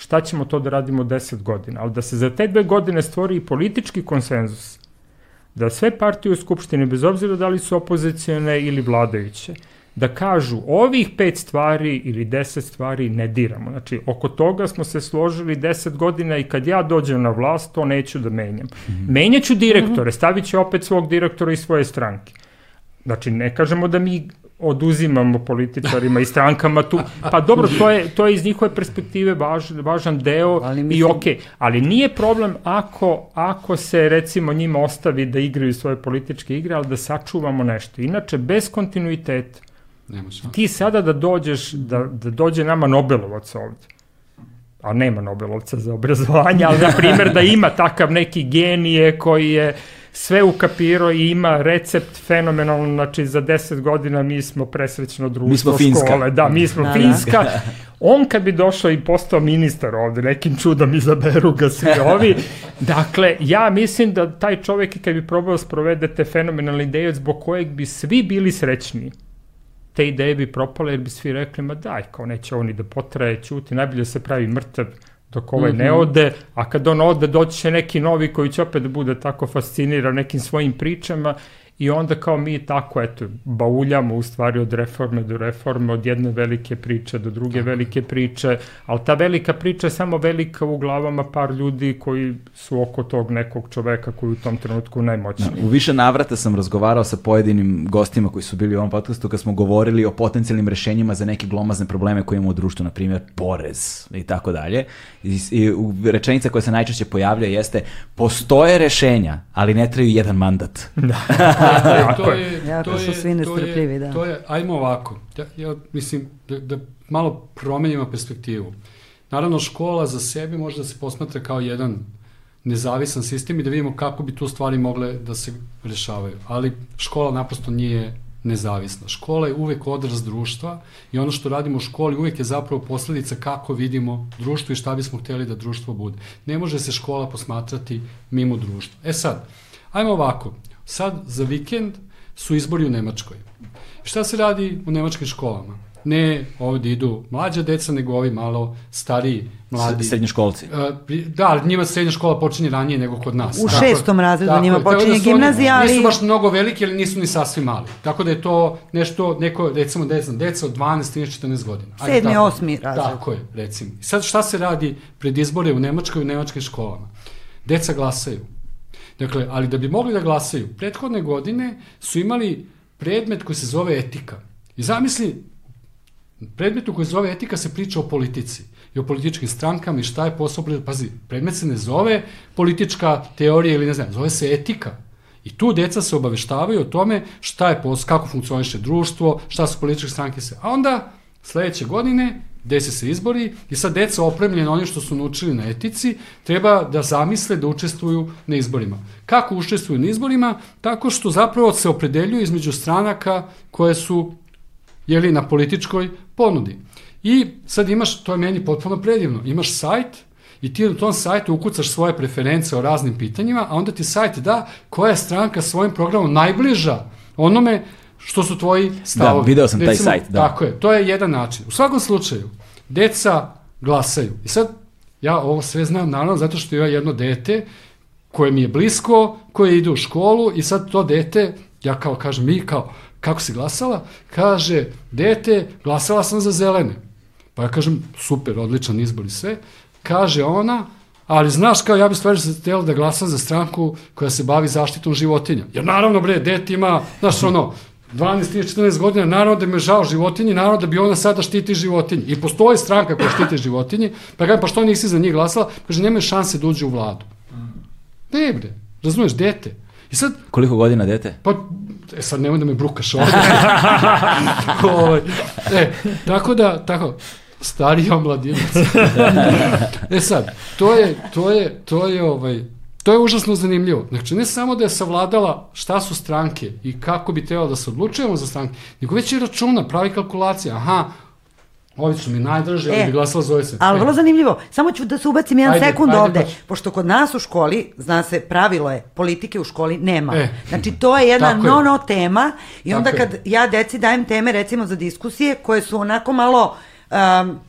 šta ćemo to da radimo 10 godina, ali da se za te dve godine stvori i politički konsenzus, da sve partije u Skupštini, bez obzira da li su opozicijone ili vladajuće, da kažu ovih pet stvari ili deset stvari ne diramo. Znači, oko toga smo se složili deset godina i kad ja dođem na vlast, to neću da menjam. Mm -hmm. Menjaću direktore, stavit ću opet svog direktora i svoje stranke. Znači, ne kažemo da mi oduzimamo političarima i strankama tu. Pa dobro, to je, to je iz njihove perspektive važ, važan deo ali mislim... i okej. Okay. Ali nije problem ako, ako se recimo njima ostavi da igraju svoje političke igre, ali da sačuvamo nešto. Inače, bez kontinuiteta, Nema ti sada da dođeš, da, da dođe nama Nobelovac ovde, a nema Nobelovca za obrazovanje, ali na primjer da ima takav neki genije koji je sve ukapirao i ima recept fenomenalno, znači za 10 godina mi smo presrećno društvo mi smo Finska. škole, da, mi smo da, da. Finska. Da. [laughs] On kad bi došao i postao ministar ovde, nekim čudom izaberu ga svi [laughs] ovi, dakle, ja mislim da taj čovek kad bi probao da sprovede te fenomenalne ideje zbog kojeg bi svi bili srećni, te ideje bi propale jer bi svi rekli, ma daj, kao neće oni da potraje, ćuti, najbolje se pravi mrtav, dok ovaj mm -hmm. ne mhm. ode, a kad on ode doći će neki novi koji će opet da bude tako fasciniran nekim svojim pričama I onda kao mi tako, eto, bauljamo u stvari od reforme do reforme, od jedne velike priče do druge tako. velike priče, ali ta velika priča je samo velika u glavama par ljudi koji su oko tog nekog čoveka koji u tom trenutku najmoćniji.
Da, u više navrata sam razgovarao sa pojedinim gostima koji su bili u ovom podcastu kad smo govorili o potencijalnim rešenjima za neke glomazne probleme koje imamo u društvu, na primjer porez i tako dalje. I, i rečenica koja se najčešće pojavlja jeste postoje rešenja, ali ne trebaju jedan mandat.
Da. [laughs] to je, [laughs]
to su svi nestrpljivi, da.
To je, ajmo ovako, ja, ja mislim da, da malo promenimo perspektivu. Naravno, škola za sebe može da se posmatra kao jedan nezavisan sistem i da vidimo kako bi tu stvari mogle da se rešavaju. Ali škola naprosto nije nezavisna. Škola je uvek odraz društva i ono što radimo u školi uvek je zapravo posledica kako vidimo društvo i šta bismo hteli da društvo bude. Ne može se škola posmatrati mimo društva. E sad, ajmo ovako, Sad, za vikend, su izbori u Nemačkoj. Šta se radi u nemačkim školama? ne ovde idu mlađa deca, nego ovi malo stariji mladi.
Srednjoškolci.
Uh, da, ali njima srednja škola počinje ranije nego kod nas.
U tako, šestom razredu tako, njima da počinje da gimnazija, ali...
Nisu baš mnogo veliki, ali nisu ni sasvim mali. Tako da je to nešto, neko, recimo, ne znam, deca od 12, 13, 14 godina.
Ajde, Sedmi, tako, osmi razred.
Tako je, recimo. I sad šta se radi pred izbore u Nemačkoj i u nemačkim školama? Deca glasaju. Dakle, ali da bi mogli da glasaju, prethodne godine su imali predmet koji se zove etika. I zamisli, predmetu koji se zove etika se priča o politici i o političkim strankama i šta je posao, pazi, predmet se ne zove politička teorija ili ne znam, zove se etika. I tu deca se obaveštavaju o tome šta je posao, kako funkcioniše društvo, šta su političke stranke se. A onda sledeće godine desi se izbori i sad deca opremljena onim što su naučili na etici, treba da zamisle da učestvuju na izborima. Kako učestvuju na izborima? Tako što zapravo se opredeljuju između stranaka koje su jeli, na političkoj ponudi. I sad imaš, to je meni potpuno predivno, imaš sajt i ti na tom sajtu ukucaš svoje preference o raznim pitanjima, a onda ti sajt da koja je stranka svojim programom najbliža onome što su tvoji stavovi.
Da, video sam Recimo, taj sajt. Da.
Tako je, to je jedan način. U svakom slučaju, deca glasaju. I sad, ja ovo sve znam, naravno, zato što ja jedno dete koje mi je blisko, koje ide u školu i sad to dete, ja kao kažem, mi kao, kako si glasala? Kaže, dete, glasala sam za zelene. Pa ja kažem, super, odličan izbor i sve. Kaže ona, ali znaš kao ja bih stvari se htjela da glasam za stranku koja se bavi zaštitom životinja. Jer naravno bre, dete ima, znaš ono, 12, 14 godina, naravno da mi je žao životinji, naravno da bi ona sada štiti životinje. I postoji stranka koja štiti životinje, pa kažem, pa što nisi za njih glasala? Kaže, nemaju šanse da uđe u vladu. Ne bre, razumeš, dete. I sad...
Koliko godina dete?
Pa, e sad nemoj da me brukaš ovde. [laughs] Ovaj, e, tako da, tako, starija mladinac. [laughs] e sad, to je, to je, to je, ovaj, To je užasno zanimljivo. Znači, ne samo da je savladala šta su stranke i kako bi trebalo da se odlučujemo za stranke, nego već i računa, pravi kalkulacija. Aha, Ovi su mi najdraži, e, bi glasala za se.
Ali e. vrlo zanimljivo. Samo ću da se ubacim jedan ajde, sekund ajde, ovde. Pač. Pošto kod nas u školi, zna se, pravilo je, politike u školi nema. E. Znači, to je jedna no-no tema i onda kad je. ja deci dajem teme, recimo, za diskusije, koje su onako malo... Um,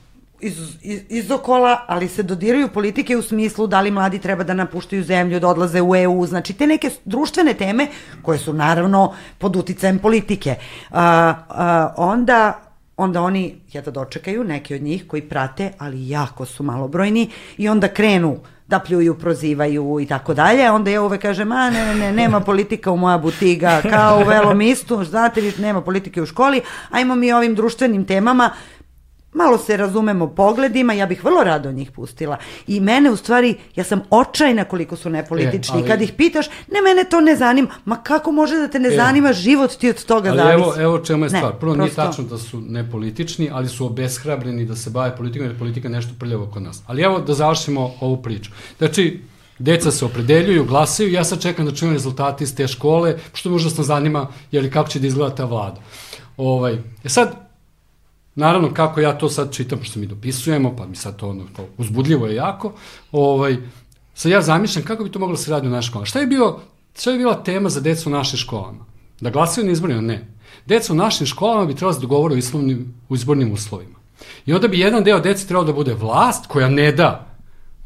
iz, iz, izokola, ali se dodiraju politike u smislu da li mladi treba da napuštaju zemlju, da odlaze u EU, znači te neke društvene teme koje su naravno pod uticajem politike. A, a, onda onda oni jedva dočekaju, neki od njih koji prate, ali jako su malobrojni i onda krenu da pljuju, prozivaju i tako dalje. Onda ja uvek kažem, a ne, ne, ne, nema politika u moja butiga, kao u velomistu, znate vi, nema politike u školi, ajmo mi ovim društvenim temama, malo se razumemo pogledima, ja bih vrlo rado njih pustila. I mene u stvari, ja sam očajna koliko su nepolitični. E, ali, Kad ih pitaš, ne, mene to ne zanima. Ma kako može da te ne e, zanima život ti od toga
ali
zavisi?
Evo, evo čemu je stvar. Prvo, prosto... nije tačno da su nepolitični, ali su obeshrabreni da se bave politikom, jer politika je nešto prljavo kod nas. Ali evo da završimo ovu priču. Znači, deca se opredeljuju, glasaju, ja sad čekam da čujem rezultate iz te škole, što me užasno zanima, jer kako će da izgleda ta vlada. Ovaj, e sad, Naravno, kako ja to sad čitam, što mi dopisujemo, pa mi sad to ono, kao, uzbudljivo je jako, ovaj, sad ja zamišljam kako bi to moglo da se raditi u našoj školi. Šta je, bio, šta je bila tema za decu u našim školama? Da glasaju na izborima? Ne. Deca u našim školama bi trebalo da dogovore o, islovnim, u izbornim uslovima. I onda bi jedan deo dece trebalo da bude vlast koja ne da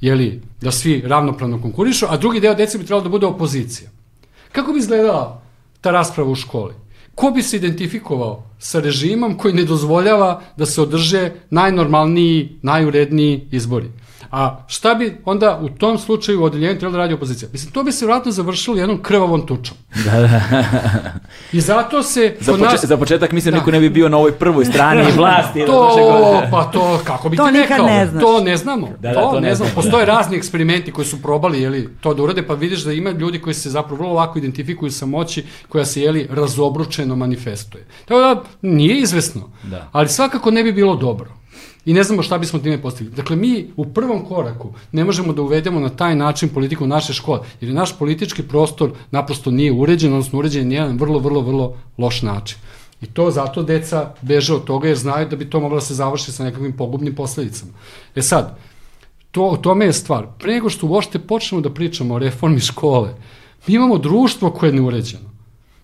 jeli, da svi ravnopravno konkurišu, a drugi deo dece bi trebalo da bude opozicija. Kako bi izgledala ta rasprava u školi? Ko bi se identifikovao sa režimom koji ne dozvoljava da se održe najnormalniji, najuredniji izbori? A šta bi onda u tom slučaju u odeljenju trebalo da radi opozicija? Mislim, to bi se vratno završilo jednom krvavom tučom. [laughs] Da, da. I zato se...
Za, poče, nas... za početak mislim da. niko ne bi bio na ovoj prvoj strani [laughs] vlasti.
to, pa to, kako bi to ti rekao? Ne znaš. To ne znamo. Da, da, to, to ne, ne znamo. Postoje [laughs] razni eksperimenti koji su probali jeli, to da urade, pa vidiš da ima ljudi koji se zapravo vrlo lako identifikuju sa moći koja se jeli, razobručeno manifestuje. Tako da nije izvesno, da. ali svakako ne bi bilo dobro i ne znamo šta bismo time postigli. Dakle, mi u prvom koraku ne možemo da uvedemo na taj način politiku naše škole, jer naš politički prostor naprosto nije uređen, odnosno uređen je jedan vrlo, vrlo, vrlo loš način. I to zato deca beže od toga jer znaju da bi to moglo da se završi sa nekakvim pogubnim posledicama. E sad, to, o tome je stvar. Pre nego što uopšte počnemo da pričamo o reformi škole, mi imamo društvo koje je neuređeno.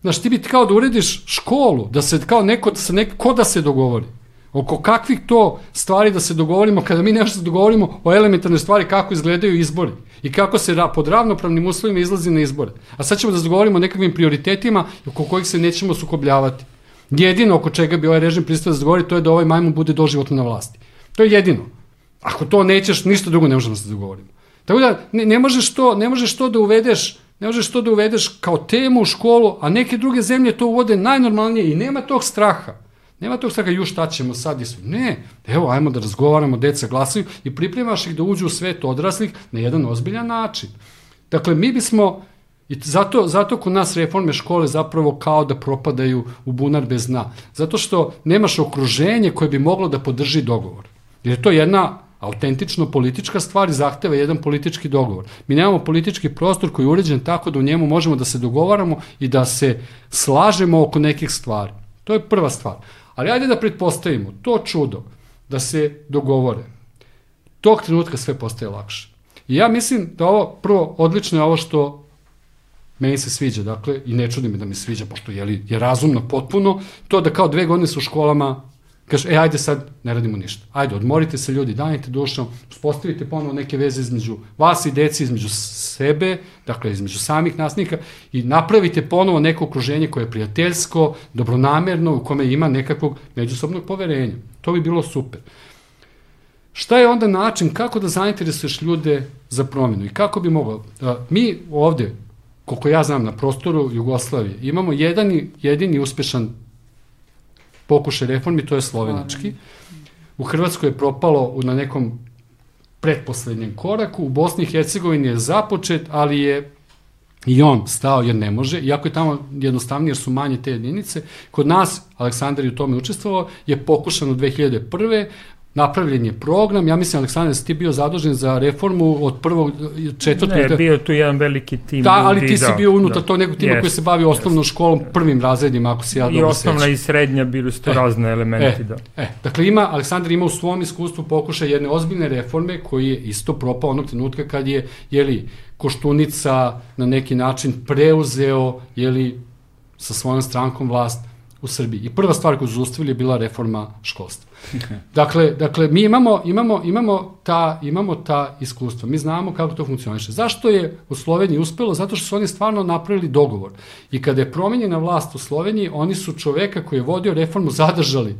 Znaš, ti bi kao da urediš školu, da se kao neko, da se neko, ko da se dogovori. Oko kakvih to stvari da se dogovorimo kada mi nešto dogovorimo o elementarnoj stvari kako izgledaju izbori i kako se pod ravnopravnim uslovima izlazi na izbore. A sad ćemo da se dogovorimo o nekakvim prioritetima oko kojih se nećemo sukobljavati. Jedino oko čega bi ovaj režim pristao da se dogovori to je da ovaj majmun bude doživotno na vlasti. To je jedino. Ako to nećeš, ništa drugo ne možemo da se dogovorimo. Tako da ne, ne, možeš to, ne možeš to da uvedeš ne možeš to da uvedeš kao temu u školu, a neke druge zemlje to uvode najnormalnije i nema tog straha. Nema tog straha, ju šta ćemo sad sve. Ne, evo, ajmo da razgovaramo, deca glasaju i pripremaš ih da uđu u svet odraslih na jedan ozbiljan način. Dakle, mi bismo, i zato, zato kod nas reforme škole zapravo kao da propadaju u bunar bez dna. Zato što nemaš okruženje koje bi moglo da podrži dogovor. Jer je to jedna autentično politička stvar i zahteva jedan politički dogovor. Mi nemamo politički prostor koji je uređen tako da u njemu možemo da se dogovaramo i da se slažemo oko nekih stvari. To je prva stvar. Ali ajde da pretpostavimo to čudo da se dogovore. Tog trenutka sve postaje lakše. I ja mislim da ovo, prvo, odlično je ovo što meni se sviđa, dakle, i ne čudi me da mi sviđa, pošto je, je razumno potpuno, to da kao dve godine su u školama Kaže, e, ajde sad, ne radimo ništa. Ajde, odmorite se ljudi, danite dušno, uspostavite ponovo neke veze između vas i deci, između sebe, dakle, između samih nasnika i napravite ponovo neko okruženje koje je prijateljsko, dobronamerno, u kome ima nekakvog međusobnog poverenja. To bi bilo super. Šta je onda način kako da zainteresuješ ljude za promjenu i kako bi moglo? Mi ovde, koliko ja znam na prostoru Jugoslavije, imamo jedan jedini uspešan pokušaj reformi, to je slovenački. U Hrvatskoj je propalo na nekom pretposlednjem koraku, u Bosni i Hercegovini je započet, ali je i on stao jer ne može, iako je tamo jednostavnije jer su manje te jedinice. Kod nas, Aleksandar je u tome učestvovao, je pokušano 2001 napravljen je program, ja mislim Aleksandar da si ti bio zadužen za reformu od prvog četvrtog...
Ne, bio tu jedan veliki tim.
Da, ali ti da, si bio unutar da, tog nekog tima yes, koji se bavi osnovnom yes. školom, prvim razredima, ako se ja dobro
I osnovna i srednja bili su to e, razne elementi,
e,
da.
E, dakle, ima, Aleksandar ima u svom iskustvu pokušaj jedne ozbiljne reforme koji je isto propao onog trenutka kad je, jeli, Koštunica na neki način preuzeo, jeli, sa svojom strankom vlast u Srbiji. I prva stvar koju su je bila reforma školstva. [laughs] dakle, dakle mi imamo, imamo, imamo, ta, imamo ta iskustva. Mi znamo kako to funkcioniše. Zašto je u Sloveniji uspelo? Zato što su oni stvarno napravili dogovor. I kada je promenjena vlast u Sloveniji, oni su čoveka koji je vodio reformu zadržali.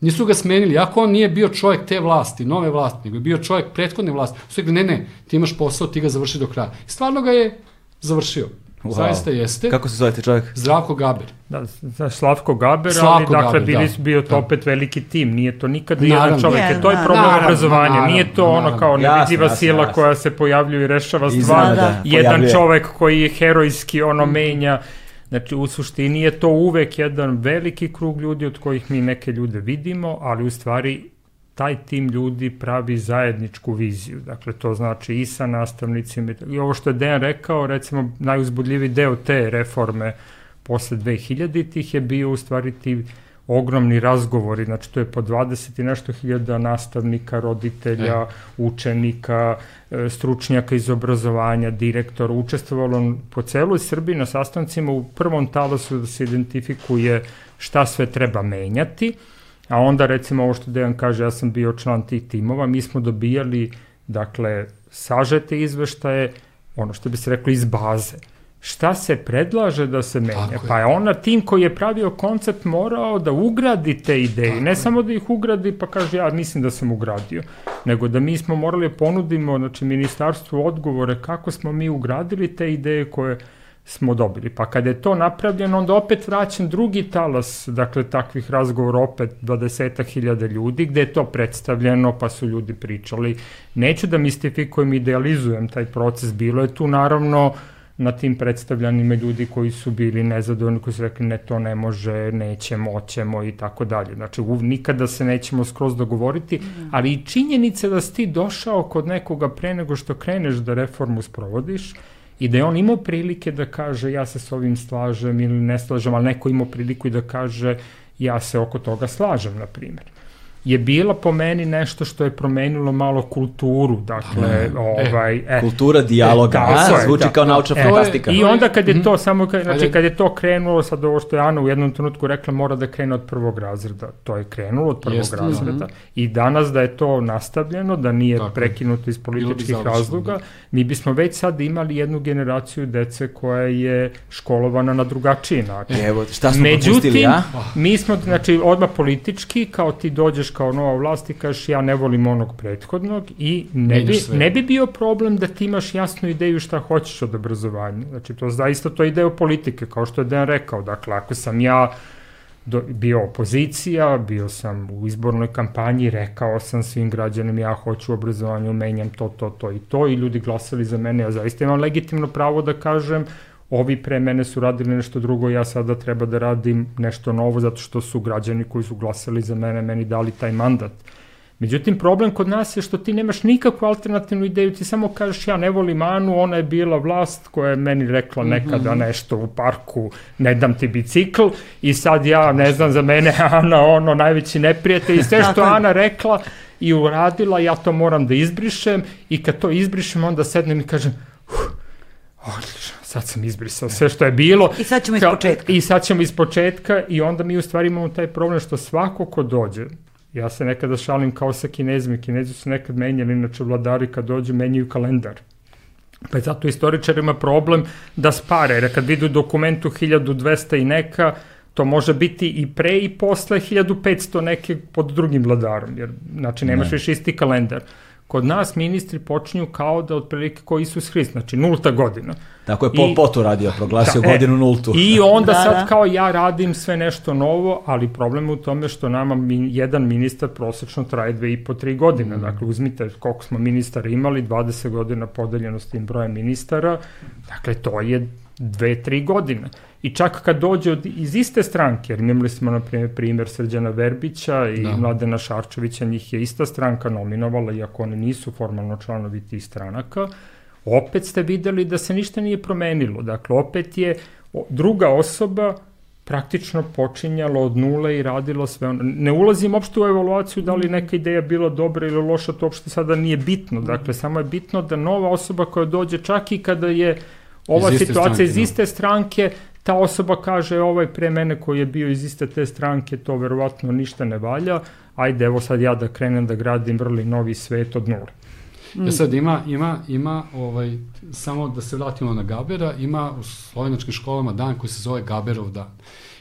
Nisu ga smenili, ako on nije bio čovjek te vlasti, nove vlasti, nego je bio čovjek prethodne vlasti. Su rekli, ne, ne, ti imaš posao, ti ga završi do kraja. I stvarno ga je završio. Wow. Zaista jeste.
Kako se zove čovjek?
Zdravko Gaber.
Da, Slavko Gaber, Slavko ali dakle Gaber, bili, da. bio to da. opet veliki tim, nije to nikad jedan čovjek, je, to je problem naravno, obrazovanja, naravno, nije to naravno, ono kao nevidljiva sila jasno. koja se pojavljuje i rešava stvar, da, jedan pojavljuje. čovek koji je herojski ono menja, Znači, u suštini je to uvek jedan veliki krug ljudi od kojih mi neke ljude vidimo, ali u stvari taj tim ljudi pravi zajedničku viziju. Dakle, to znači i sa nastavnicima. I ovo što je Dejan rekao, recimo, najuzbudljiviji deo te reforme posle 2000-ih je bio u stvari ti ogromni razgovori, znači to je po 20 i nešto hiljada nastavnika, roditelja, e. učenika, e, stručnjaka iz obrazovanja, direktora, učestvovalo po celoj Srbiji na sastancima u prvom talasu da se identifikuje šta sve treba menjati, A onda recimo ovo što Dejan kaže, ja sam bio član tih timova, mi smo dobijali dakle sažete izveštaje, ono što bi se reklo iz baze. Šta se predlaže da se menja? Tako pa je ona tim koji je pravio koncept morao da ugradi te ideje, Tako ne je. samo da ih ugradi pa kaže ja mislim da sam ugradio, nego da mi smo morali da ponudimo znači ministarstvu odgovore kako smo mi ugradili te ideje koje smo dobili. Pa kada je to napravljeno, onda opet vraćam drugi talas, dakle, takvih razgovora, opet 20.000 ljudi, gde je to predstavljeno, pa su ljudi pričali. Neću da mistifikujem, idealizujem taj proces, bilo je tu naravno na tim predstavljanima ljudi koji su bili nezadovoljni, koji su rekli ne, to ne može, nećemo, oćemo i tako dalje. Znači, nikada se nećemo skroz dogovoriti, mm. ali i činjenica da si ti došao kod nekoga pre nego što kreneš da reformu sprovodiš, i da je on imao prilike da kaže ja se s ovim slažem ili ne slažem, ali neko imao priliku i da kaže ja se oko toga slažem, na primjer. Je bila po meni nešto što je promenilo malo kulturu, dakle, mm. ovaj...
E, Kultura dijaloga, e, a, zvuči da, kao da, naučna e, fantastika.
I onda kad je mhm. to, samo kad, znači, kad je to krenulo, sad ovo što je Ana u jednom trenutku rekla, mora da krene od prvog razreda. To je krenulo od prvog Jeste, razreda. Mm. I danas da je to nastavljeno, da nije Tako. prekinuto iz političkih razloga, da. mi bismo već sad imali jednu generaciju dece koja je školovana na drugačiji način.
Evo, šta smo Međutim, propustili, ja?
mi smo, znači, odmah politički, kao ti dođeš kao nova vlast i kažeš ja ne volim onog prethodnog i ne bi, ne bi bio problem da ti imaš jasnu ideju šta hoćeš od obrazovanja. Znači, to zaista to je deo politike, kao što je Dejan rekao. Dakle, ako sam ja do, bio opozicija, bio sam u izbornoj kampanji, rekao sam svim građanima ja hoću obrazovanje, menjam to, to, to i to i ljudi glasali za mene, ja zaista imam legitimno pravo da kažem ovi pre mene su radili nešto drugo, ja sada treba da radim nešto novo zato što su građani koji su glasali za mene meni dali taj mandat. Međutim, problem kod nas je što ti nemaš nikakvu alternativnu ideju, ti samo kažeš ja ne volim Anu, ona je bila vlast koja je meni rekla mhm. nekada nešto u parku, ne dam ti bicikl i sad ja ne znam za mene Ana ono najveći neprijatelj i sve što Ana rekla i uradila ja to moram da izbrišem i kad to izbrišem onda sednem i kažem uh, odlično, sad sam izbrisao sve što je bilo.
I sad ćemo iz početka.
I sad ćemo iz početka i onda mi u stvari imamo taj problem što svako ko dođe, ja se nekada šalim kao sa kinezima, kinezi su nekad menjali, inače vladari kad dođu menjaju kalendar. Pa je zato istoričarima problem da spare, jer kad vidu dokumentu 1200 i neka, to može biti i pre i posle 1500 neke pod drugim vladarom, jer znači nemaš ne. više isti kalendar. Kod nas ministri počinju kao da otprilike koji Isus Hrist, znači nulta godina.
Tako je Pol Pot uradio, proglasio [laughs] da, godinu nultu.
I onda da, sad da. kao ja radim sve nešto novo, ali problem je u tome što nama min, jedan ministar prosečno traje dve i po tri godine. Mm. Dakle, uzmite koliko smo ministara imali, 20 godina podeljeno s tim brojem ministara, dakle to je dve, tri godine. I čak kad dođe od, iz iste stranke, jer imali smo na primjer primjer Srđana Verbića i da. Mladena Šarčevića, njih je ista stranka nominovala, iako oni nisu formalno članovi tih stranaka, opet ste videli da se ništa nije promenilo. Dakle, opet je druga osoba praktično počinjalo od nule i radilo sve ono. Ne ulazim uopšte u evaluaciju da li neka ideja bila dobra ili loša, to uopšte sada nije bitno. Dakle, samo je bitno da nova osoba koja dođe čak i kada je ova iz situacija iz da. iste stranke, ta osoba kaže ovaj pre mene koji je bio iz iste te stranke, to verovatno ništa ne valja, ajde evo sad ja da krenem da gradim vrli novi svet od nule.
Mm. Ja sad ima, ima, ima ovaj, samo da se vratimo na Gabera, ima u slovenačkim školama dan koji se zove Gaberov dan.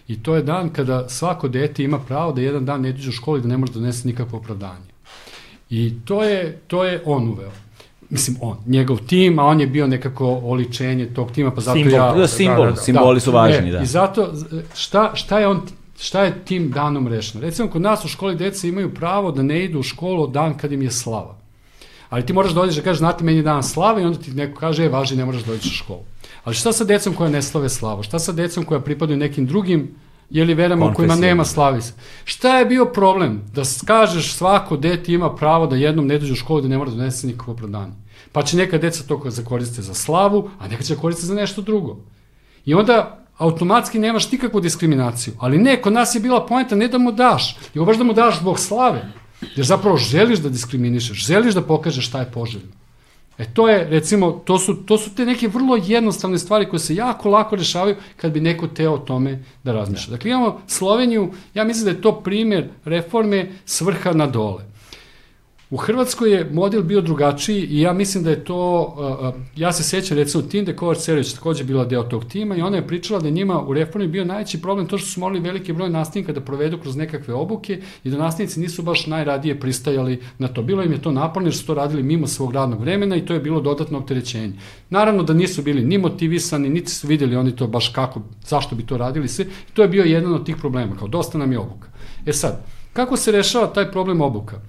I to je dan kada svako dete ima pravo da jedan dan ne dođe u školu i da ne može da donese nikakvo opravdanje. I to je, to je on uveo mislim on, njegov tim, a on je bio nekako oličenje tog tima, pa zato
simbol,
ja...
Da, simbol, da, da, da. simboli su važni, e, da.
I zato, šta, šta je on šta je tim danom rešeno? Recimo, kod nas u školi deca imaju pravo da ne idu u školu dan kad im je slava. Ali ti moraš da dođeš da kažeš, znate, meni je dan slave i onda ti neko kaže, e, važi, ne moraš da dođeš u školu. Ali šta sa decom koja ne slave slavu? Šta sa decom koja pripadaju nekim drugim je li verama u kojima nema slavis. Šta je bio problem? Da kažeš svako dete ima pravo da jednom ne dođe u školu da ne mora da donese nikakvo opravdanje. Pa će neka deca to zakoriste za slavu, a neka će koristiti za nešto drugo. I onda automatski nemaš nikakvu diskriminaciju. Ali ne, kod nas je bila poenta ne da mu daš, nego baš da mu daš zbog slave. Jer zapravo želiš da diskriminišeš, želiš da pokažeš šta je poželjno. E to je, recimo, to su, to su te neke vrlo jednostavne stvari koje se jako lako rešavaju kad bi neko teo o tome da razmišlja. Dakle, imamo Sloveniju, ja mislim da je to primer reforme svrha na dole. U Hrvatskoj je model bio drugačiji i ja mislim da je to, ja se sećam recimo Tinde Kovač Cerović takođe bila deo tog tima i ona je pričala da njima u reformi bio najveći problem to što su morali veliki broj nastavnika da provedu kroz nekakve obuke i da nastavnici nisu baš najradije pristajali na to. Bilo im je to naporno jer su to radili mimo svog radnog vremena i to je bilo dodatno opterećenje. Naravno da nisu bili ni motivisani, niti su videli oni to baš kako, zašto bi to radili sve. I to je bio jedan od tih problema, kao dosta nam je obuka. E sad, kako se rešava taj problem obuka?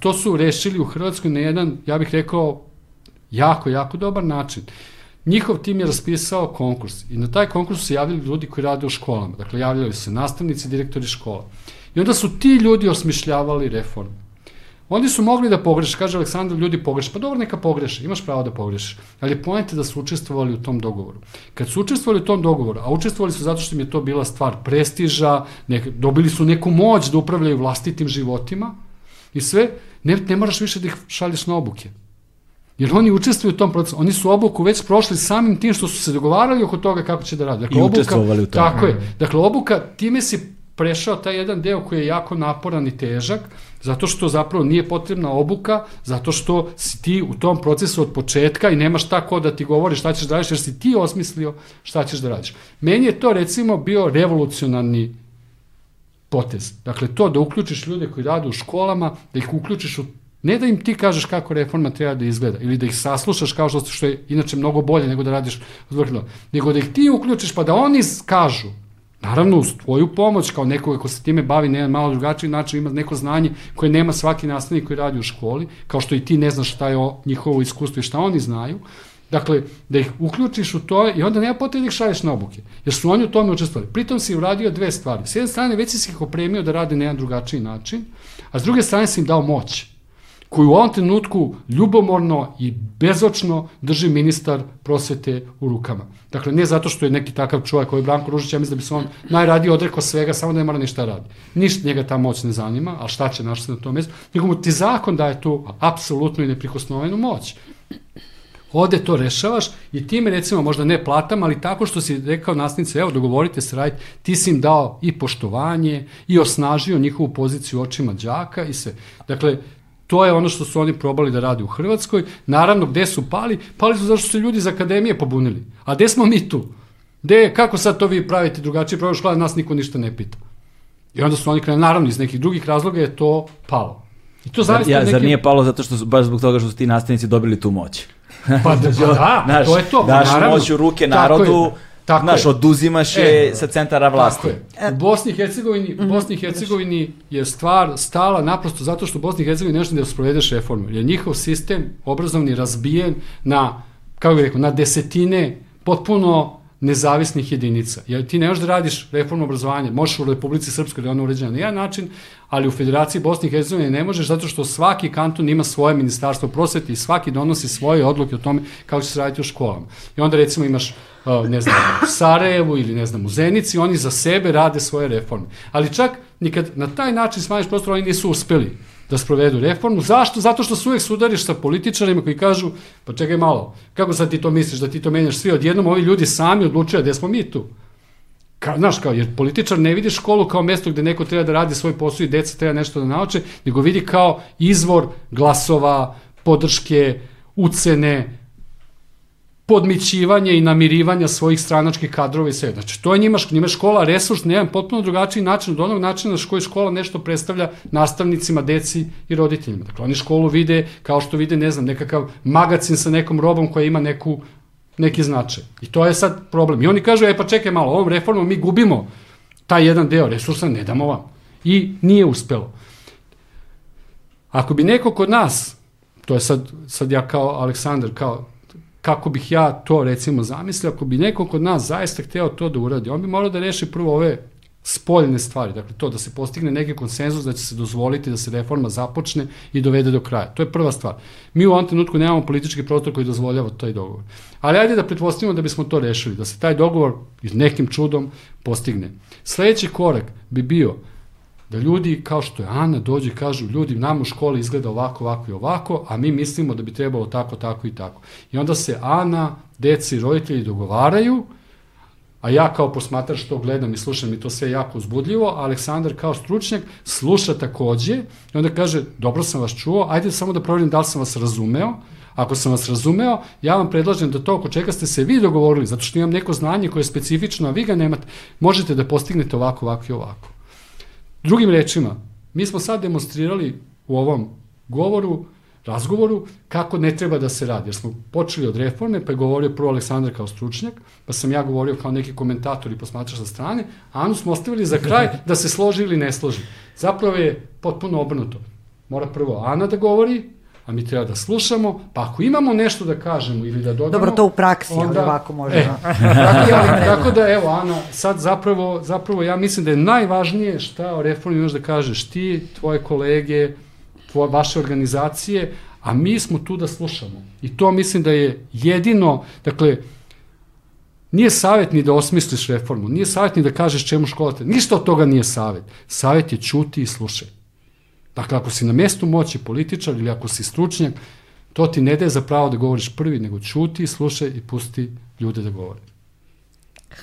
To su rešili u Hrvatskoj na jedan, ja bih rekao, jako, jako dobar način. Njihov tim je raspisao konkurs i na taj konkurs su javili ljudi koji rade u školama. Dakle, javljali se nastavnici, direktori škola. I onda su ti ljudi osmišljavali reformu. Oni su mogli da pogreše, kaže Aleksandar, ljudi pogreše. Pa dobro, neka pogreše, imaš pravo da pogreše. Ali je da su učestvovali u tom dogovoru. Kad su učestvovali u tom dogovoru, a učestvovali su zato što im je to bila stvar prestiža, nek, dobili su neku moć da upravljaju vlastitim životima i sve, ne, ne moraš više da ih šalješ na obuke. Jer oni učestvuju u tom procesu. Oni su obuku već prošli samim tim što su se dogovarali oko toga kako će da rade.
Dakle, I obuka, učestvovali u
tome. Tako je. Dakle, obuka, time si prešao taj jedan deo koji je jako naporan i težak, zato što zapravo nije potrebna obuka, zato što si ti u tom procesu od početka i nemaš tako da ti govori šta ćeš da radiš, jer si ti osmislio šta ćeš da radiš. Meni je to recimo bio revolucionarni potez. Dakle, to da uključiš ljude koji rade u školama, da ih uključiš u Ne da im ti kažeš kako reforma treba da izgleda ili da ih saslušaš kao što, što je inače mnogo bolje nego da radiš uzvrhno, nego da ih ti uključiš pa da oni kažu Naravno, uz tvoju pomoć, kao nekoga ko se time bavi na jedan malo drugačiji način, ima neko znanje koje nema svaki nastavnik koji radi u školi, kao što i ti ne znaš šta je o njihovo iskustvo i šta oni znaju. Dakle, da ih uključiš u to i onda nema potrebe da ih šalješ na obuke, jer su oni u tome učestvovali. Pritom si uradio dve stvari. S jedne strane, već si ih opremio da rade na jedan drugačiji način, a s druge strane si im dao moć koju u ovom trenutku ljubomorno i bezočno drži ministar prosvete u rukama. Dakle, ne zato što je neki takav čovjek je Branko Ružić, ja mislim da bi se on najradije odrekao svega, samo da ne mora ništa radi. Ništa njega ta moć ne zanima, a šta će našli na tom mjestu, nego mu ti zakon daje tu apsolutnu i neprikosnovenu moć. Ode to rešavaš i time recimo možda ne platama, ali tako što si rekao nastavnice, evo dogovorite se raditi, ti si im dao i poštovanje i osnažio njihovu poziciju očima đaka i sve. Dakle, To je ono što su oni probali da radi u Hrvatskoj. Naravno, gde su pali? Pali su zašto su se ljudi iz akademije pobunili. A gde smo mi tu? Gde, kako sad to vi pravite drugačije program škola, nas niko ništa ne pita. I onda su oni krenuli, naravno, iz nekih drugih razloga je to palo. I to
zavisno ja, neki... Zar nije palo zato što su, baš zbog toga što su ti nastavnici dobili tu moć?
Pa da, pa da, Naš, to je to.
Daš naravno, moć u ruke narodu, Tako Znaš, je. oduzimaš je e, sa centara vlasti.
Tako je. U Bosni i Hercegovini, mm -hmm. Bosni i Hercegovini je stvar stala naprosto zato što Bosni i Hercegovini nešto da sprovedeš reformu. Jer njihov sistem obrazovni razbijen na, kako bih rekao, na desetine potpuno nezavisnih jedinica. Jer ti ne možeš da radiš reformu obrazovanja, možeš u Republici Srpskoj da je ona uređena na jedan način, ali u Federaciji Bosne i Hercegovine ne možeš zato što svaki kanton ima svoje ministarstvo prosvete i svaki donosi svoje odluke o tome kako će se raditi u školama. I onda recimo imaš ne znam, u Sarajevu ili ne znam, u Zenici, oni za sebe rade svoje reforme. Ali čak nikad na taj način smanjiš prostor, oni nisu uspeli da sprovedu reformu. Zašto? Zato što se uvek sudariš sa političarima koji kažu, pa čekaj malo, kako sad ti to misliš da ti to menjaš svi odjednom, ovi ljudi sami odlučuju gde smo mi tu. Ka, znaš, kao, jer političar ne vidi školu kao mesto gde neko treba da radi svoj posao i deca treba nešto da nauče, nego vidi kao izvor glasova, podrške, ucene, podmićivanje i namirivanja svojih stranačkih kadrova i sve. Znači, to je njima, njima škola resurs na jedan potpuno drugačiji način od onog načina na koji škola nešto predstavlja nastavnicima, deci i roditeljima. Dakle, oni školu vide kao što vide, ne znam, nekakav magacin sa nekom robom koja ima neku, neki značaj. I to je sad problem. I oni kažu, e pa čekaj malo, ovom reformom mi gubimo taj jedan deo resursa, ne damo vam. I nije uspelo. Ako bi neko kod nas, to je sad, sad ja kao Aleksandar, kao kako bih ja to recimo zamislio, ako bi neko kod nas zaista hteo to da uradi, on bi morao da reši prvo ove spoljne stvari, dakle to da se postigne neki konsenzus da će se dozvoliti da se reforma započne i dovede do kraja. To je prva stvar. Mi u ovom trenutku nemamo politički prostor koji dozvoljava taj dogovor. Ali ajde da pretpostavimo da bismo to rešili, da se taj dogovor nekim čudom postigne. Sledeći korak bi bio da ljudi kao što je Ana dođu i kažu ljudi nam u školi izgleda ovako, ovako i ovako, a mi mislimo da bi trebalo tako, tako i tako. I onda se Ana, deci i roditelji dogovaraju, a ja kao posmatrač to gledam i slušam i to sve jako uzbudljivo, a Aleksandar kao stručnjak sluša takođe i onda kaže, dobro sam vas čuo, ajde samo da proverim da li sam vas razumeo, Ako sam vas razumeo, ja vam predlažem da to oko čega ste se vi dogovorili, zato što imam neko znanje koje je specifično, a vi ga nemate, možete da postignete ovako, ovako i ovako. Drugim rečima, mi smo sad demonstrirali u ovom govoru, razgovoru, kako ne treba da se radi. Jer smo počeli od reforme, pa je govorio prvo Aleksandar kao stručnjak, pa sam ja govorio kao neki komentator i posmatrač sa strane, a Anu smo ostavili za kraj [laughs] da se složi ili ne složi. Zapravo je potpuno obrnuto. Mora prvo Ana da govori, a mi treba da slušamo, pa ako imamo nešto da kažemo ili da dodamo...
Dobro, to u praksi, onda, ovako može. E, [laughs]
tako, da, [laughs] tako da, evo, Ana, sad zapravo, zapravo ja mislim da je najvažnije šta o reformi imaš da kažeš ti, tvoje kolege, vaše organizacije, a mi smo tu da slušamo. I to mislim da je jedino, dakle, Nije savjet ni da osmisliš reformu, nije savjet ni da kažeš čemu škola te. Ništa od toga nije savjet. Savjet je čuti i slušaj. Dakle, ako si na mestu moći političar ili ako si stručnjak, to ti ne daje za pravo da govoriš prvi, nego čuti, slušaj i pusti ljude da govore.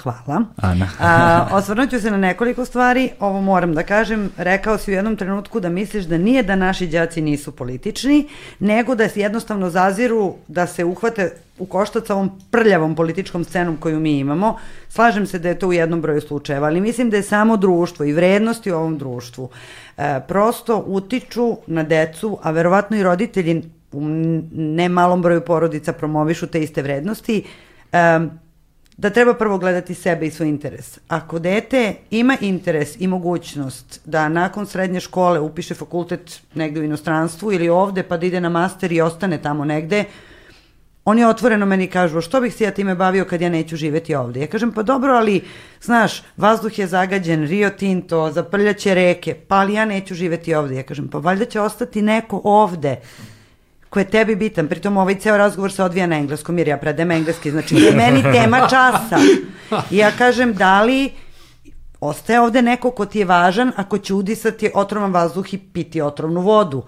Hvala. Ana. A, osvrnut ću se na nekoliko stvari. Ovo moram da kažem. Rekao si u jednom trenutku da misliš da nije da naši đaci nisu politični, nego da se jednostavno zaziru da se uhvate u koštac ovom prljavom političkom scenom koju mi imamo. Slažem se da je to u jednom broju slučajeva, ali mislim da je samo društvo i vrednosti u ovom društvu e, prosto utiču na decu, a verovatno i roditelji u ne malom broju porodica promovišu te iste vrednosti. E, da treba prvo gledati sebe i svoj interes. Ako dete ima interes i mogućnost da nakon srednje škole upiše fakultet negde u inostranstvu ili ovde pa da ide na master i ostane tamo negde, oni otvoreno meni kažu, što bih se ja time bavio kad ja neću živeti ovde? Ja kažem, pa dobro, ali, znaš, vazduh je zagađen, Rio Tinto, zaprljaće reke, pa ali ja neću živeti ovde. Ja kažem, pa valjda će ostati neko ovde ko je tebi bitan, pritom ovaj ceo razgovor se odvija na engleskom jer ja predem engleski, znači je meni tema časa. I ja kažem, da li ostaje ovde neko ko ti je važan ako će udisati otrovan vazduh i piti otrovnu vodu?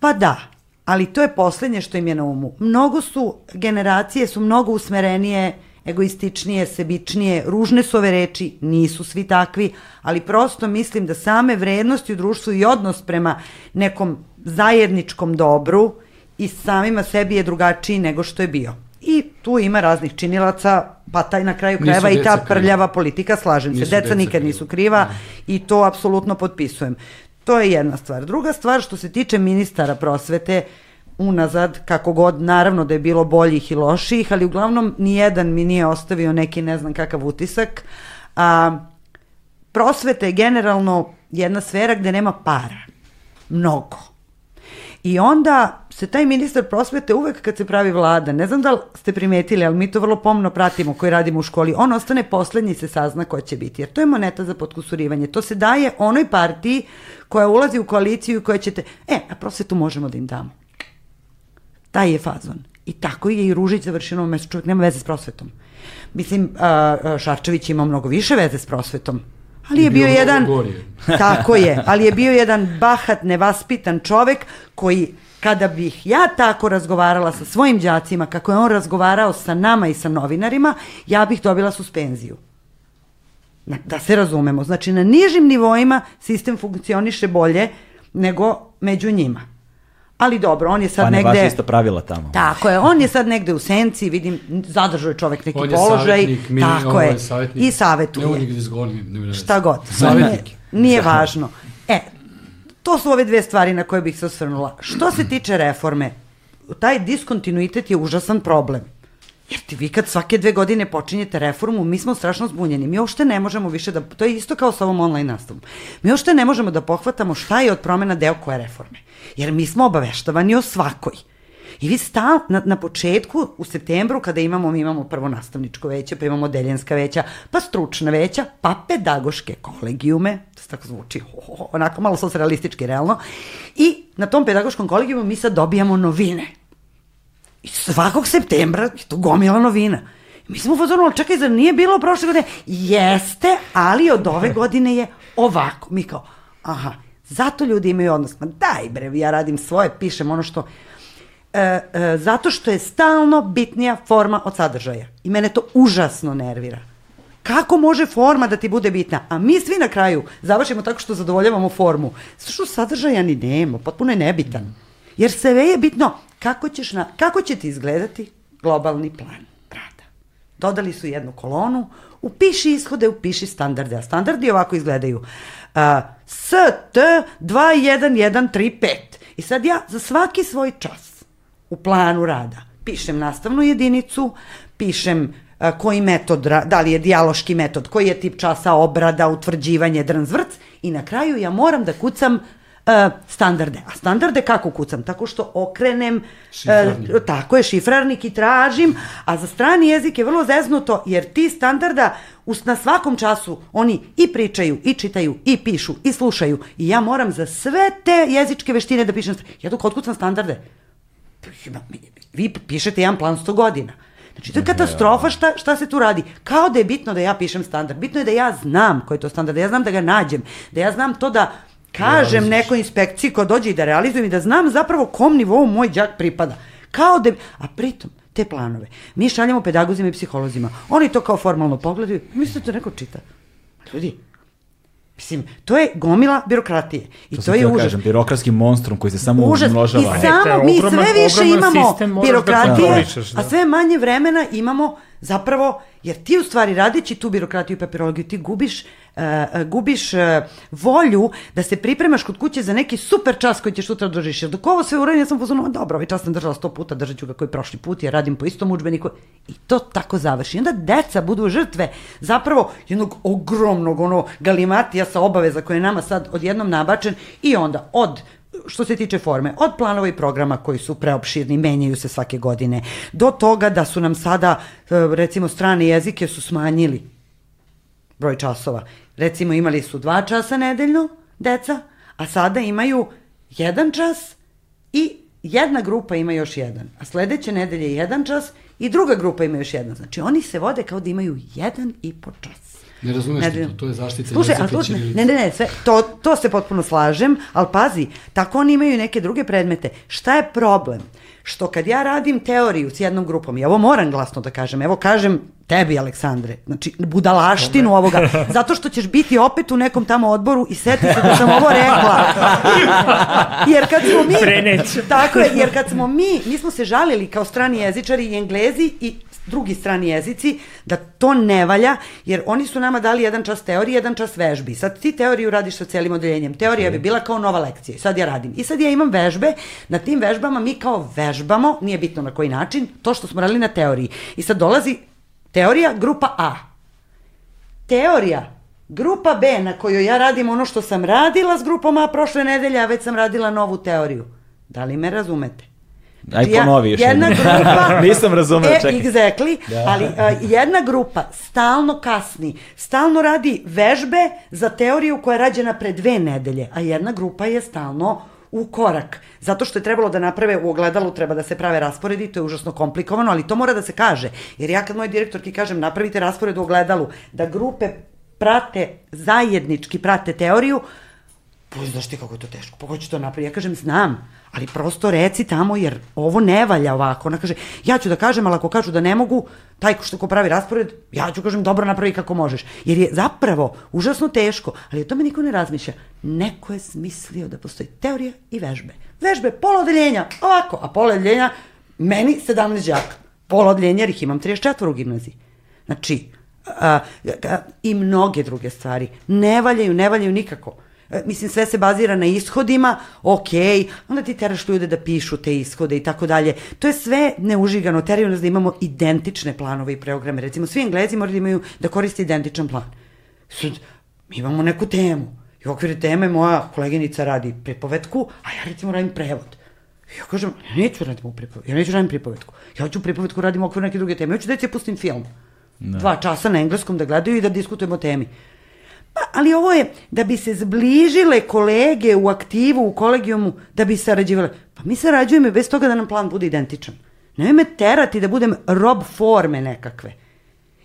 Pa da, ali to je poslednje što im je na umu. Mnogo su, generacije su mnogo usmerenije, egoističnije, sebičnije, ružne su ove reči, nisu svi takvi, ali prosto mislim da same vrednosti u društvu i odnos prema nekom zajedničkom dobru i samima sebi je drugačiji nego što je bio. I tu ima raznih činilaca, pa taj na kraju krajeva i ta prljava politika, slažem nisu se, deca, deca nikad kriva. nisu kriva ne. Da. i to apsolutno potpisujem. To je jedna stvar. Druga stvar što se tiče ministara prosvete, unazad, kako god, naravno da je bilo boljih i loših, ali uglavnom nijedan mi nije ostavio neki ne znam kakav utisak. A, prosveta je generalno jedna sfera gde nema para. Mnogo I onda se taj ministar prosvete uvek kad se pravi vlada, ne znam da li ste primetili, ali mi to vrlo pomno pratimo koji radimo u školi, on ostane poslednji se sazna ko će biti, jer to je moneta za potkusurivanje. To se daje onoj partiji koja ulazi u koaliciju i koja ćete, e, a prosvetu možemo da im damo. Taj je fazon. I tako je i Ružić završio novo mesto, čovjek nema veze s prosvetom. Mislim, Šarčević ima mnogo više veze s prosvetom, Ali je bio, bio jedan, tako je, [laughs] ali je bio jedan bahat, nevaspitan čovek koji kada bih ja tako razgovarala sa svojim đacima, kako je on razgovarao sa nama i sa novinarima, ja bih dobila suspenziju. Da se razumemo. Znači, na nižim nivoima sistem funkcioniše bolje nego među njima ali dobro, on je sad
pa
negde... Pa
ne isto pravila tamo.
Tako je, on je sad negde u senci, vidim, zadržao je čovek neki on je položaj. Savjetnik, mi, tako je, savjetnik, i savjetuje.
Ne on ne
Šta god.
Savjetnik.
Nije važno. E, to su ove dve stvari na koje bih se osvrnula. Što se tiče reforme, taj diskontinuitet je užasan problem. Jer ti vi kad svake dve godine počinjete reformu, mi smo strašno zbunjeni. Mi uopšte ne možemo više da, to je isto kao sa ovom online nastavom. Mi uopšte ne možemo da pohvatamo šta je od promena deo koje reforme. Jer mi smo obaveštavani o svakoj. I vi stal, na, na početku, u septembru, kada imamo, mi imamo prvo nastavničko veće, pa imamo deljenska veća, pa stručna veća, pa pedagoške kolegijume, to se tako zvuči, ho, ho, onako malo socrealistički, realno, i na tom pedagoškom kolegijumu mi sad dobijamo novine I svakog septembra je to gomila novina. Mi smo fazonu, čekaj, zar nije bilo prošle godine? Jeste, ali od ove [laughs] godine je ovako. Mi kao, aha, zato ljudi imaju odnos. Ma daj bre, ja radim svoje, pišem ono što... E, e, zato što je stalno bitnija forma od sadržaja. I mene to užasno nervira. Kako može forma da ti bude bitna? A mi svi na kraju završimo tako što zadovoljavamo formu. Što sadržaja ni nema, potpuno je nebitan. Jer sve je bitno kako, ćeš na, kako će ti izgledati globalni plan rada. Dodali su jednu kolonu, upiši ishode, upiši standarde, a standardi ovako izgledaju. Uh, ST 21135. I sad ja za svaki svoj čas u planu rada pišem nastavnu jedinicu, pišem uh, koji metod, da li je dijaloški metod, koji je tip časa obrada, utvrđivanje, drnzvrc i na kraju ja moram da kucam uh, standarde. A standarde kako kucam? Tako što okrenem, uh, tako je, šifrarnik i tražim, a za strani jezik je vrlo zeznuto, jer ti standarda us, na svakom času oni i pričaju, i čitaju, i pišu, i slušaju. I ja moram za sve te jezičke veštine da pišem. Ja dok otkucam standarde, vi pišete jedan plan 100 godina. Znači, to je katastrofa šta, šta se tu radi. Kao da je bitno da ja pišem standard. Bitno je da ja znam koji je to standard, da ja znam da ga nađem, da ja znam to da kažem nekoj inspekciji ko dođe i da realizujem i da znam zapravo kom nivou moj đak pripada. Kao da... A pritom, te planove, mi šaljamo pedagozima i psiholozima. Oni to kao formalno pogledaju. Mislite da to neko čita? Ljudi, Mislim, to je gomila birokratije. I to,
sam
je užas.
kažem, birokratski monstrum koji se samo
Užas.
umnožava.
I
to
samo, mi
ogroman-
sve više imamo
da
birokratije,
da.
a sve manje vremena imamo zapravo, jer ti u stvari radeći tu birokratiju i papirologiju, ti gubiš, uh, gubiš uh, volju da se pripremaš kod kuće za neki super čas koji ćeš sutra držiš. Jer dok ovo sve uradim, ja sam pozorno, dobro, ovaj čas sam držala sto puta, držat ću ga koji prošli put, jer radim po istom učbeniku. I to tako završi. I onda deca budu žrtve zapravo jednog ogromnog ono galimatija sa obaveza koje je nama sad odjednom nabačen i onda od što se tiče forme, od planova i programa koji su preopširni, menjaju se svake godine, do toga da su nam sada, e, recimo, strane jezike su smanjili broj časova. Recimo, imali su dva časa nedeljno, deca, a sada imaju jedan čas i jedna grupa ima još jedan. A sledeće nedelje jedan čas i druga grupa ima još jedan. Znači, oni se vode kao da imaju jedan i po čas.
Ne razumeš ti
Nedeljno.
to, to je zaštita
Slušaj,
jezika ćirilice.
ne, ne, ne, sve, to, to se potpuno slažem, ali pazi, tako oni imaju neke druge predmete. Šta je problem? Što kad ja radim teoriju s jednom grupom, i ovo moram glasno da kažem, evo kažem tebi, Aleksandre, znači budalaštinu ovoga, [laughs] zato što ćeš biti opet u nekom tamo odboru i seti se da sam ovo rekla. [laughs] Jer kad smo mi...
Preneću.
Tako je, jer kad smo mi, mi smo se žalili kao strani jezičari i englezi i drugi strani jezici, da to ne valja, jer oni su nama dali jedan čas teorije, jedan čas vežbi. Sad ti teoriju radiš sa celim odeljenjem. Teorija bi bila kao nova lekcija. I sad ja radim. I sad ja imam vežbe, na tim vežbama mi kao vežbamo, nije bitno na koji način, to što smo radili na teoriji. I sad dolazi teorija grupa A. Teorija grupa B na kojoj ja radim ono što sam radila s grupom A prošle nedelje, a već sam radila novu teoriju. Da li me razumete?
Aj ponovi još
jedna grupa, [laughs]
Nisam razumeo,
e,
čekaj.
Exactly, ali a, jedna grupa stalno kasni, stalno radi vežbe za teoriju koja je rađena pre dve nedelje, a jedna grupa je stalno u korak. Zato što je trebalo da naprave u ogledalu, treba da se prave rasporedi, to je užasno komplikovano, ali to mora da se kaže. Jer ja kad moj direktorki kažem napravite raspored u ogledalu, da grupe prate, zajednički prate teoriju, Pa znaš ti kako je to teško, pa ko će to napraviti? Ja kažem, znam, ali prosto reci tamo jer ovo ne valja ovako. Ona kaže, ja ću da kažem, ali ako kažu da ne mogu, taj što ko pravi raspored, ja ću kažem, dobro napravi kako možeš. Jer je zapravo užasno teško, ali o tome niko ne razmišlja. Neko je smislio da postoji teorija i vežbe. Vežbe, pola odeljenja, ovako, a pola odeljenja, meni 17 đaka. Pola odeljenja, jer ih imam 34 u gimnaziji. Znači, a, a, i mnoge druge stvari. Ne valjaju, ne valjaju nikako. E, Mislim, sve se bazira na ishodima, ok, onda ti teraš ljude da pišu te ishode i tako dalje. To je sve neužigano, teraju nas da imamo identične planove i programe. Recimo, svi englezi moraju da imaju, da koriste identičan plan. Sad, mi imamo neku temu. I u okviru teme moja koleginica radi pripovetku, a ja recimo radim prevod. I ja kažem, ja neću radim u pripovetku, ja neću radim pripovetku. Ja hoću pripovetku radim u okviru neke druge teme. Ja ću deci pustim film. Dva časa na engleskom da gledaju i da diskutujemo o temi. Pa, ali ovo je da bi se zbližile kolege u aktivu, u kolegijumu, da bi sarađivale. Pa mi sarađujemo i bez toga da nam plan bude identičan. Nemoj me terati da budem rob forme nekakve.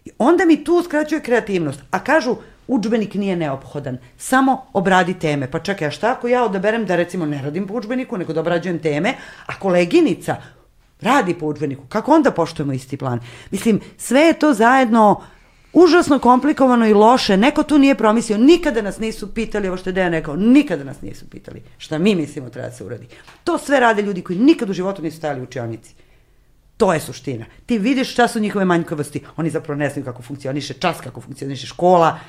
I onda mi tu uskraćuje kreativnost. A kažu, udžbenik nije neophodan. Samo obradi teme. Pa čekaj, a šta ako ja odaberem da recimo ne radim po udžbeniku, nego da obrađujem teme, a koleginica radi po udžbeniku, kako onda poštujemo isti plan? Mislim, sve je to zajedno užasno komplikovano i loše. Neko tu nije promislio. Nikada nas nisu pitali, ovo što je Dejan rekao, nikada nas nisu pitali šta mi mislimo treba da se uradi. To sve rade ljudi koji nikad u životu nisu stajali u učionici. To je suština. Ti vidiš šta su njihove manjkavosti. Oni zapravo ne znaju kako funkcioniše čas, kako funkcioniše škola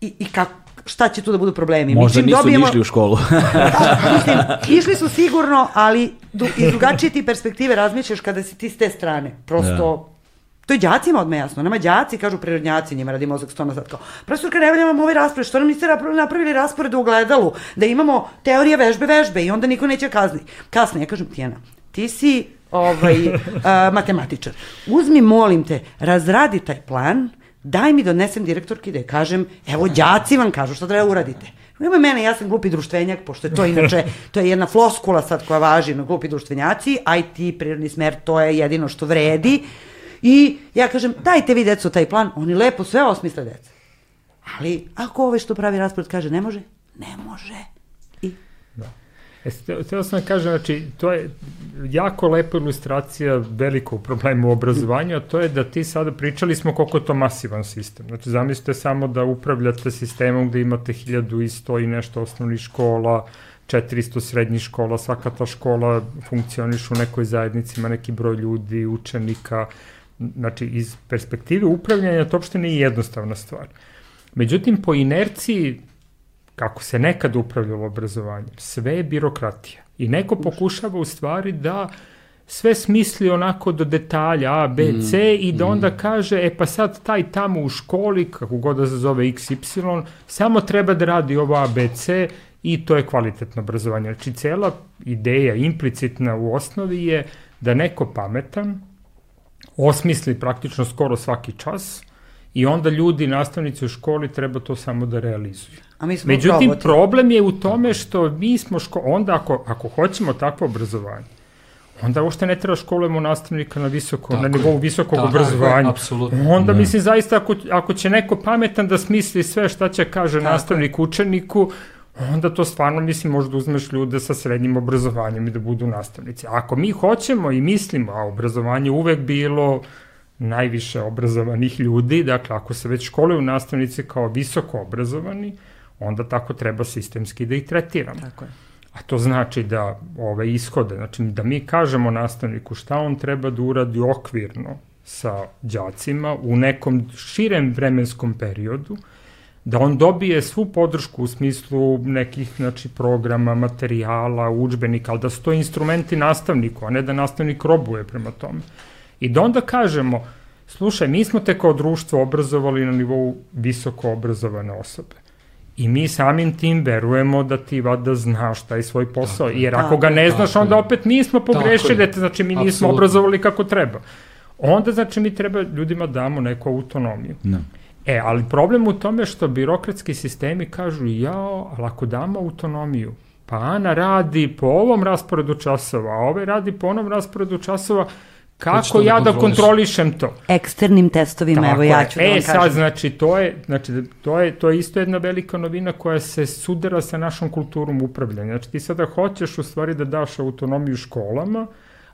i, i kako, šta će tu da budu problemi. Mi
Možda
čim
nisu
dobijemo-
išli u školu. [laughs]
da, mislim, išli su sigurno, ali du, iz drugačije ti perspektive razmišljaš kada si ti s te strane. Prosto, To je đacima odme jasno. Nama đaci kažu prirodnjaci, njima radi mozak stoma sad kao. Profesorka, ne valjamo ovaj raspored, što nam niste napravili raspored u ogledalu, da imamo teorije vežbe, vežbe i onda niko neće kazni. Kasne, ja kažem, Tijana, ti si ovaj, [laughs] uh, matematičar. Uzmi, molim te, razradi taj plan, daj mi donesem direktorki da je kažem, evo, đaci vam kažu šta treba uradite. Nemoj mene, ja sam glupi društvenjak, pošto je to inače, [laughs] to je jedna floskula sad koja važi na glupi društvenjaci, IT, prirodni smer, to je jedino što vredi. I ja kažem, dajte vi decu taj plan, oni lepo sve osmisle deca. Ali ako ove što pravi raspored kaže ne može, ne može. I
E, htio sam da kažem, znači, to je jako lepa ilustracija velikog problema u obrazovanju, a to je da ti sada pričali smo koliko je to masivan sistem. Znači, zamislite samo da upravljate sistemom gde imate 1100 i nešto osnovnih škola, 400 srednjih škola, svaka ta škola funkcioniš u nekoj zajednici, ima neki broj ljudi, učenika, znači iz perspektive upravljanja to uopšte nije jednostavna stvar. Međutim, po inerciji kako se nekad upravljalo obrazovanjem, sve je birokratija. I neko pokušava u stvari da sve smisli onako do detalja A, B, C mm, i da mm. onda kaže, e pa sad taj tamo u školi, kako god da se zove XY, samo treba da radi ovo A, B, C i to je kvalitetno obrazovanje. Znači, cela ideja implicitna u osnovi je da neko pametan osmisli praktično skoro svaki čas i onda ljudi, nastavnici u školi treba to samo da realizuju.
A mi smo
Međutim,
proboti.
problem je u tome što mi smo ško... onda ako, ako hoćemo takvo obrazovanje, onda uopšte ne treba školujemo nastavnika na visoko, tako na nivou visokog tako obrazovanja.
apsolutno.
Onda ne. mislim zaista ako, ako će neko pametan da smisli sve šta će kaže tako nastavnik je. učeniku, onda to stvarno mislim možda uzmeš ljude sa srednjim obrazovanjem i da budu nastavnici. Ako mi hoćemo i mislimo, a obrazovanje uvek bilo najviše obrazovanih ljudi, dakle ako se već školuju nastavnici kao visoko obrazovani, onda tako treba sistemski da ih tretiramo.
Tako je.
A to znači da ove ishode, znači da mi kažemo nastavniku šta on treba da uradi okvirno sa đacima u nekom širem vremenskom periodu, da on dobije svu podršku u smislu nekih znači, programa, materijala, učbenika, ali da su to instrumenti nastavniku, a ne da nastavnik robuje prema tome. I da onda kažemo, slušaj, mi smo te kao društvo obrazovali na nivou visoko obrazovane osobe. I mi samim tim verujemo da ti vada znaš taj svoj posao, tako, jer ako ga ne znaš, onda opet mi smo pogrešili, znači mi nismo Absolutno. obrazovali kako treba. Onda, znači, mi treba ljudima damo neku autonomiju. Ne. E, ali problem u tome što birokratski sistemi kažu, jao, ali ako damo autonomiju, pa Ana radi po ovom rasporedu časova, a ovaj radi po onom rasporedu časova, Kako ja da, da kontrolišem to?
Eksternim testovima, Tako evo ja ću da
vam
e,
kažem. E sad, znači, to je, znači, to je, to je isto jedna velika novina koja se sudara sa našom kulturom upravljanja. Znači, ti sada hoćeš u stvari da daš autonomiju školama,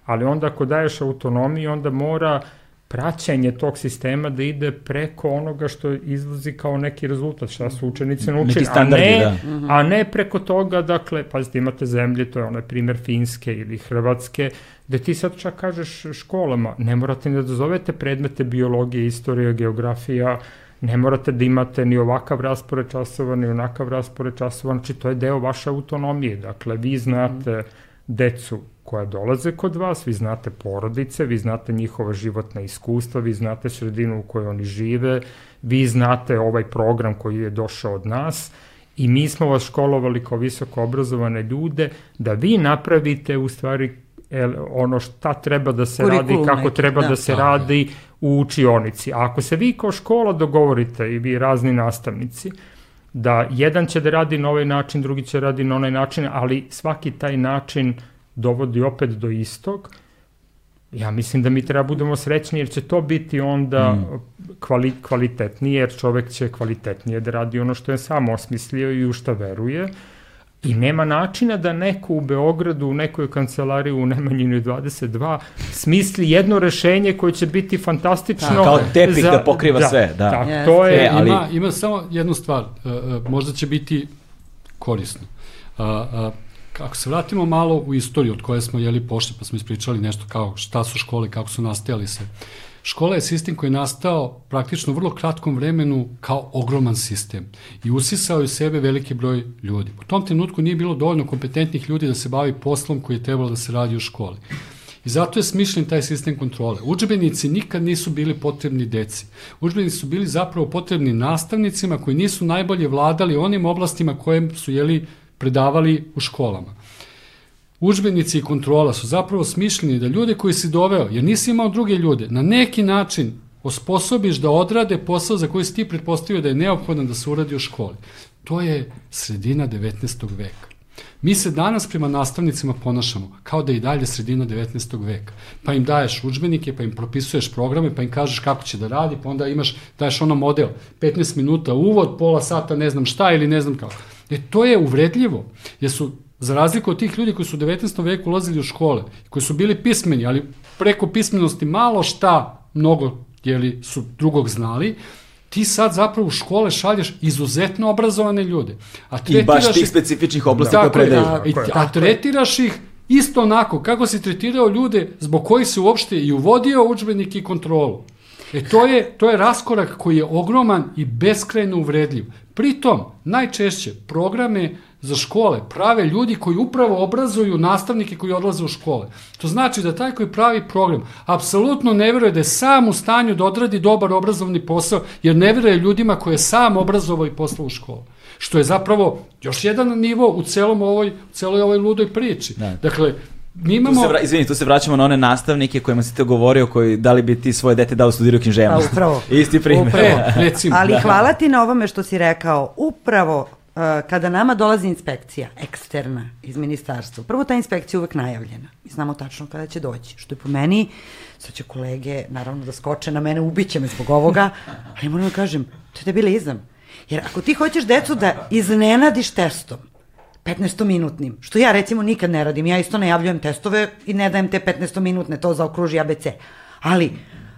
ali onda ako daješ autonomiju, onda mora praćenje tog sistema da ide preko onoga što izlazi kao neki rezultat, šta su učenici naučili, a ne, da. a ne preko toga, dakle, pazite, imate zemlje, to je onaj primer Finske ili Hrvatske, gde ti sad čak kažeš školama, ne morate ni da dozovete predmete biologije, istorija, geografija, ne morate da imate ni ovakav raspored časova, ni onakav raspored časova, znači to je deo vaše autonomije, dakle, vi znate decu koja dolaze kod vas, vi znate porodice, vi znate njihova životna iskustva, vi znate sredinu u kojoj oni žive, vi znate ovaj program koji je došao od nas i mi smo vas školovali kao visoko obrazovane ljude da vi napravite u stvari ono šta treba da se Kurikulum radi, kako neki, treba da, da se da, radi u učionici. A ako se vi kao škola dogovorite i vi razni nastavnici, da jedan će da radi na ovaj način, drugi će da radi na onaj način, ali svaki taj način dovodi opet do istog, ja mislim da mi treba budemo srećni jer će to biti onda mm. kvali, kvalitetnije, jer čovek će kvalitetnije da radi ono što je sam osmislio i u što veruje. I nema načina da neko u Beogradu, u nekoj kancelariji u Nemanjinu 22 smisli jedno rešenje koje će biti fantastično. Da,
kao tepik za, da pokriva da, sve. Da.
Tak, yes. to je,
e, ali... ima, ima samo jednu stvar, uh, uh, možda će biti korisno. Uh, uh, Ako se vratimo malo u istoriju od koje smo jeli pošli, pa smo ispričali nešto kao šta su škole, kako su nastajali se. Škola je sistem koji je nastao praktično u vrlo kratkom vremenu kao ogroman sistem i usisao je u sebe veliki broj ljudi. U tom trenutku nije bilo dovoljno kompetentnih ljudi da se bavi poslom koji je trebalo da se radi u školi. I zato je smišljen taj sistem kontrole. Učbenici nikad nisu bili potrebni deci. Učbenici su bili zapravo potrebni nastavnicima koji nisu najbolje vladali onim oblastima koje su jeli, predavali u školama. Učbenici i kontrola su zapravo smišljeni da ljude koji si doveo, jer nisi imao druge ljude, na neki način osposobiš da odrade posao za koji si ti pretpostavio da je neophodan da se uradi u školi. To je sredina 19. veka. Mi se danas prema nastavnicima ponašamo kao da je i dalje sredina 19. veka. Pa im daješ učbenike, pa im propisuješ programe, pa im kažeš kako će da radi, pa onda imaš, daješ ono model, 15 minuta uvod, pola sata ne znam šta ili ne znam kako. E to je uvredljivo, jer su za razliku od tih ljudi koji su u 19. veku ulazili u škole, koji su bili pismeni, ali preko pismenosti malo šta mnogo jeli, su drugog znali, ti sad zapravo u škole šalješ izuzetno obrazovane ljude.
A I baš tih specifičnih oblasti koje predaju.
A, a tretiraš ih isto onako kako si tretirao ljude zbog kojih se uopšte i uvodio učbenik i kontrolu. E to je, to je raskorak koji je ogroman i beskrajno uvredljiv. Pritom, najčešće programe za škole prave ljudi koji upravo obrazuju nastavnike koji odlaze u škole. To znači da taj koji pravi program apsolutno ne veruje da je sam u stanju da odradi dobar obrazovni posao, jer ne veruje ljudima koje je sam obrazovao i poslao u školu. Što je zapravo još jedan nivo u celom ovoj, u celoj ovoj ludoj priči. Da. Dakle, mi imamo...
Tu se, vra... izvini, tu se vraćamo na one nastavnike kojima si te govorio, koji da li bi ti svoje dete dao studirao književnost.
Pa, upravo. [laughs]
Isti primjer. Upravo. [laughs]
Recimo, Ali da. hvala ti na ovome što si rekao. Upravo Uh, kada nama dolazi inspekcija eksterna iz ministarstva, prvo ta inspekcija je uvek najavljena. Mi znamo tačno kada će doći. Što je po meni, sad će kolege naravno da skoče na mene, ubiće me zbog ovoga, ali moram da kažem, to je debilizam. Jer ako ti hoćeš decu da iznenadiš testom, 15-minutnim, što ja recimo nikad ne radim, ja isto najavljujem testove i ne dajem te 15-minutne, to zaokruži ABC. Ali,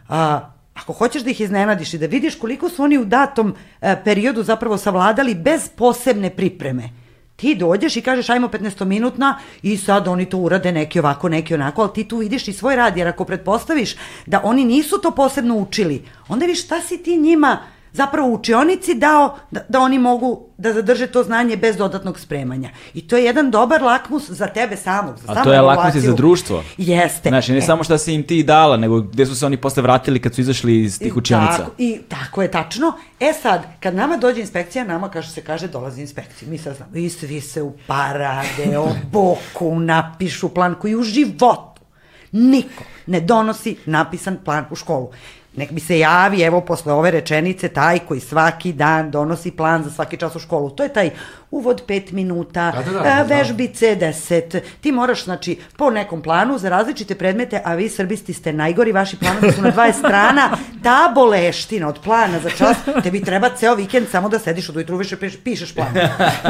a, ako hoćeš da ih iznenadiš i da vidiš koliko su oni u datom e, periodu zapravo savladali bez posebne pripreme, ti dođeš i kažeš ajmo 15 minutna i sad oni to urade neki ovako, neki onako, ali ti tu vidiš i svoj rad, jer ako pretpostaviš da oni nisu to posebno učili, onda viš šta si ti njima zapravo učionici dao da, da oni mogu da zadrže to znanje bez dodatnog spremanja. I to je jedan dobar lakmus za tebe samog. Za
A to je lakmus i za društvo.
Jeste.
Znači, ne e. samo šta si im ti dala, nego gde su se oni posle vratili kad su izašli iz tih učionica.
Tako, I tako je tačno. E sad, kad nama dođe inspekcija, nama kaže se kaže dolazi inspekcija. Mi sad znamo, i svi se uparade, o boku, napišu plan koji u životu niko ne donosi napisan plan u školu. Nek mi se javi, evo, posle ove rečenice, taj koji svaki dan donosi plan za svaki čas u školu. To je taj uvod 5 minuta, da, da, da, da, vežbice 10. Ti moraš, znači, po nekom planu za različite predmete, a vi srbisti ste najgori, vaši planovi su na 20 [laughs] strana, ta boleština od plana za čas, tebi treba ceo vikend samo da sediš od ujutru više pišeš plan.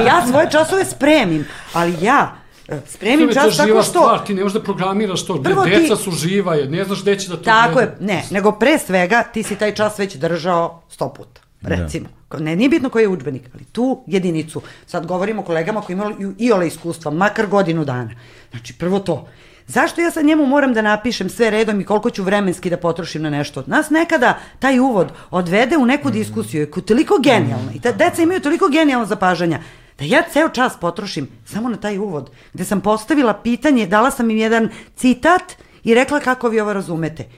Ja svoje časove spremim, ali ja spremim čas tako što...
Stvar, ti ne možeš da programiraš to, Prvo deca ti... su živa, je, ne znaš gde će da to...
Tako gleda. je, ne, nego pre svega ti si taj čas već držao sto puta, da. recimo. Da. Ne, nije bitno koji je učbenik, ali tu jedinicu. Sad govorimo o kolegama koji imaju i ole iskustva, makar godinu dana. Znači, prvo to. Zašto ja sad njemu moram da napišem sve redom i koliko ću vremenski da potrošim na nešto? Nas nekada taj uvod odvede u neku diskusiju, je toliko genijalna i ta deca imaju toliko genijalno zapažanja da ja ceo čas potrošim samo na taj uvod, gde sam postavila pitanje, dala sam im jedan citat i rekla kako vi ovo razumete.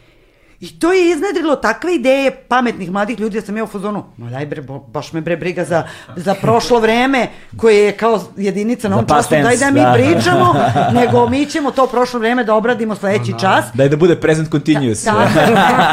I to je iznedrilo takve ideje pametnih mladih ljudi da sam ja u fazonu, ma daj bre, baš me bre briga za, za prošlo vreme koje je kao jedinica na ovom času, daj da mi da. pričamo, [laughs] nego mi ćemo to prošlo vreme da obradimo sledeći no, čas.
Daj da bude present continuous.
Da,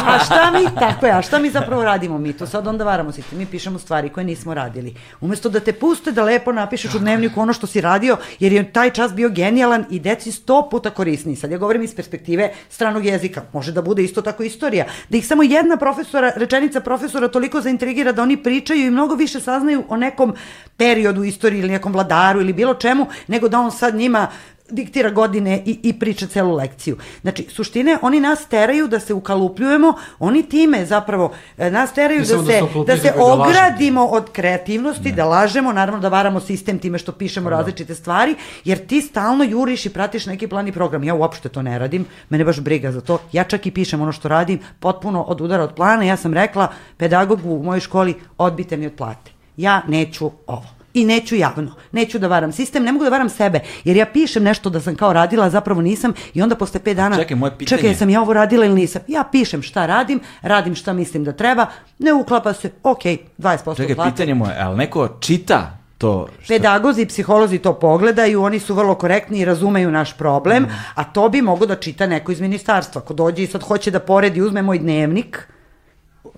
a šta mi, tako je, a šta mi zapravo radimo mi to? Sad onda varamo se, mi pišemo stvari koje nismo radili. Umesto da te puste da lepo napišeš u dnevniku ono što si radio, jer je taj čas bio genijalan i deci sto puta korisniji. Sad ja govorim iz perspektive stranog jezika, može da bude isto tako istorija, da ih samo jedna profesora, rečenica profesora toliko zaintrigira da oni pričaju i mnogo više saznaju o nekom periodu istorije ili nekom vladaru ili bilo čemu, nego da on sad njima diktira godine i, i priča celu lekciju. Znači, suštine, oni nas teraju da se ukalupljujemo, oni time zapravo e, nas teraju da se, da, da se da ogradimo od kreativnosti, ne. da lažemo, naravno da varamo sistem time što pišemo da. različite stvari, jer ti stalno juriš i pratiš neki plan i program. Ja uopšte to ne radim, mene baš briga za to. Ja čak i pišem ono što radim, potpuno od udara od plana. Ja sam rekla pedagogu u mojoj školi, odbite mi od plate. Ja neću ovo I neću javno. Neću da varam sistem, ne mogu da varam sebe. Jer ja pišem nešto da sam kao radila, a zapravo nisam i onda posle 5 dana...
Čekaj, moje pitanje...
Čekaj, sam ja ovo radila ili nisam? Ja pišem šta radim, radim šta mislim da treba, ne uklapa se, ok, 20%
Čekaj,
plate.
pitanje moje, ali neko čita to što...
Pedagozi i psiholozi to pogledaju, oni su vrlo korektni i razumeju naš problem,
Mm.
a to bi mogo da čita neko iz ministarstva. Ko dođe i sad hoće da poredi, uzme moj dnevnik,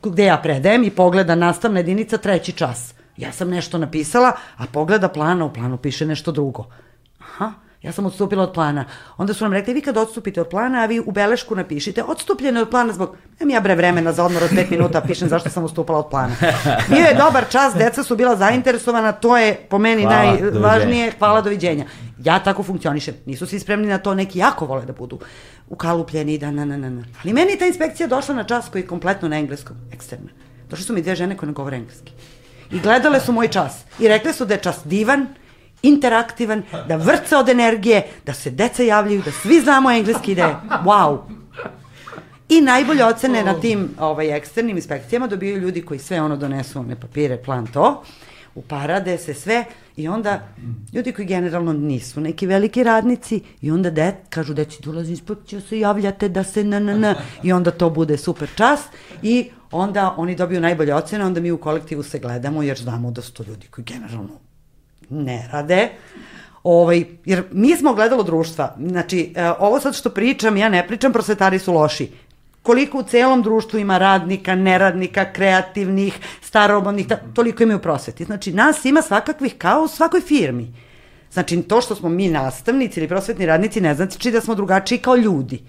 gde ja predajem i pogleda nastavna jedinica treći čas. Ja sam nešto napisala, a pogleda plana, u planu piše nešto drugo. Aha, ja sam odstupila od plana. Onda su nam rekli, vi kad odstupite od plana, a vi u belešku napišite, odstupljeno je od plana zbog, nemam ja bre vremena za odmor od pet minuta, pišem zašto sam odstupala od plana. Bio je dobar čas, deca su bila zainteresovana, to je po meni
Hvala,
najvažnije,
doviđenja.
hvala, doviđenja. Ja tako funkcionišem. Nisu svi spremni na to, neki jako vole da budu ukalupljeni, da na, na, na, na. Ali meni je ta inspekcija došla na čas koji je kompletno na engleskom, eksterna. Došle su mi dve žene koje ne govore engleski. I gledale su moj čas. I rekle su da je čas divan, interaktivan, da vrca od energije, da se deca javljaju, da svi znamo engleski, da je wow. I najbolje ocene na tim ovaj, eksternim inspekcijama dobijaju ljudi koji sve ono donesu, one papire, plan to, uparade se sve i onda ljudi koji generalno nisu neki veliki radnici i onda de, kažu deci dolazi inspekcija se javljate da se na na na i onda to bude super čas i onda oni dobiju najbolje ocene, onda mi u kolektivu se gledamo jer znamo da su to ljudi koji generalno ne rade. Ovaj, jer mi smo gledalo društva. Znači, e, ovo sad što pričam, ja ne pričam, prosvetari su loši. Koliko u celom društvu ima radnika, neradnika, kreativnih, starobodnih, ta, toliko ima i u prosveti. Znači, nas ima svakakvih kao u svakoj firmi. Znači, to što smo mi nastavnici ili prosvetni radnici ne znači da smo drugačiji kao ljudi.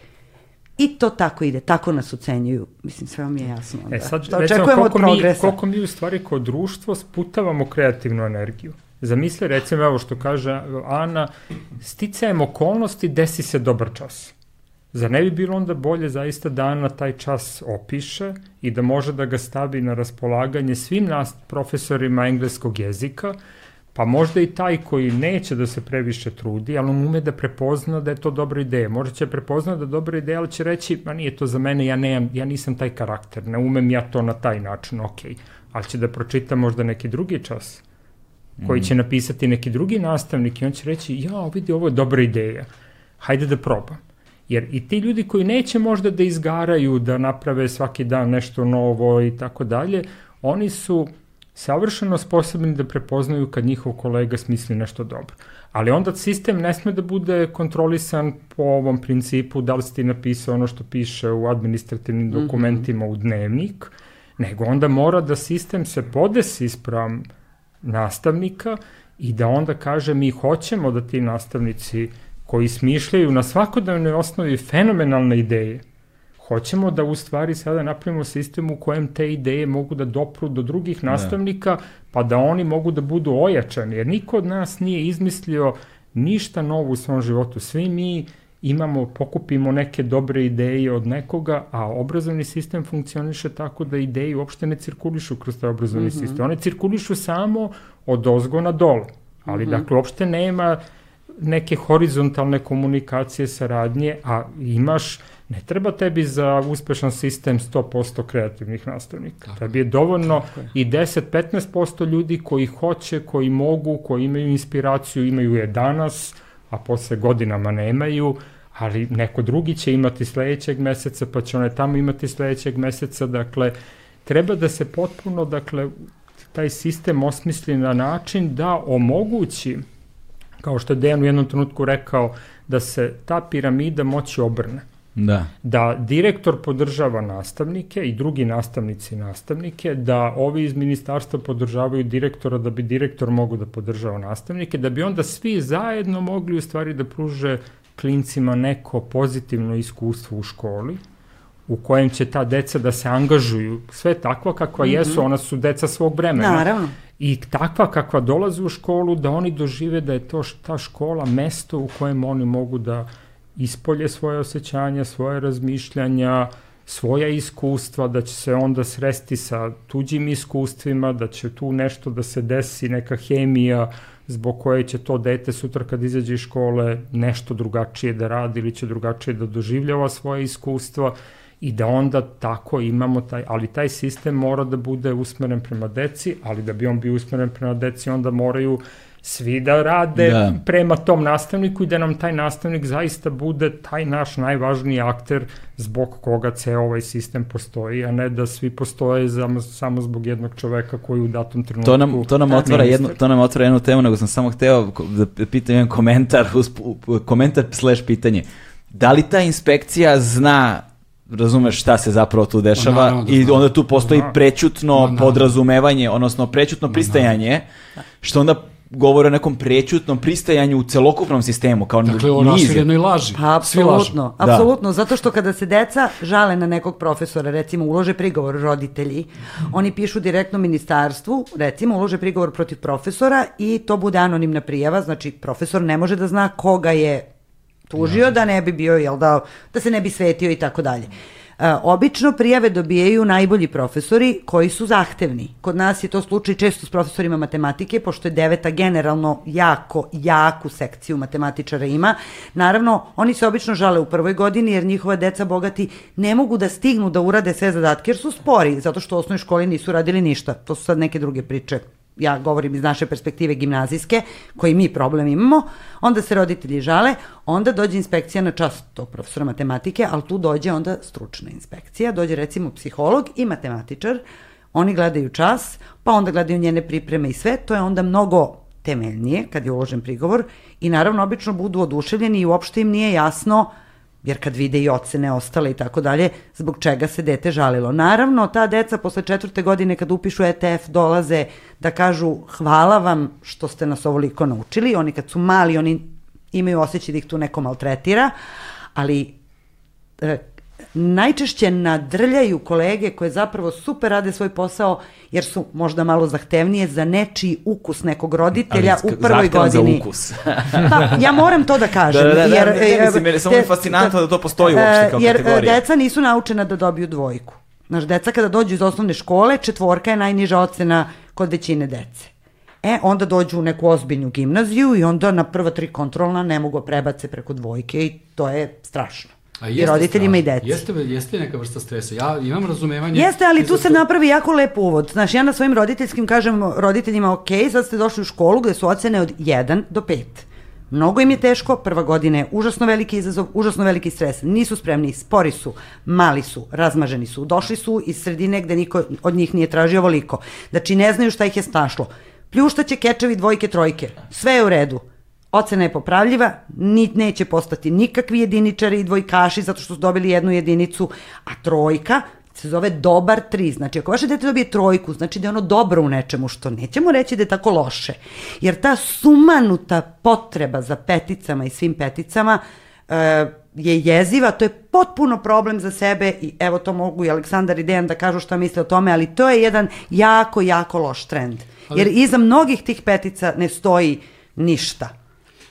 I to tako ide, tako nas ucenjuju. Mislim, sve vam je jasno. Onda.
E sad,
Šta
recimo, koliko mi, koliko mi u stvari kao društvo sputavamo kreativnu energiju. Zamisli, recimo, evo što kaže Ana, sticajem okolnosti desi se dobar čas. Zar ne bi bilo onda bolje zaista da Ana taj čas opiše i da može da ga stavi na raspolaganje svim nas profesorima engleskog jezika, pa možda i taj koji neće da se previše trudi, ali on ume da prepozna da je to dobra ideja. Možda će prepozna da je dobra ideja, ali će reći, ma nije to za mene, ja, nemam, ja nisam taj karakter, ne umem ja to na taj način, ok. Ali će da pročita možda neki drugi čas, koji će napisati neki drugi nastavnik i on će reći, ja, vidi, ovo je dobra ideja, hajde da probam. Jer i ti ljudi koji neće možda da izgaraju, da naprave svaki dan nešto novo i tako dalje, oni su savršeno sposobni da prepoznaju kad njihov kolega smisli nešto dobro. Ali onda sistem ne sme da bude kontrolisan po ovom principu da li si ti napisao ono što piše u administrativnim dokumentima u dnevnik, nego onda mora da sistem se podesi sprem nastavnika i da onda kaže mi hoćemo da ti nastavnici koji smišljaju na svakodnevnoj osnovi fenomenalne ideje, hoćemo da u stvari sada napravimo sistem u kojem te ideje mogu da dopru do drugih nastavnika, pa da oni mogu da budu ojačani, jer niko od nas nije izmislio ništa novo u svom životu. Svi mi imamo, pokupimo neke dobre ideje od nekoga, a obrazovni sistem funkcioniše tako da ideje uopšte ne cirkulišu kroz taj obrazovni mm -hmm. sistem. One cirkulišu samo od ozgo na dole. Ali, mm -hmm. dakle, uopšte nema neke horizontalne komunikacije, saradnje, a imaš, ne treba tebi za uspešan sistem 100% kreativnih nastavnika. Tako. Tebi je dovoljno je. i 10-15% ljudi koji hoće, koji mogu, koji imaju inspiraciju, imaju je danas, a posle godinama nemaju, ali neko drugi će imati sledećeg meseca, pa će one tamo imati sledećeg meseca, dakle, treba da se potpuno, dakle, taj sistem osmisli na način da omogući kao što je Dejan u jednom trenutku rekao, da se ta piramida moći obrne.
Da.
Da direktor podržava nastavnike i drugi nastavnici nastavnike, da ovi iz ministarstva podržavaju direktora da bi direktor mogu da podržava nastavnike, da bi onda svi zajedno mogli u stvari da pruže klincima neko pozitivno iskustvo u školi, u kojem će ta deca da se angažuju, sve takva kakva mm -hmm. jesu, ona su deca svog vremena.
Naravno
i takva kakva dolaze u školu, da oni dožive da je to ta škola mesto u kojem oni mogu da ispolje svoje osjećanja, svoje razmišljanja, svoja iskustva, da će se onda sresti sa tuđim iskustvima, da će tu nešto da se desi, neka hemija zbog koje će to dete sutra kad izađe iz škole nešto drugačije da radi ili će drugačije da doživljava svoje iskustva i da onda tako imamo taj, ali taj sistem mora da bude usmeren prema deci, ali da bi on bio usmeren prema deci onda moraju svi da rade da. prema tom nastavniku i da nam taj nastavnik zaista bude taj naš najvažniji akter zbog koga ceo ovaj sistem postoji, a ne da svi postoje za, samo zbog jednog čoveka koji u datom trenutku...
To nam, to nam, otvara, jednu, to nam otvara jednu temu, nego sam samo hteo da pitam jedan komentar, [laughs] komentar slash pitanje. Da li ta inspekcija zna razumeš šta se zapravo tu dešava no, da i onda tu postoji prećutno no, podrazumevanje, odnosno prećutno pristajanje, što onda govore o nekom prećutnom pristajanju u celokupnom sistemu, kao
dakle, o raširenoj laži.
Pa, apsolutno, da. apsolutno, zato što kada se deca žale na nekog profesora, recimo ulože prigovor roditelji, oni pišu direktno ministarstvu, recimo ulože prigovor protiv profesora i to bude anonimna prijava, znači profesor ne može da zna koga je tužio da ne bi bio, jel da, da se ne bi svetio i tako dalje. E, obično prijave dobijaju najbolji profesori koji su zahtevni. Kod nas je to slučaj često s profesorima matematike, pošto je deveta generalno jako, jaku sekciju matematičara ima. Naravno, oni se obično žale u prvoj godini jer njihova deca bogati ne mogu da stignu da urade sve zadatke jer su spori, zato što u osnovnoj školi nisu radili ništa. To su sad neke druge priče ja govorim iz naše perspektive gimnazijske, koji mi problem imamo, onda se roditelji žale, onda dođe inspekcija na čas tog profesora matematike, ali tu dođe onda stručna inspekcija, dođe recimo psiholog i matematičar, oni gledaju čas, pa onda gledaju njene pripreme i sve, to je onda mnogo temeljnije kad je uložen prigovor i naravno obično budu oduševljeni i uopšte im nije jasno uh, jer kad vide i ocene ostale i tako dalje, zbog čega se dete žalilo. Naravno, ta deca posle četvrte godine kad upišu ETF dolaze da kažu hvala vam što ste nas ovoliko naučili. Oni kad su mali, oni imaju osjećaj da ih tu neko maltretira, ali e, najčešće nadrljaju kolege koje zapravo super rade svoj posao jer su možda malo zahtevnije za nečiji ukus nekog roditelja Ali, u prvoj godini.
za ukus.
pa, ja moram to da kažem. Da,
da, da, jer, ne, ne, mislim, jer je samo fascinantno da, da to postoji uopšte kao
jer, e,
kategorija.
Jer deca nisu naučena da dobiju dvojku. Znaš, deca kada dođu iz osnovne škole, četvorka je najniža ocena kod većine dece. E, onda dođu u neku ozbiljnu gimnaziju i onda na prva tri kontrolna ne mogu da prebace preko dvojke i to je strašno. A I roditeljima i deci.
Jeste, jeste neka vrsta stresa. Ja imam razumevanje...
Jeste, ali tu se to... napravi jako lep uvod. Znaš, ja na svojim roditeljskim kažem roditeljima, ok, sad ste došli u školu gde su ocene od 1 do 5. Mnogo im je teško, prva godina je užasno veliki izazov, užasno veliki stres. Nisu spremni, spori su, mali su, razmaženi su. Došli su iz sredine gde niko od njih nije tražio ovoliko. Znači, ne znaju šta ih je snašlo. Pljuštaće kečevi dvojke, trojke. Sve je u redu Ocena je popravljiva, ni, neće postati nikakvi jediničari i dvojkaši zato što su dobili jednu jedinicu, a trojka se zove dobar tri. Znači, ako vaše dete dobije trojku, znači da je ono dobro u nečemu, što nećemo reći da je tako loše. Jer ta sumanuta potreba za peticama i svim peticama uh, je jeziva, to je potpuno problem za sebe i evo to mogu i Aleksandar i Dejan da kažu šta misle o tome, ali to je jedan jako, jako loš trend. Jer iza mnogih tih petica ne stoji ništa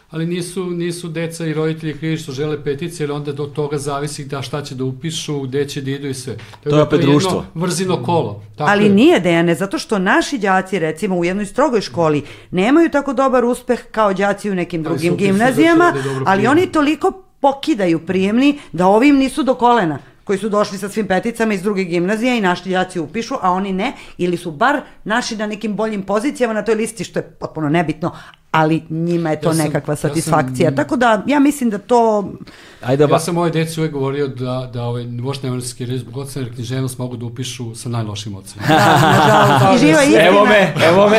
ali nisu, nisu deca i roditelji krivi što žele petice, jer onda do toga zavisi da šta će da upišu, gde će da idu i sve.
Tako to je da opet društvo.
Vrzino kolo.
Tako ali je. nije Dejane, zato što naši đaci, recimo u jednoj strogoj školi, nemaju tako dobar uspeh kao đaci u nekim drugim ali gimnazijama, da ali oni toliko pokidaju prijemni da ovim nisu do kolena koji su došli sa svim peticama iz druge gimnazije i naši đaci upišu, a oni ne, ili su bar naši na nekim boljim pozicijama na toj listi, što je potpuno nebitno, ali njima je to ja sam, nekakva satisfakcija. Ja sam, Tako da ja mislim da to...
Ajde, ba... Ja sam moje deci uvek govorio da, da ovaj, vošne evropski reč zbog ocene književnost mogu da upišu sa najlošim ocenama.
Da. [laughs] I živa istina.
Evo me, evo me,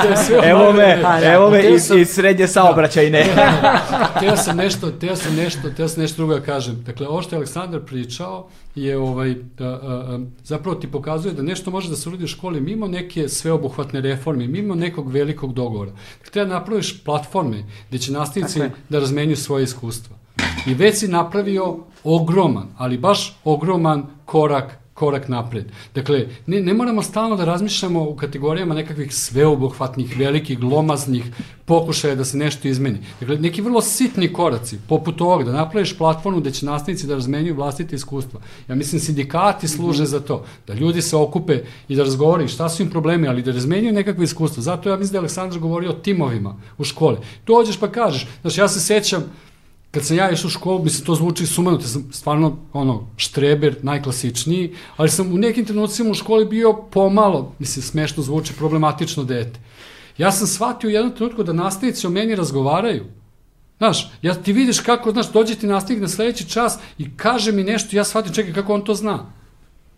[laughs] evo me, evo me iz, iz srednje saobraćajne.
Teo sam nešto, teo sam nešto, teo sam nešto drugo da kažem. Dakle, ovo što je Aleksandar pričao, je ovaj, a, a, a, zapravo ti pokazuje da nešto može da se uradi u školi mimo neke sveobuhvatne reforme, mimo nekog velikog dogovora. Treba da napraviš platforme gde će nastavnici da razmenju svoje iskustva. I već si napravio ogroman, ali baš ogroman korak korak napred. Dakle, ne, ne moramo stalno da razmišljamo u kategorijama nekakvih sveobuhvatnih, velikih, glomaznih pokušaja da se nešto izmeni. Dakle, neki vrlo sitni koraci, poput ovog, da napraviš platformu gde će nastavnici da razmenjuju vlastite iskustva. Ja mislim, sindikati služe mm -hmm. za to, da ljudi se okupe i da razgovaraju šta su im problemi, ali da razmenjuju nekakve iskustva. Zato ja mislim da je Aleksandar govorio o timovima u škole. Dođeš pa kažeš, znaš, ja se sećam, kad sam ja išao u školu, mislim, to zvuči sumano, te sam stvarno, ono, štreber, najklasičniji, ali sam u nekim trenucima u školi bio pomalo, mislim, smešno zvuči, problematično dete. Ja sam shvatio u jednom trenutku da nastavnici o meni razgovaraju. Znaš, ja ti vidiš kako, znaš, dođe ti nastavnik na sledeći čas i kaže mi nešto, ja shvatim, čekaj, kako on to zna.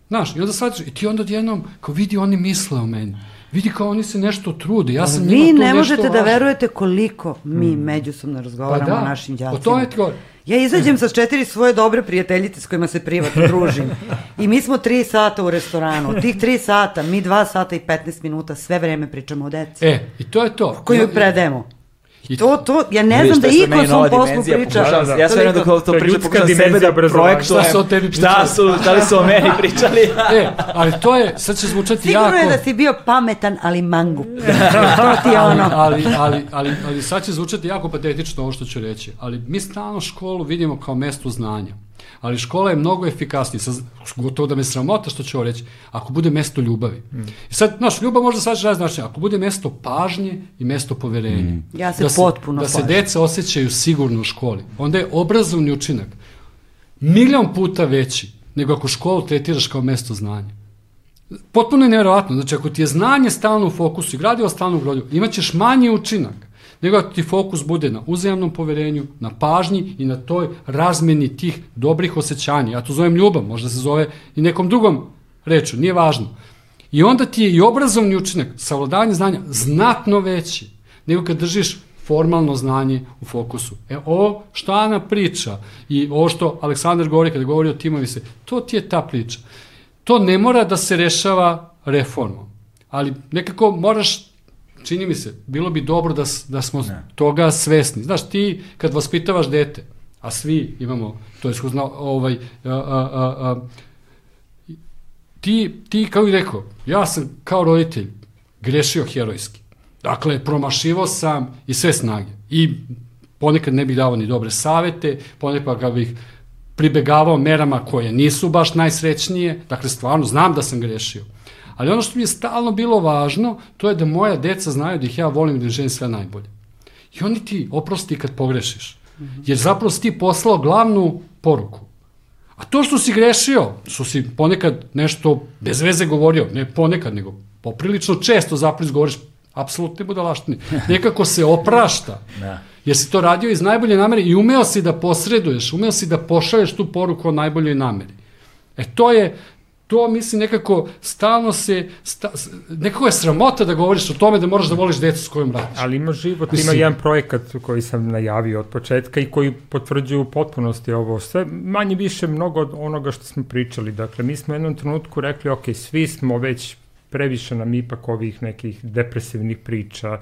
Znaš, i onda shvatiš, i ti onda odjednom, kao vidi, oni misle o meni. Vidi kao oni se nešto trude. Ja sam
Vi ne možete da verujete koliko mi hmm. međusobno razgovaramo pa da, o našim đacima. O tome ti govorim. Ja izađem sa četiri svoje dobre prijateljice s kojima se privatno [laughs] družim. I mi smo tri sata u restoranu. Tih tri sata, mi dva sata i 15 minuta sve vreme pričamo o deci.
E, i to je to.
Koju predajemo. I to, to, ja ne znam da iko o svom poslu priča.
Da, da. Ja sve vreme dok to priča, pokušam sebe da projektujem. Šta su o tebi pričali? Šta su, da li su o meni [laughs] pričali?
e, ali to je, sad će zvučati
Sigurno
jako...
Sigurno je da si bio pametan, ali mangu. to ti je ono.
ali, ali, ali, ali sad će zvučati jako patetično ovo što ću reći. Ali mi stalno školu vidimo kao mesto znanja ali škola je mnogo efikasnija. Sa, gotovo da me sramota što ću ovo reći, ako bude mesto ljubavi. Mm. I sad, znaš, ljubav možda sad razne znači, ako bude mesto pažnje i mesto poverenja. Mm.
Ja se da potpuno
Da se deca osjećaju sigurno u školi. Onda je obrazovni učinak milion puta veći nego ako školu tretiraš kao mesto znanja. Potpuno je nevjerovatno. Znači, ako ti je znanje stalno u fokusu i gradivo stalno u grodu, imaćeš manji učinak nego ti fokus bude na uzajamnom poverenju, na pažnji i na toj razmeni tih dobrih osjećanja. Ja to zovem ljubav, možda se zove i nekom drugom reču, nije važno. I onda ti je i obrazovni učinak, savladavanje znanja, znatno veći nego kad držiš formalno znanje u fokusu. E, ovo što Ana priča i ovo što Aleksandar govori kada govori o timovi se, to ti je ta priča. To ne mora da se rešava reformom, ali nekako moraš čini mi se, bilo bi dobro da, da smo ne. toga svesni. Znaš, ti kad vaspitavaš dete, a svi imamo, to je skuzna, ovaj, a, a, a, a, ti, ti, kao i rekao, ja sam kao roditelj grešio herojski. Dakle, promašivo sam i sve snage. I ponekad ne bih dao ni dobre savete, ponekad ga bih pribegavao merama koje nisu baš najsrećnije. Dakle, stvarno, znam da sam grešio. Ali ono što mi je stalno bilo važno, to je da moja deca znaju da ih ja volim i da želim sve najbolje. I oni ti oprosti kad pogrešiš. Jer zapravo si ti poslao glavnu poruku. A to što si grešio, što si ponekad nešto bez veze govorio, ne ponekad, nego poprilično često zapravo izgovoriš apsolutne budalaštine. [laughs] Nekako se oprašta. Da. Jer si to radio iz najbolje namere i umeo si da posreduješ, umeo si da pošalješ tu poruku o najboljoj nameri. E to je, to mislim nekako stalno se sta, nekako je sramota da govoriš o tome da moraš da voliš decu s kojom radiš.
Ali ima život, mislim, ima jedan projekat koji sam najavio od početka i koji potvrđuje u potpunosti ovo. Sve manje više mnogo od onoga što smo pričali. Dakle, mi smo u jednom trenutku rekli, ok, svi smo već previše nam ipak ovih nekih depresivnih priča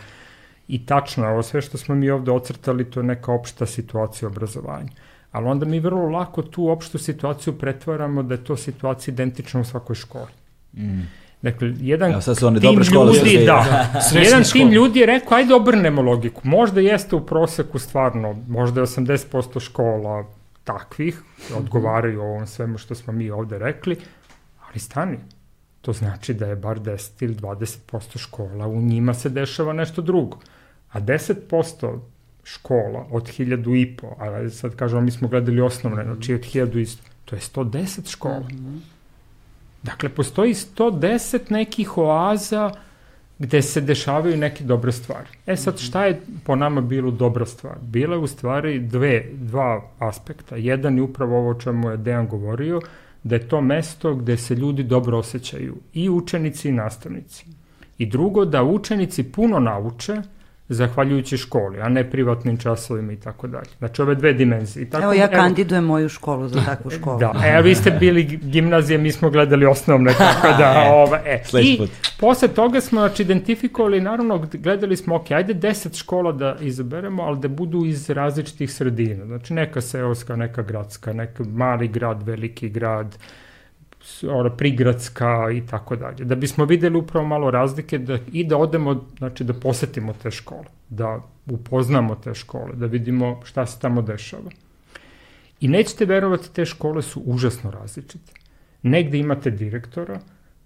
i tačno, ovo sve što smo mi ovde ocrtali, to je neka opšta situacija obrazovanja ali onda mi vrlo lako tu opštu situaciju pretvaramo da je to situacija identična u svakoj školi. Mm. Dakle, jedan Evo, sad su one tim škole ljudi, da, da [laughs] jedan tim ljudi je rekao, ajde obrnemo logiku. Možda jeste u proseku stvarno, možda je 80% škola takvih, odgovaraju o ovom svemu što smo mi ovde rekli, ali stani. To znači da je bar 10 ili 20% škola, u njima se dešava nešto drugo. A 10% škola od hiljadu i po, a sad kažemo mi smo gledali osnovne, znači od hiljadu i to je 110 škola. Mm -hmm. Dakle, postoji 110 nekih oaza gde se dešavaju neke dobre stvari. E sad, šta je po nama bilo dobra stvar? Bila je u stvari dve, dva aspekta. Jedan je upravo ovo o čemu je Dejan govorio, da je to mesto gde se ljudi dobro osjećaju, i učenici i nastavnici. I drugo, da učenici puno nauče, zahvaljujući školi, a ne privatnim časovima i tako dalje. Znači ove dve dimenzije. I tako,
evo ja kandidujem moju školu za takvu [laughs] školu.
Da, e, vi ste bili gimnazije, mi smo gledali osnovne, [laughs] tako da, ova, e. I posle toga smo, znači, identifikovali, naravno, gledali smo, ok, ajde deset škola da izaberemo, ali da budu iz različitih sredina. Znači, neka seoska, neka gradska, neka mali grad, veliki grad, ora, prigradska i tako dalje. Da bismo videli upravo malo razlike da, i da odemo, znači da posetimo te škole, da upoznamo te škole, da vidimo šta se tamo dešava. I nećete verovati, te škole su užasno različite. Negde imate direktora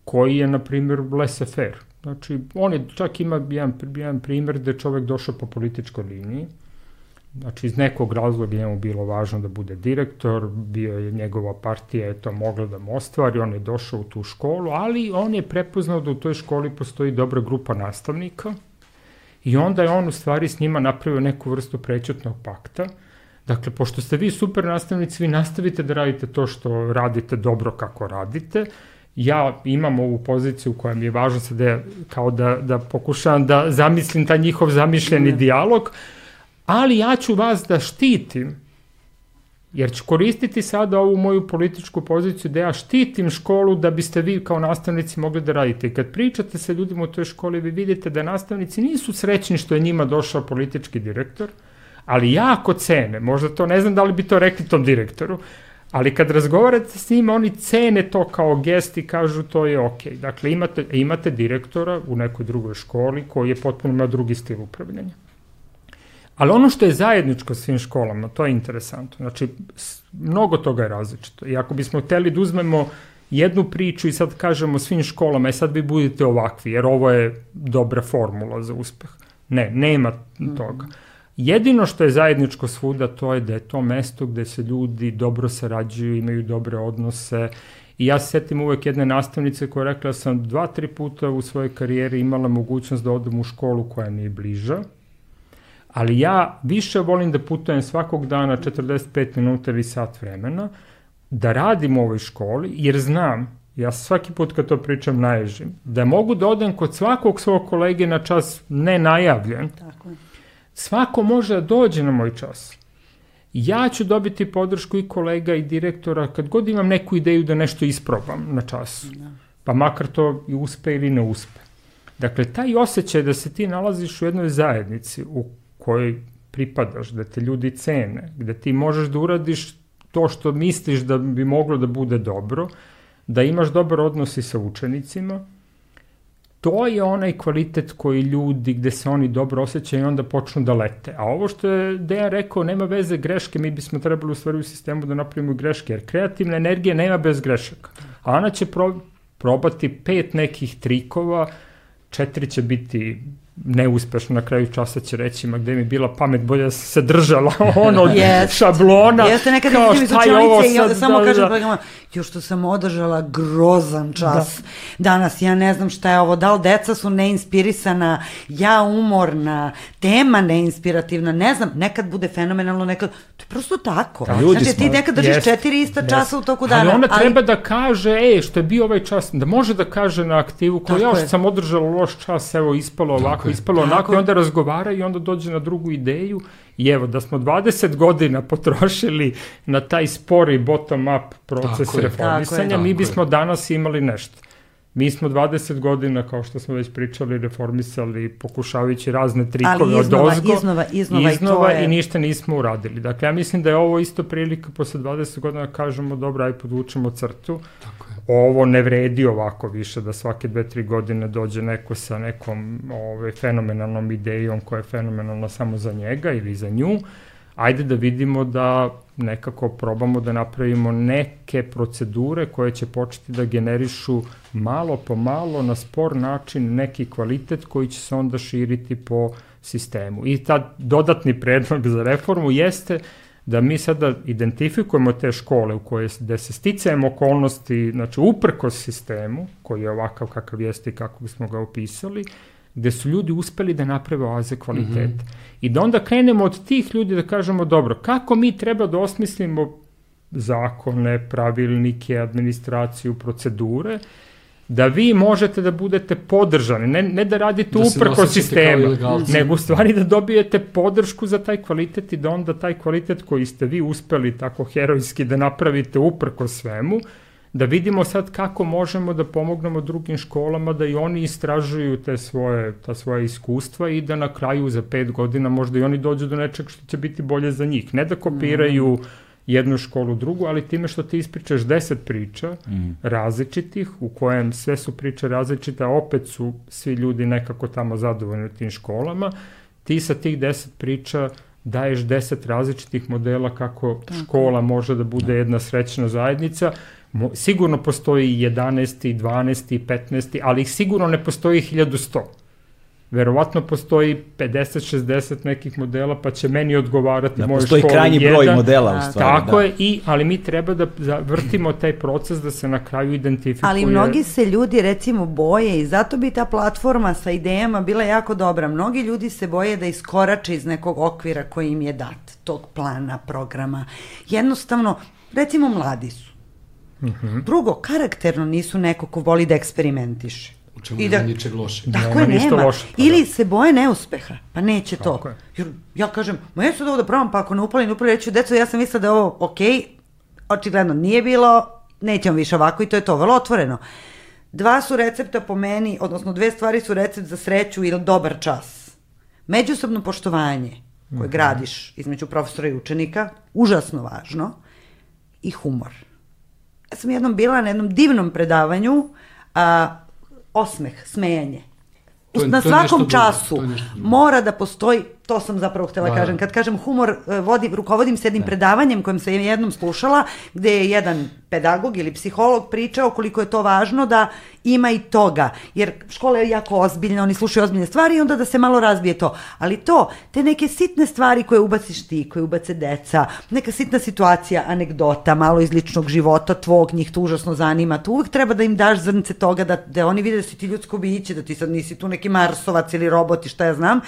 koji je, na primjer, laissez-faire. Znači, on je, čak ima jedan, jedan primjer gde čovek došao po političkoj liniji, Znači, iz nekog razloga njemu bilo važno da bude direktor, bio je njegova partija, je to mogla da mu ostvari, on je došao u tu školu, ali on je prepoznao da u toj školi postoji dobra grupa nastavnika i onda je on u stvari s njima napravio neku vrstu prećutnog pakta. Dakle, pošto ste vi super nastavnici, vi nastavite da radite to što radite dobro kako radite, ja imam ovu poziciju koja mi je važna sad da kao da, da pokušavam da zamislim taj njihov zamišljeni dijalog, ali ja ću vas da štitim, jer ću koristiti sada ovu moju političku poziciju da ja štitim školu da biste vi kao nastavnici mogli da radite. I kad pričate sa ljudima u toj školi, vi vidite da nastavnici nisu srećni što je njima došao politički direktor, ali jako cene, možda to ne znam da li bi to rekli tom direktoru, ali kad razgovarate s njima, oni cene to kao gest i kažu to je okej. Okay. Dakle, imate, imate direktora u nekoj drugoj školi koji je potpuno ima drugi stil upravljanja. Ali ono što je zajedničko svim školama, to je interesantno. Znači, mnogo toga je različito. I ako bismo hteli da uzmemo jednu priču i sad kažemo svim školama, e sad vi budete ovakvi, jer ovo je dobra formula za uspeh. Ne, nema toga. Jedino što je zajedničko svuda, to je da je to mesto gde se ljudi dobro sarađuju, imaju dobre odnose, I ja se setim uvek jedne nastavnice koja je rekla sam dva, tri puta u svojoj karijeri imala mogućnost da odem u školu koja mi je bliža, ali ja više volim da putujem svakog dana 45 minuta ili sat vremena, da radim u ovoj školi, jer znam, ja svaki put kad to pričam naježim, da mogu da odem kod svakog svog kolege na čas ne najavljen. Tako je. Svako može da dođe na moj čas. Ja ću dobiti podršku i kolega i direktora kad god imam neku ideju da nešto isprobam na času. Da. Pa makar to i uspe ili ne uspe. Dakle, taj osjećaj da se ti nalaziš u jednoj zajednici u kojoj pripadaš, da te ljudi cene, gde ti možeš da uradiš to što misliš da bi moglo da bude dobro, da imaš dobar odnos i sa učenicima, to je onaj kvalitet koji ljudi, gde se oni dobro osjećaju i onda počnu da lete. A ovo što je Dejan rekao, nema veze greške, mi bismo trebali u stvari u sistemu da napravimo greške, jer kreativna energija nema bez grešaka. A ona će pro, probati pet nekih trikova, četiri će biti neuspešno na kraju časa će reći ma gde mi bila pamet bolje da se držala [laughs] ono [laughs] yes. šablona
jeste nekad kao je ovo sad, i onda samo da, kažem da. kolegama još što sam održala grozan čas da. danas ja ne znam šta je ovo da li deca su neinspirisana ja umorna tema neinspirativna ne znam nekad bude fenomenalno nekad to je prosto tako da, ljudi znači ti nekad držiš yes. četiri ista yes. časa u toku dana
ali ona ali... treba da kaže ej što je bio ovaj čas da može da kaže na aktivu koja ja što sam održala loš čas evo ispalo ovako tako ispalo tako. onako i onda razgovara i onda dođe na drugu ideju i evo da smo 20 godina [laughs] potrošili na taj spori bottom up proces tako reformisanja, je, mi bismo je. danas imali nešto. Mi smo 20 godina, kao što smo već pričali, reformisali, pokušavajući razne trikove od ozgo.
iznova, iznova,
iznova
i, to je...
i ništa nismo uradili. Dakle, ja mislim da je ovo isto prilika posle 20 godina da kažemo, dobro, aj podvučemo crtu. Tako ovo ne vredi ovako više da svake dve, tri godine dođe neko sa nekom ove, fenomenalnom idejom koja je fenomenalna samo za njega ili za nju. Ajde da vidimo da nekako probamo da napravimo neke procedure koje će početi da generišu malo po malo na spor način neki kvalitet koji će se onda širiti po sistemu. I ta dodatni predlog za reformu jeste da mi sada identifikujemo te škole u koje, gde se sticajem okolnosti, znači uprko sistemu, koji je ovakav kakav jeste i kako bismo ga opisali, gde su ljudi uspeli da naprave oaze kvaliteta. Mm -hmm. I da onda krenemo od tih ljudi da kažemo, dobro, kako mi treba da osmislimo zakone, pravilnike, administraciju, procedure, da vi možete da budete podržani, ne, ne da radite da uprko sistemu, nego u stvari da dobijete podršku za taj kvalitet i da onda taj kvalitet koji ste vi uspeli tako herojski da napravite uprko svemu, da vidimo sad kako možemo da pomognemo drugim školama da i oni istražuju te svoje, ta svoje iskustva i da na kraju za pet godina možda i oni dođu do nečeg što će biti bolje za njih. Ne da kopiraju mm jednu školu drugu, ali time što ti ispričaš deset priča mm. različitih, u kojem sve su priče različite, a opet su svi ljudi nekako tamo zadovoljni u tim školama, ti sa tih deset priča daješ deset različitih modela kako Tako. škola može da bude jedna srećna zajednica, sigurno postoji 11. 12. 15. ali ih sigurno ne postoji 1100. verovatno postoji 50-60 nekih modela, pa će meni odgovarati
da,
moje
postoji
škole
krajnji
jedan.
broj modela u stvari.
Tako
da.
je, i, ali mi treba da vrtimo taj proces da se na kraju identifikuje.
Ali mnogi se ljudi recimo boje i zato bi ta platforma sa idejama bila jako dobra. Mnogi ljudi se boje da iskorače iz nekog okvira koji im je dat, tog plana, programa. Jednostavno, recimo mladi su. -huh. Drugo, karakterno nisu neko ko voli da eksperimentiše.
U čemu
I
nema
da-
ničeg loše.
Tako
Nema
je, nema.
loše, pa
Ili
da.
se boje neuspeha, pa neće to.
Tako je.
Jer ja kažem, ma ja ću da ovo da probam, pa ako ne upali, ne upali, reću, deco, ja sam mislila da je ovo okej, očigledno nije bilo, nećemo više ovako i to je to, vrlo otvoreno. Dva su recepta po meni, odnosno dve stvari su recept za sreću ili dobar čas. Međusobno poštovanje koje gradiš između profesora i učenika, užasno važno, i humor. Ja sam jednom bila na jednom divnom predavanju, a, osmeh, smejanje.
To
na
to
svakom času mora da postoji, to sam zapravo htela
Da,
kažem,
da.
kad kažem humor, e, vodim, rukovodim se jednim predavanjem kojem sam jednom slušala, gde je jedan pedagog ili psiholog pričao koliko je to važno da ima i toga, jer škola je jako ozbiljna, oni slušaju ozbiljne stvari i onda da se malo razbije to. Ali to, te neke sitne stvari koje ubaciš ti, koje ubace deca, neka sitna situacija, anegdota, malo iz ličnog života tvog, njih to užasno zanima, tu uvek treba da im daš zrnce toga, da, da oni vide da si ti ljudsko biće, da ti sad nisi tu neki marsovac ili robot i šta ja znam.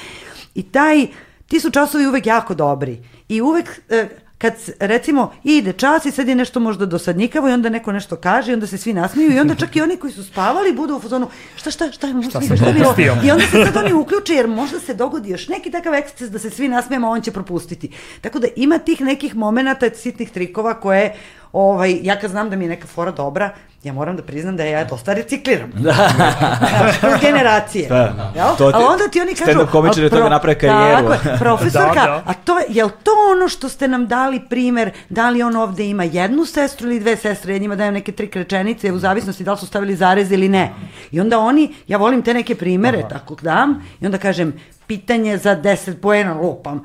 I taj, ti su časovi uvek jako dobri. I uvek, e, kad recimo ide čas i sad je nešto možda dosadnjikavo i onda neko nešto kaže i onda se svi nasmiju i onda čak i oni koji su spavali budu u fazonu šta šta šta, šta, šta,
sam
šta, bilo? I onda se sad oni uključe jer možda se dogodi još neki takav eksces da se svi nasmijemo, a on će propustiti. Tako da ima tih nekih momenata, sitnih trikova koje ovaj, ja kad znam da mi je neka fora dobra, ja moram da priznam da ja dosta recikliram. Da. [laughs] kroz generacije.
Da.
Jel?
To ti-
Ali onda ti oni kažu...
stand-up komičari
"A
od toga naprave karijeru."
Tako je, [laughs] profesorka,
Da, da.
a to je, jel to ono što ste nam dali primer, da li on ovde ima jednu sestru ili dve sestre, ja njima dajem neke tri rečenice u zavisnosti da li su stavili zarez ili ne. I onda oni, ja volim te neke primere, tako dam, i onda kažem, pitanje za 10 poena lupam.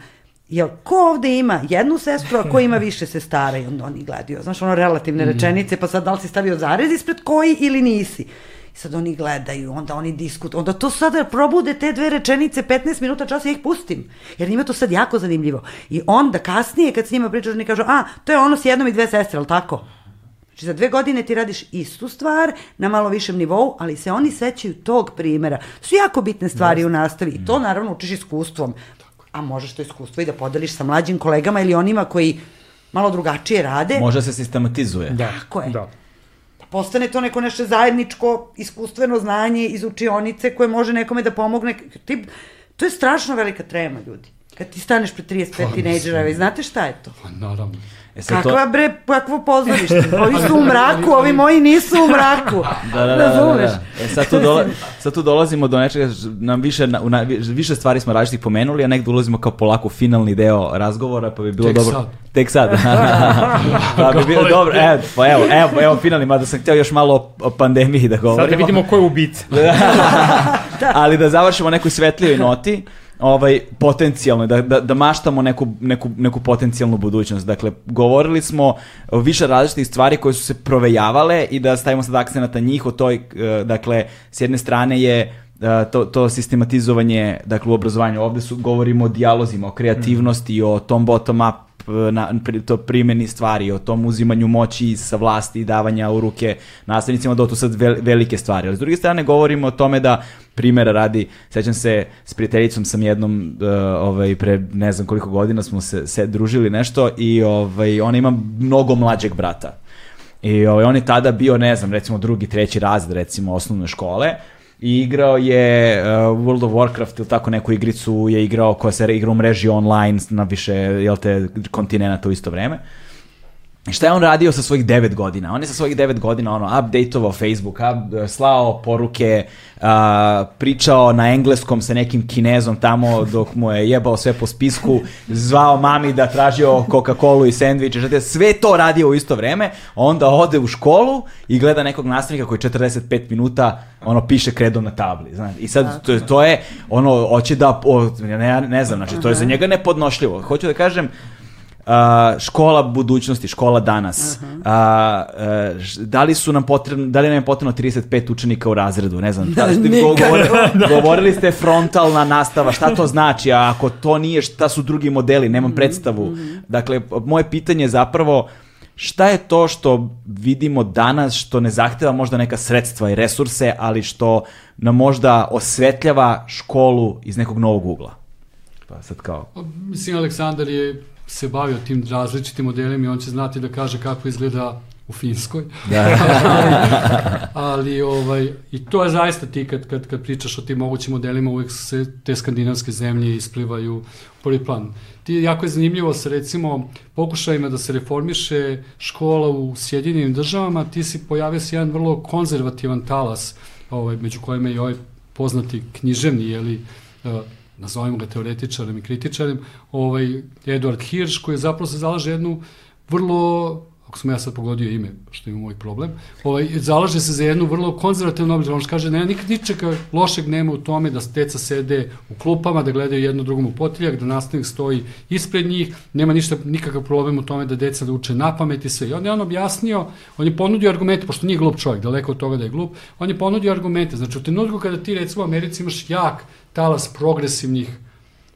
Jel, ko ovde ima jednu sestru, a ko ima više sestara? I onda oni gledaju, znaš, ono relativne rečenice, pa sad da li si stavio zarez ispred koji ili nisi? I sad oni gledaju, onda oni diskutuju, onda to sada probude te dve rečenice 15 minuta časa ja ih pustim, jer njima to sad jako zanimljivo. I onda kasnije kad s njima pričaš, oni kažu, a, to je ono s jednom i dve sestre, ali tako? Znači za dve godine ti radiš istu stvar na malo višem nivou, ali se oni sećaju tog primera. To su jako bitne stvari u nastavi i to naravno učiš iskustvom. A možeš to iskustvo i da podeliš sa mlađim kolegama ili onima koji malo drugačije rade.
Može se sistematizuje.
Da,
Tako je.
Da.
Da postane to neko nešto zajedničko iskustveno znanje iz učionice koje može nekome da pomogne. Ti, to je strašno velika trema, ljudi. Kad ti staneš pred 35 tinejdžera, i znate šta je to?
Pa naravno.
E sad to-
Kakva bre, kakvo pozorište. Ovi su u mraku, ovi moji nisu u mraku. [laughs]
Da, da, da, da,
Razumeš?
da. E, sad, tu dola, sad tu dolazimo do nečega, nam više, na, u na, više stvari smo različitih pomenuli, a negdje ulazimo kao polako u finalni deo razgovora, pa bi bilo
Tek
dobro...
sad.
Tek sad. [laughs] [laughs] pa bi bilo dobro, evo, pa evo, evo, evo finalni, mada sam htio još malo o, pandemiji da govorimo.
Sad da vidimo ko je ubica.
ali da završimo nekoj svetlijoj noti, ovaj potencijalno da, da, da maštamo neku, neku, neku potencijalnu budućnost. Dakle, govorili smo o više različitih stvari koje su se provejavale i da stavimo sad akcenat na njih o toj, eh, dakle, s jedne strane je eh, to, to sistematizovanje dakle, u obrazovanju. Ovde su, govorimo o dijalozima, o kreativnosti, o tom bottom up eh, na, pri, to primjeni stvari, o tom uzimanju moći sa vlasti i davanja u ruke nastavnicima, do tu sad vel- velike stvari. Ali s druge strane govorimo o tome da primjera radi, sećam se s prijateljicom sam jednom uh, ovaj pre ne znam koliko godina smo se, se družili nešto i ovaj ona ima mnogo mlađeg brata. I ovaj, on je tada bio, ne znam, recimo drugi, treći razred, recimo, osnovne škole i igrao je uh, World of Warcraft ili tako neku igricu je igrao koja se igra u mreži online na više, jel te, kontinenta u isto vreme. I šta je on radio sa svojih 9 godina? On je sa svojih 9 godina ono, updateovao Facebook, up, slao poruke, a, pričao na engleskom sa nekim kinezom tamo dok mu je jebao sve po spisku, zvao mami da tražio Coca-Cola i sendviče, šta sve to radio u isto vreme, onda ode u školu i gleda nekog nastavnika koji 45 minuta ono piše kredom na tabli, znaš. I sad to, to je ono hoće da o, ne, ne znam, znači to je za njega nepodnošljivo. Hoću da kažem škola budućnosti, škola danas. Uh -huh. uh, da li su nam potrebno, da li nam je potrebno 35 učenika u razredu, ne znam. Da, [laughs] ste govorili, [laughs] govorili ste frontalna nastava, šta to znači, a ako to nije, šta su drugi modeli, nemam mhm, predstavu. Mm -hmm. Dakle, moje pitanje je zapravo šta je to što vidimo danas što ne zahteva možda neka sredstva i resurse, ali što nam možda osvetljava školu iz nekog novog ugla? Pa sad kao...
Mislim, Aleksandar je se bavio tim različitim modelima i on će znati da kaže kako izgleda u Finskoj. Da. [laughs] ali ovaj, i to je zaista ti kad, kad, kad pričaš o tim mogućim modelima, uvek se te skandinavske zemlje isplivaju u prvi plan. Ti jako je zanimljivo sa recimo pokušajima da se reformiše škola u Sjedinjenim državama, ti si pojavio se jedan vrlo konzervativan talas, ovaj, među kojima je ovaj poznati književni, jeli, uh, nazovimo ga teoretičarem i kritičarem, ovaj, Eduard Hirsch, koji zapravo se zalaže jednu vrlo ako sam ja sad pogodio ime, što ima moj problem, ovaj, zalaže se za jednu vrlo konzervativnu obliču. On kaže, ne, nikad ničega lošeg nema u tome da deca sede u klupama, da gledaju jedno drugom u potiljak, da nastavnik stoji ispred njih, nema ništa, nikakav problem u tome da deca da uče na pamet i sve. I on je on objasnio, on je ponudio argumente, pošto nije glup čovjek, daleko od toga da je glup, on je ponudio argumente. Znači, u trenutku kada ti, recimo, u Americi imaš jak talas progresivnih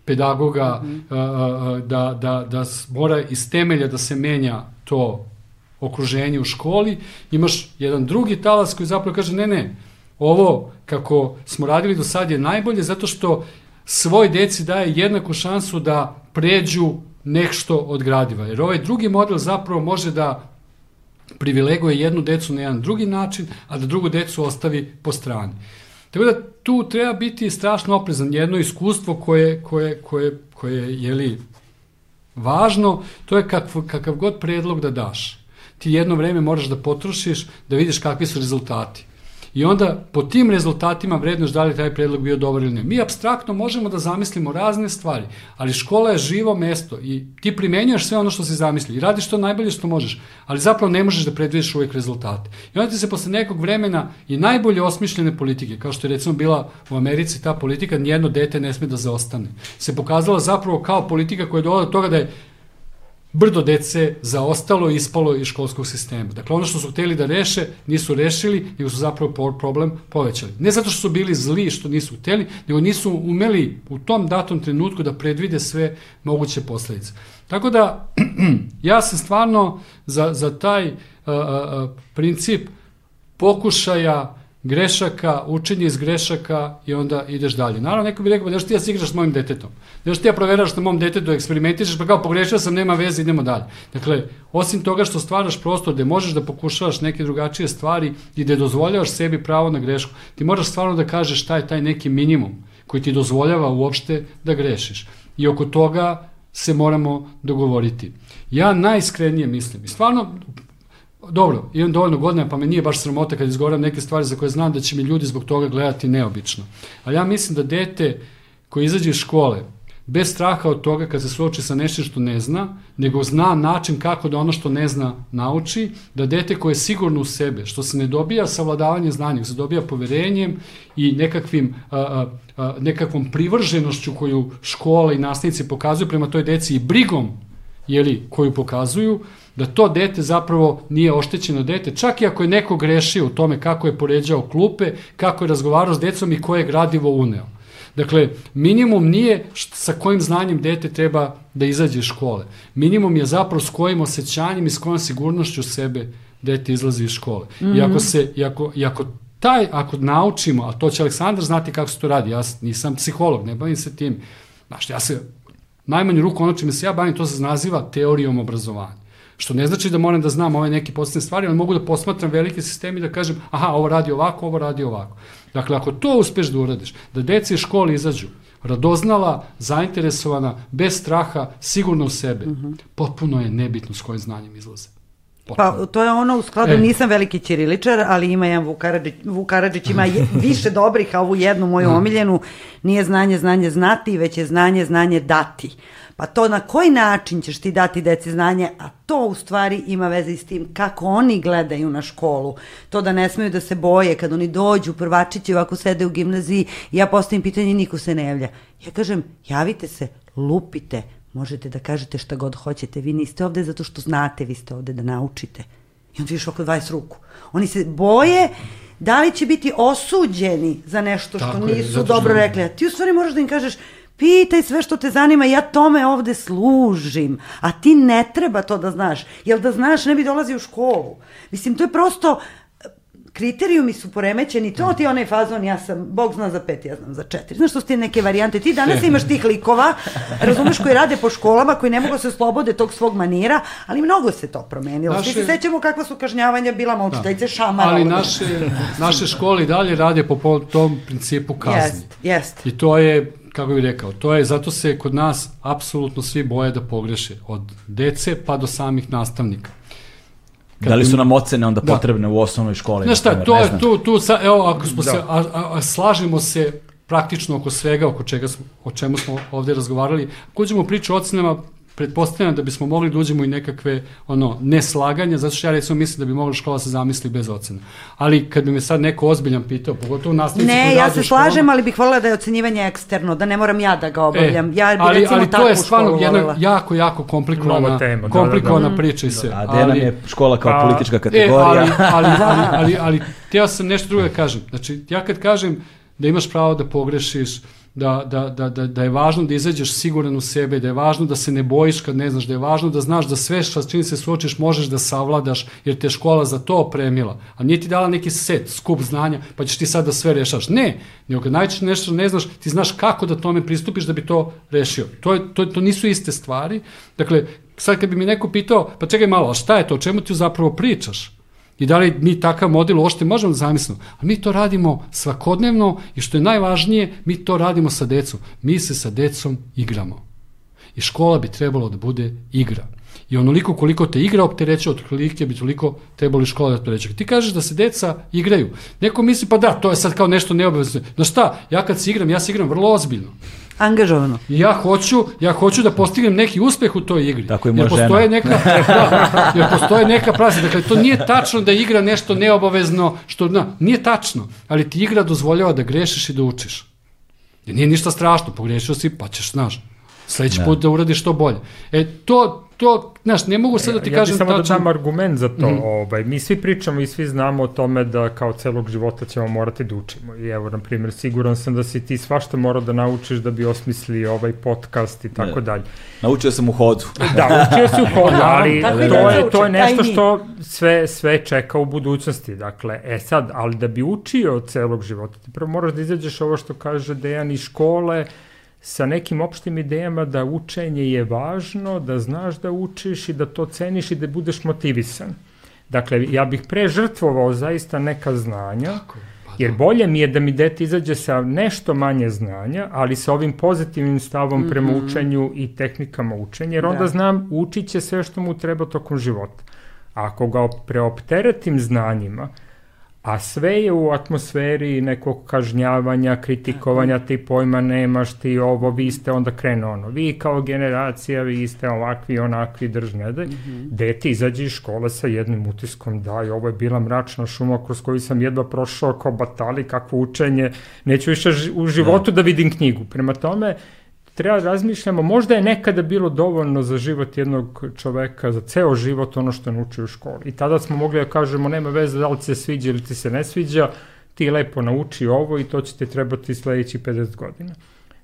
pedagoga, mm -hmm. da, da, da mora iz temelja da se menja to okruženje u školi, imaš jedan drugi talas koji zapravo kaže ne, ne, ovo kako smo radili do sad je najbolje zato što svoj deci daje jednaku šansu da pređu nešto od gradiva. Jer ovaj drugi model zapravo može da privileguje jednu decu na jedan drugi način, a da drugu decu ostavi po strani. Tako da tu treba biti strašno oprezan. Jedno iskustvo koje, koje, koje, koje je li važno, to je kakav, kakav god predlog da daš ti jedno vreme moraš da potrošiš da vidiš kakvi su rezultati. I onda po tim rezultatima vrednoš da li taj predlog bio dobar ili ne. Mi abstraktno možemo da zamislimo razne stvari, ali škola je živo mesto i ti primenjuješ sve ono što si zamislio i radiš to najbolje što možeš, ali zapravo ne možeš da predvidiš uvek rezultate. I onda ti se posle nekog vremena i najbolje osmišljene politike, kao što je recimo bila u Americi ta politika, nijedno dete ne sme da zaostane, se pokazala zapravo kao politika koja je dovoljala do toga da je brdo dece zaostalo i ispalo iz školskog sistema. Dakle, ono što su hteli da reše, nisu rešili, nego su zapravo problem povećali. Ne zato što su bili zli što nisu hteli, nego nisu umeli u tom datom trenutku da predvide sve moguće posledice. Tako da, [clears throat] ja sam stvarno za, za taj uh, uh, princip pokušaja grešaka, učenje iz grešaka i onda ideš dalje. Naravno, neko bi rekao, pa nešto ti ja se igraš s mojim detetom. Nešto ti ja proveraš na mom detetu, eksperimentišeš, pa kao pogrešio sam, nema veze, idemo dalje. Dakle, osim toga što stvaraš prostor gde možeš da pokušavaš neke drugačije stvari i da dozvoljavaš sebi pravo na grešku, ti moraš stvarno da kažeš šta je taj neki minimum koji ti dozvoljava uopšte da grešiš. I oko toga se moramo dogovoriti. Ja najiskrenije mislim, i stvarno dobro, imam dovoljno godina, pa me nije baš sramota kad izgovaram neke stvari za koje znam da će mi ljudi zbog toga gledati neobično. Ali ja mislim da dete koje izađe iz škole, bez straha od toga kad se suoči sa nešćem što ne zna, nego zna način kako da ono što ne zna nauči, da dete koje je sigurno u sebe, što se ne dobija savladavanje znanja, se dobija poverenjem i nekakvim, a, a, a, nekakvom privrženošću koju škola i nastavnici pokazuju prema toj deci i brigom jeli, koju pokazuju, da to dete zapravo nije oštećeno dete, čak i ako je neko grešio u tome kako je poređao klupe, kako je razgovarao s decom i koje je gradivo uneo. Dakle, minimum nije sa kojim znanjem dete treba da izađe iz škole. Minimum je zapravo s kojim osjećanjem i s kojom sigurnošću sebe dete izlazi iz škole. Mm -hmm. I ako se, i ako, i ako taj, ako naučimo, a to će Aleksandar znati kako se to radi, ja nisam psiholog, ne bavim se tim, znaš, ja se najmanju ruku ono čime se ja bavim, to se naziva teorijom obrazovanja. Što ne znači da moram da znam ove neke posljedne stvari, ali mogu da posmatram velike sisteme i da kažem, aha, ovo radi ovako, ovo radi ovako. Dakle, ako to uspeš da uradiš, da deci iz škole izađu, radoznala, zainteresovana, bez straha, sigurno u sebe, mm -hmm. potpuno je nebitno s kojim znanjem izlaze.
Pa to je ono u skladu, e. nisam veliki ćiriličar, ali ima jedan Vukaradžić, Vukaradžić ima je, [laughs] više dobrih, a ovu jednu moju omiljenu, nije znanje, znanje znati, već je znanje, znanje dati. Pa to na koji način ćeš ti dati deci znanje, a to u stvari ima veze i s tim kako oni gledaju na školu. To da ne smeju da se boje kad oni dođu, prvačići ovako sede u gimnaziji, ja postavim pitanje, niko se ne javlja. Ja kažem, javite se, lupite, možete da kažete šta god hoćete, vi niste ovde zato što znate, vi ste ovde da naučite. I onda vidiš oko 20 ruku. Oni se boje da li će biti osuđeni za nešto što
Tako je,
nisu
što-
dobro rekli. A ti u stvari možeš da im kažeš, pitaj sve što te zanima, ja tome ovde služim, a ti ne treba to da znaš. Jel da znaš, ne bi dolazi u školu. Mislim, to je prosto, kriterijumi su poremećeni, to ti je onaj fazon, ja sam, Bog zna za pet, ja znam za četiri. Znaš što su ti neke varijante? Ti danas imaš tih likova, razumeš, koji rade po školama, koji ne mogu da se oslobode tog svog manira, ali mnogo se to promenilo. Svi se
Naše-
sećamo kakva su kažnjavanja bila učiteljice šamara.
Ali naše, naše škole i dalje rade po tom principu kazni.
Jest, jest.
I to je, kako bih rekao, to je, zato se kod nas apsolutno svi boje da pogreše. Od dece pa do samih nastavnika.
Da li su nam ocene onda
Da.
potrebne u osnovnoj školi?
Znaš šta, to je, tu, tu, sa, evo, ako smo
Da.
se, a, a, a slažemo se praktično oko svega, oko čega smo, o čemu smo ovde razgovarali, ako uđemo priču o ocenama, pretpostavljam da bismo mogli da uđemo i nekakve ono neslaganja, zato što ja recimo mislim da bi mogla škola se zamisli bez ocena. Ali kad bi me sad neko ozbiljan pitao, pogotovo nastavnici
Ne,
koji
ja
rade
se
školama,
slažem, ali bih voljela da je ocenjivanje eksterno, da ne moram ja da ga obavljam. ja bih
E, ali,
recimo
ali to je stvarno jedna jako, jako komplikovana,
Nova tema, da,
komplikovana
da, da.
priča i sve.
A gde nam je škola kao
Pa,
politička
E,
kategorija?
ali, ali, [laughs] ali, ali, ali teo sam nešto drugo da kažem. Znači, ja kad kažem da imaš pravo da pogrešiš, da, da, da, da, da je važno da izađeš siguran u sebe, da je važno da se ne bojiš kad ne znaš, da je važno da znaš da sve što s čim se suočiš možeš da savladaš, jer te škola za to opremila. A nije ti dala neki set, skup znanja, pa ćeš ti sad da sve rešaš. Ne, nego kad najčešće nešto ne znaš, ti znaš kako da tome pristupiš da bi to rešio. To, je, to, to nisu iste stvari. Dakle, sad kad bi mi neko pitao, pa čekaj malo, a šta je to, o čemu ti zapravo pričaš? I da li mi takav model uopšte možemo da zamislimo? A mi to radimo svakodnevno i što je najvažnije, mi to radimo sa decom. Mi se sa decom igramo. I škola bi trebalo da bude igra. I onoliko koliko te igra optereće, otprilike bi toliko trebalo i škola da optereće. Ti kažeš da se deca igraju. Neko misli, pa da, to je sad kao nešto neobavezno. No šta, ja kad se igram, ja se igram vrlo ozbiljno.
Angažovano.
Ja hoću, ja hoću da postignem neki uspeh u toj igri.
Tako i
jer
moja
postoje
žena.
neka, [laughs] da, jer postoje neka pravila. Dakle, to nije tačno da igra nešto neobavezno, što, na, nije tačno, ali ti igra dozvoljava da grešiš i da učiš. Jer nije ništa strašno, pogrešio si, pa ćeš, znaš, sledeći
Da.
put da uradiš što bolje. E, to, to, znaš, ne mogu sad da ti
ja
kažem
bih samo da dam argument za to.
Mhm.
ovaj, mi svi pričamo i svi znamo o tome da kao celog života ćemo morati da učimo. I evo, na primjer, siguran sam da si ti svašta morao da naučiš da bi osmislio ovaj podcast i tako
Ne.
dalje.
Naučio sam u hodu.
Da, učio si u [laughs] hodu, ali
Tako i
to
deca
je, to je nešto što sve, sve čeka u budućnosti. Dakle, e sad, ali da bi učio celog života, ti prvo moraš da izađeš ovo što kaže Dejan iz škole, sa nekim opštim idejama da učenje je važno, da znaš da učiš i da to ceniš i da budeš motivisan. Dakle, ja bih pre žrtvovao zaista neka znanja,
Pa
jer bolje mi je da mi dete izađe sa nešto manje znanja, ali sa ovim pozitivnim stavom prema učenju i tehnikama učenja, jer onda
Da.
znam učit će sve što mu treba tokom života. A ako ga preopteretim znanjima, a sve je u atmosferi nekog kažnjavanja, kritikovanja, ti pojma nemaš, ti ovo, vi ste onda krenu ono, vi kao generacija, vi ste ovakvi, onakvi, drž ne daj. Dete izađe iz škole sa jednim utiskom, daj, ovo je bila mračna šuma kroz koju sam jedva prošao kao batali, kakvo učenje, neću više u životu da vidim knjigu. Prema tome, treba da razmišljamo, možda je nekada bilo dovoljno za život jednog čoveka, za ceo život ono što je naučio u školi. I tada smo mogli da kažemo, nema veze da li ti se sviđa ili ti se ne sviđa, ti lepo nauči ovo i to će ti trebati sledeći 50 godina.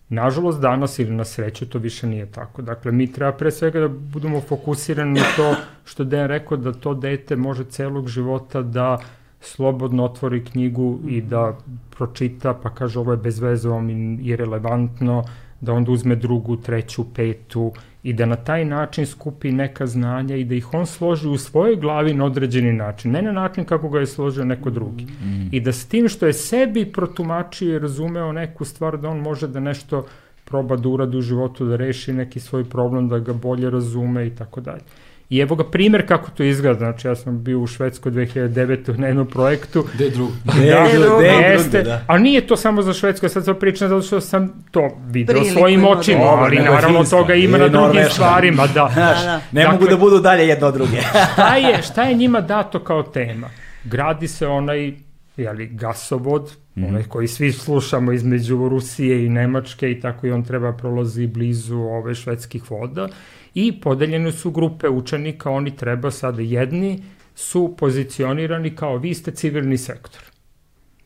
Nažalost, danas ili na sreću to više nije tako. Dakle, mi treba pre svega da budemo fokusirani na to što Dejan rekao da to dete može celog života da slobodno otvori knjigu i da pročita, pa kaže ovo je bez veze, ovo mi je relevantno, da onda uzme drugu, treću, petu i da na taj način skupi neka znanja i da ih on složi u svojoj glavi na određeni način, ne na način kako ga je složio neko drugi. I da s tim što je sebi protumačio i razumeo neku stvar, da on može da nešto proba da uradi u životu, da reši neki svoj problem, da ga bolje razume i tako dalje. I evo ga primer kako to izgleda, znači ja sam bio u Švedskoj 2009. na jednom projektu
Gde drugo?
Gde
da,
gde je
jeste,
drugde, da.
a nije to samo za Švedsku, ja sad sam pričam zato što sam to video
Priliku
svojim
da
očima,
vidim.
ali naravno
Finska,
toga ima na drugim
Norveška.
stvarima, da.
Znaš,
da.
ne
Dakle-
mogu da budu dalje jedno od druge. [laughs]
šta je, šta je njima dato kao tema? Gradi se onaj jeli, gasovod mm onaj koji svi slušamo između Rusije i Nemačke i tako i on treba prolazi blizu ove švedskih voda i podeljene su grupe učenika, oni treba sada jedni su pozicionirani kao vi ste civilni sektor.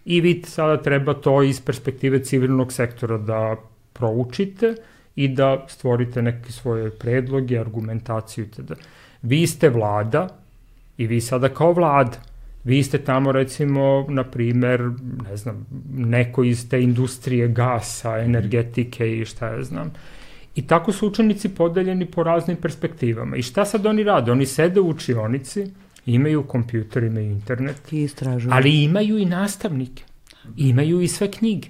I vi sada treba to iz perspektive civilnog sektora da proučite i da stvorite neke svoje predloge, argumentaciju itd. Vi ste vlada i vi sada kao vlada vi ste tamo recimo, na primer, ne znam, neko iz te industrije gasa, energetike i šta ja znam. I tako su učenici podeljeni po raznim perspektivama. I šta sad oni rade? Oni sede u učionici, imaju kompjuter, imaju internet,
I istražuju.
ali imaju i nastavnike, imaju i sve knjige.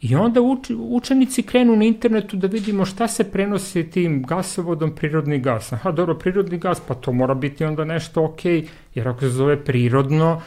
I onda uč, učenici krenu na internetu da vidimo šta se prenosi tim gasovodom prirodni gas. Aha, dobro, prirodni gas, pa to mora biti onda nešto okej, okay, jer ako se zove prirodno,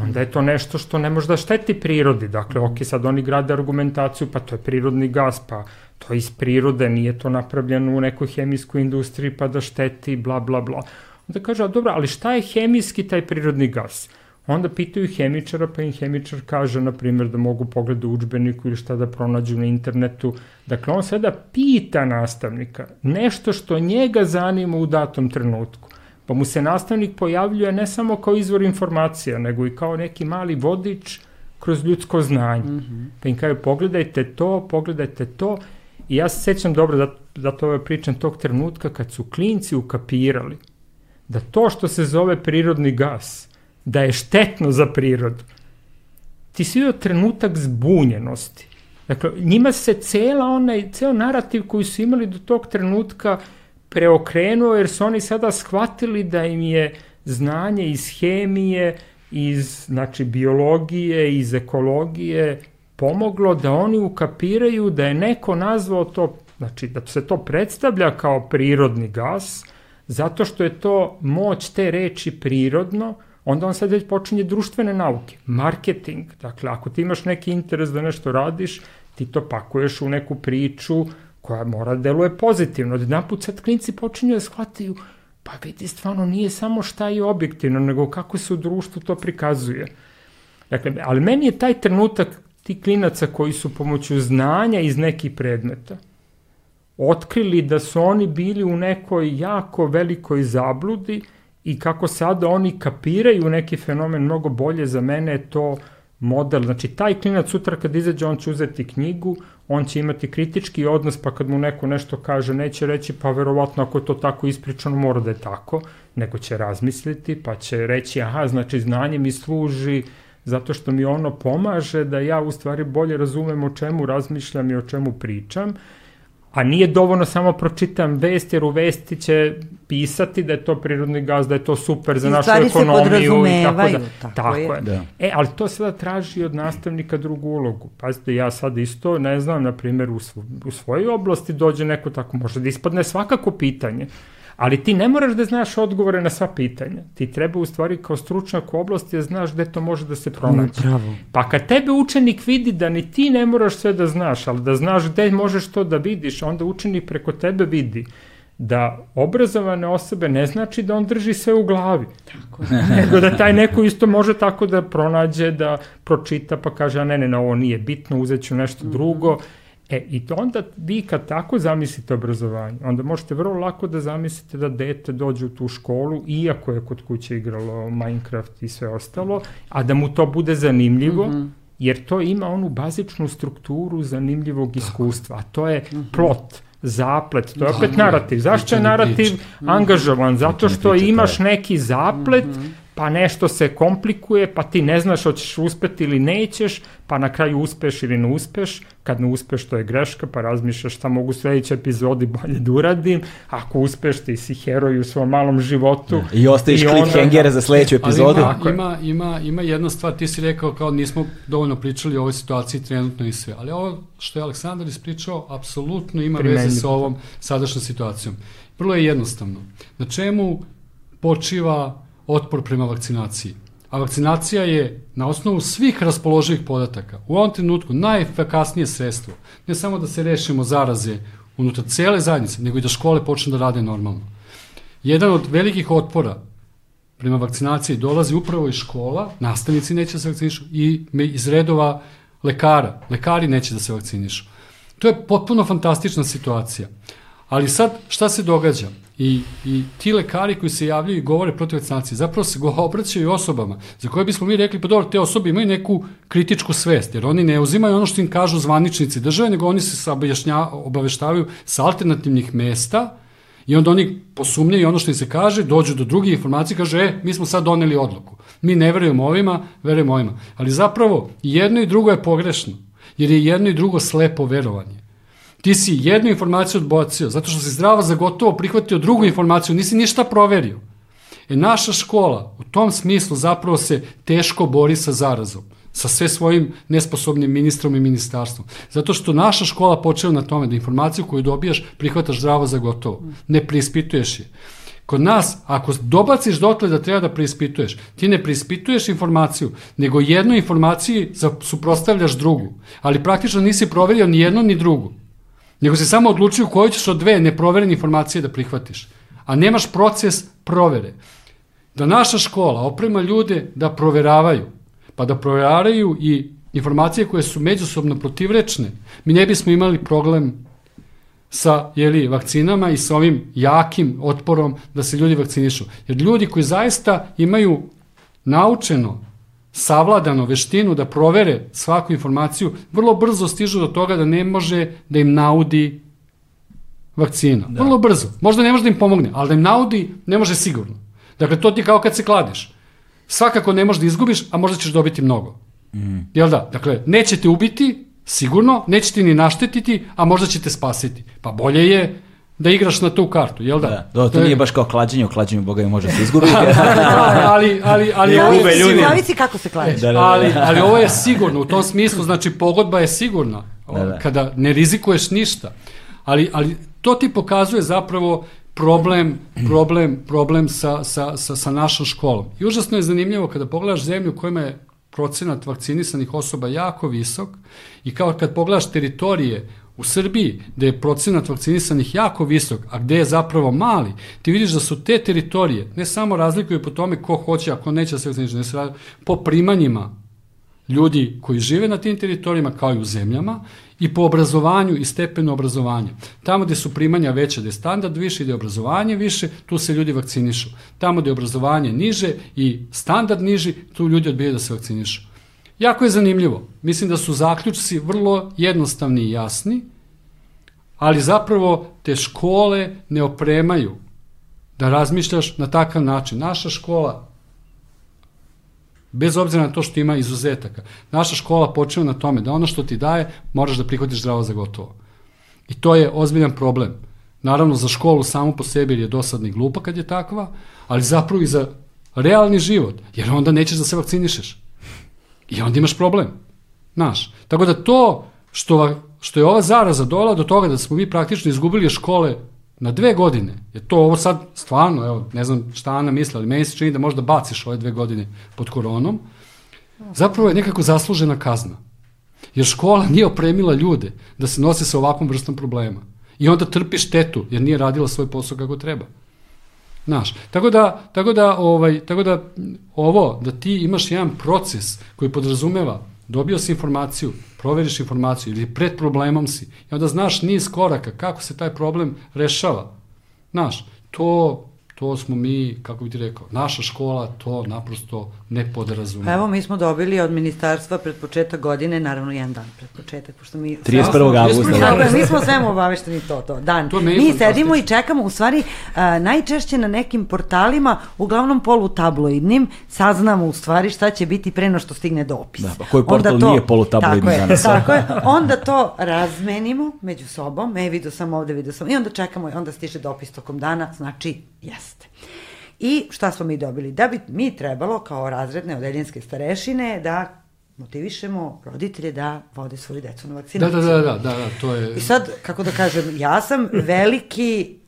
onda je to nešto što ne može da šteti prirodi. Dakle, ok, sad oni grade argumentaciju, pa to je prirodni gas, pa to je iz prirode, nije to napravljeno u nekoj hemijskoj industriji, pa da šteti, bla, bla, bla. Onda kaže, a dobro, ali šta je hemijski taj prirodni gas? Onda pitaju hemičara, pa im hemičar kaže, na primjer, da mogu pogledati u učbeniku ili šta da pronađu na internetu. Dakle, on sada pita nastavnika nešto što njega zanima u datom trenutku. Pa mu se nastavnik pojavljuje ne samo kao izvor informacija, nego i kao neki mali vodič kroz ljudsko znanje. Mm -hmm. Pa im kaže, pogledajte to, pogledajte to. I ja se sećam dobro, zato, zato ovaj pričam tog trenutka kad su klinci ukapirali da to što se zove prirodni gas – da je štetno za prirodu. Ti si vidio trenutak zbunjenosti. Dakle, njima se cela onaj, ceo narativ koji su imali do tog trenutka preokrenuo, jer su oni sada shvatili da im je znanje iz hemije, iz znači, biologije, iz ekologije pomoglo da oni ukapiraju da je neko nazvao to, znači da se to predstavlja kao prirodni gas, zato što je to moć te reči prirodno, onda on sad već počinje društvene nauke, marketing. Dakle, ako ti imaš neki interes da nešto radiš, ti to pakuješ u neku priču koja mora da deluje pozitivno. Jedan put sad klinci počinju da shvataju, pa vidi, stvarno nije samo šta je objektivno, nego kako se u društvu to prikazuje. Dakle, ali meni je taj trenutak ti klinaca koji su pomoću znanja iz nekih predmeta otkrili da su oni bili u nekoj jako velikoj zabludi i kako sada oni kapiraju neki fenomen mnogo bolje, za mene to model, znači taj klinac sutra kad izađe on će uzeti knjigu, on će imati kritički odnos pa kad mu neko nešto kaže neće reći pa verovatno ako je to tako ispričano mora da je tako, nego će razmisliti pa će reći aha znači znanje mi služi zato što mi ono pomaže da ja u stvari bolje razumem o čemu razmišljam i o čemu pričam A nije dovoljno samo pročitam vest, jer u vesti će pisati da je to prirodni gaz, da je to super za I našu ekonomiju i tako da. Tako, tako je. je. Da. E, ali to sada traži od nastavnika drugu ulogu. Pazite, ja sad isto ne znam, na primjer, u, u svojoj oblasti dođe neko tako, može da ispadne svakako pitanje. Ali ti ne moraš da znaš odgovore na sva pitanja. Ti treba u stvari kao stručnjak u oblasti da znaš gde to može da se pronaći.
Pravo.
Pa kad tebe učenik vidi da ni ti ne moraš sve da znaš, ali da znaš gde možeš to da vidiš, onda učenik preko tebe vidi da obrazovane osobe ne znači da on drži sve u glavi. Tako [laughs] je. Nego da taj neko isto može tako da pronađe, da pročita pa kaže, a ne, ne, ne, ovo nije bitno, uzet ću nešto mm -hmm. drugo E, i to onda vi kad tako zamislite obrazovanje, onda možete vrlo lako da zamislite da dete dođe u tu školu, iako je kod kuće igralo Minecraft i sve ostalo, a da mu to bude zanimljivo, mm -hmm. jer to ima onu bazičnu strukturu zanimljivog iskustva, a to je mm -hmm. plot zaplet, to je opet narativ. Zašto je narativ angažovan? Zato što imaš neki zaplet mm -hmm pa nešto se komplikuje, pa ti ne znaš hoćeš uspeti ili nećeš, pa na kraju uspeš ili ne uspeš, kad ne uspeš to je greška, pa razmišljaš šta mogu sledeće epizodi bolje da uradim, ako uspeš ti si heroj u svom malom životu.
Ja, I ostaviš cliffhangere za sledeću epizodu.
Ali ima, ima, ima, ima jedna stvar, ti si rekao kao nismo dovoljno pričali o ovoj situaciji trenutno i sve, ali ovo što je Aleksandar ispričao, apsolutno ima Primenju. veze sa ovom sadašnjom situacijom. Vrlo je jednostavno. Na čemu počiva otpor prema vakcinaciji. A vakcinacija je na osnovu svih raspoloživih podataka u ovom trenutku najefikasnije sredstvo. Ne samo da se rešimo zaraze unutar cele zajednice, nego i da škole počnu da rade normalno. Jedan od velikih otpora prema vakcinaciji dolazi upravo iz škola, nastavnici neće da se vakcinišu i iz redova lekara. Lekari neće da se vakcinišu. To je potpuno fantastična situacija. Ali sad, šta se događa? I, I ti lekari koji se javljaju i govore protiv vakcinacije, zapravo se go [laughs] obraćaju osobama za koje bismo mi rekli, pa dobro, te osobe imaju neku kritičku svest, jer oni ne uzimaju ono što im kažu zvaničnici države, nego oni se obaveštavaju sa alternativnih mesta i onda oni posumnjaju ono što im se kaže, dođu do drugih informacija i kažu, e, mi smo sad doneli odluku. Mi ne verujemo ovima, verujemo ovima. Ali zapravo, jedno i drugo je pogrešno, jer je jedno i drugo slepo verovanje. Ti si jednu informaciju odbocio, zato što si zdravo za gotovo prihvatio drugu informaciju, nisi ništa proverio. E, naša škola u tom smislu zapravo se teško bori sa zarazom, sa sve svojim nesposobnim ministrom i ministarstvom. Zato što naša škola počeva na tome da informaciju koju dobijaš prihvataš zdravo za gotovo. Ne preispituješ je. Kod nas, ako dobaciš dotle da treba da preispituješ, ti ne preispituješ informaciju, nego jednu informaciju suprostavljaš drugu. Ali praktično nisi proverio ni jednu ni drugu nego se samo odlučio koju ćeš od dve neproverene informacije da prihvatiš. A nemaš proces provere. Da naša škola oprema ljude da proveravaju, pa da proveravaju i informacije koje su međusobno protivrečne, mi ne bismo imali problem sa jeli, vakcinama i sa ovim jakim otporom da se ljudi vakcinišu. Jer ljudi koji zaista imaju naučeno savladano veštinu da provere svaku informaciju, vrlo brzo stižu do toga da ne može da im naudi vakcina. Da. Vrlo brzo. Možda ne može da im pomogne, ali da im naudi ne može sigurno. Dakle, to ti kao kad se kladiš. Svakako ne možeš da izgubiš, a možda ćeš dobiti mnogo. Mm. Jel da? Dakle, neće te ubiti, sigurno, neće ti ni naštetiti, a možda će te spasiti. Pa bolje je da igraš na tu kartu, jel da? da.
Do, to, to nije baš kao klađenje, u klađenju Boga i može se izgubiti. [laughs]
ali, ali, ali,
ovo je sigurno. Zavisi kako se klađe.
Da, da, da. Ali, ali ovo je sigurno, u tom smislu, znači pogodba je sigurna, da, da. kada ne rizikuješ ništa. Ali, ali to ti pokazuje zapravo problem, problem, problem sa, sa, sa, sa našom školom. I užasno je zanimljivo kada pogledaš zemlju u kojima je procenat vakcinisanih osoba jako visok i kao kad pogledaš teritorije U Srbiji, gde je procenat vakcinisanih jako visok, a gde je zapravo mali, ti vidiš da su te teritorije, ne samo razlikuju po tome ko hoće, a ko neće da se vakciniše, ne se po primanjima ljudi koji žive na tim teritorijama, kao i u zemljama, i po obrazovanju i stepenu obrazovanja. Tamo gde su primanja veće, gde je standard više i gde je obrazovanje više, tu se ljudi vakcinišu. Tamo gde je obrazovanje niže i standard niži, tu ljudi odbijaju da se vakcinišu. Jako je zanimljivo. Mislim da su zaključci vrlo jednostavni i jasni, ali zapravo te škole ne opremaju da razmišljaš na takav način. Naša škola, bez obzira na to što ima izuzetaka, naša škola počeva na tome da ono što ti daje moraš da prihvatiš zdravo za gotovo. I to je ozbiljan problem. Naravno za školu samo po sebi je dosadna i glupa kad je takva, ali zapravo i za realni život, jer onda nećeš da se vakcinišeš. I onda imaš problem. Znaš, tako da to što, što je ova zaraza dola do toga da smo mi praktično izgubili škole na dve godine, je to ovo sad stvarno, evo, ne znam šta Ana misla, ali meni se čini da možda baciš ove dve godine pod koronom, zapravo je nekako zaslužena kazna. Jer škola nije opremila ljude da se nose sa ovakvom vrstom problema. I onda trpi štetu, jer nije radila svoj posao kako treba. Znaš, tako da, tako da, ovaj, tako da ovo, da ti imaš jedan proces koji podrazumeva, dobio si informaciju, proveriš informaciju ili pred problemom si i onda znaš niz koraka kako se taj problem rešava. Znaš, to to smo mi, kako bi ti rekao, naša škola to naprosto ne podrazumeva.
Pa evo, mi smo dobili od ministarstva pred početak godine, naravno jedan dan pred početak, pošto mi...
31. augusta.
Tako mi smo svemu obavešteni to, to, dan. To mi sedimo i čekamo, u stvari, uh, najčešće na nekim portalima, uglavnom polutabloidnim, saznamo u stvari šta će biti pre no što stigne dopis.
Da, pa koji portal to, nije polutabloidni danas?
Tako je, onda to razmenimo među sobom, e, vidio sam ovde, vidio sam, i onda čekamo, onda stiže dopis tokom dana, znači, jes jeste. I šta smo mi dobili? Da bi mi trebalo kao razredne odeljenske starešine da motivišemo roditelje da vode svoju decu na vakcinaciju.
Da, da, da, da, da, da, to je...
I sad, kako da kažem, ja sam veliki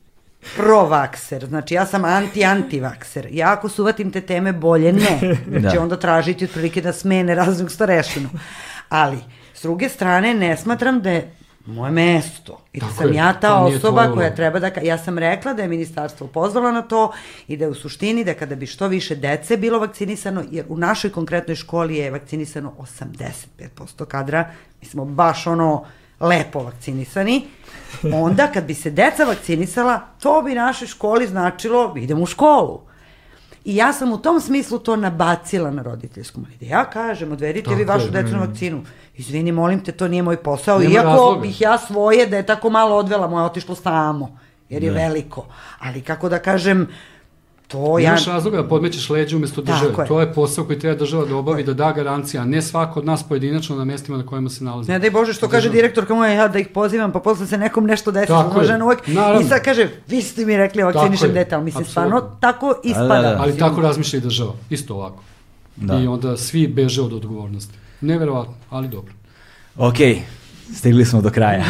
provakser, znači ja sam anti-antivakser. Ja ako suvatim te teme, bolje ne. [laughs] Znači da. onda tražiti otprilike da smene raznog starešinu. Ali, s druge strane, ne smatram da je moje mesto. I da sam
je,
ja ta osoba koja treba da... Ja sam rekla da je ministarstvo pozvalo na to i da je u suštini da kada bi što više dece bilo vakcinisano, jer u našoj konkretnoj školi je vakcinisano 85% kadra, mi smo baš ono lepo vakcinisani, onda kad bi se deca vakcinisala, to bi našoj školi značilo idem u školu. I ja sam u tom smislu to nabacila na roditeljsku. Da Ja kažem, odvedite vi
Tako
vašu
je.
decu na vakcinu. Izvini, molim te, to nije moj posao.
Nema
Iako
razloga.
bih ja svoje, da je tako malo odvela, moje otišlo samo, jer je veliko. Ali kako da kažem, to ja...
Nemaš razloga da podmećeš leđe umesto države.
Tako je.
To je posao koji treba država da obavi, da da garancija, a ne svako od nas pojedinačno na mestima na kojima se nalazi.
Ne daj Bože što kaže direktorka moja, ja da ih pozivam, pa posle se nekom nešto desi,
Tako je.
uvek,
Naravno.
i sad kaže, vi ste mi rekli vakcinišem
je.
dete, ali mi se stvarno tako ispada.
da, da.
Ali tako razmišlja i država, isto ovako.
Da.
I onda svi beže od odgovornosti. Neverovatno, ali dobro.
Ok, stigli smo do kraja.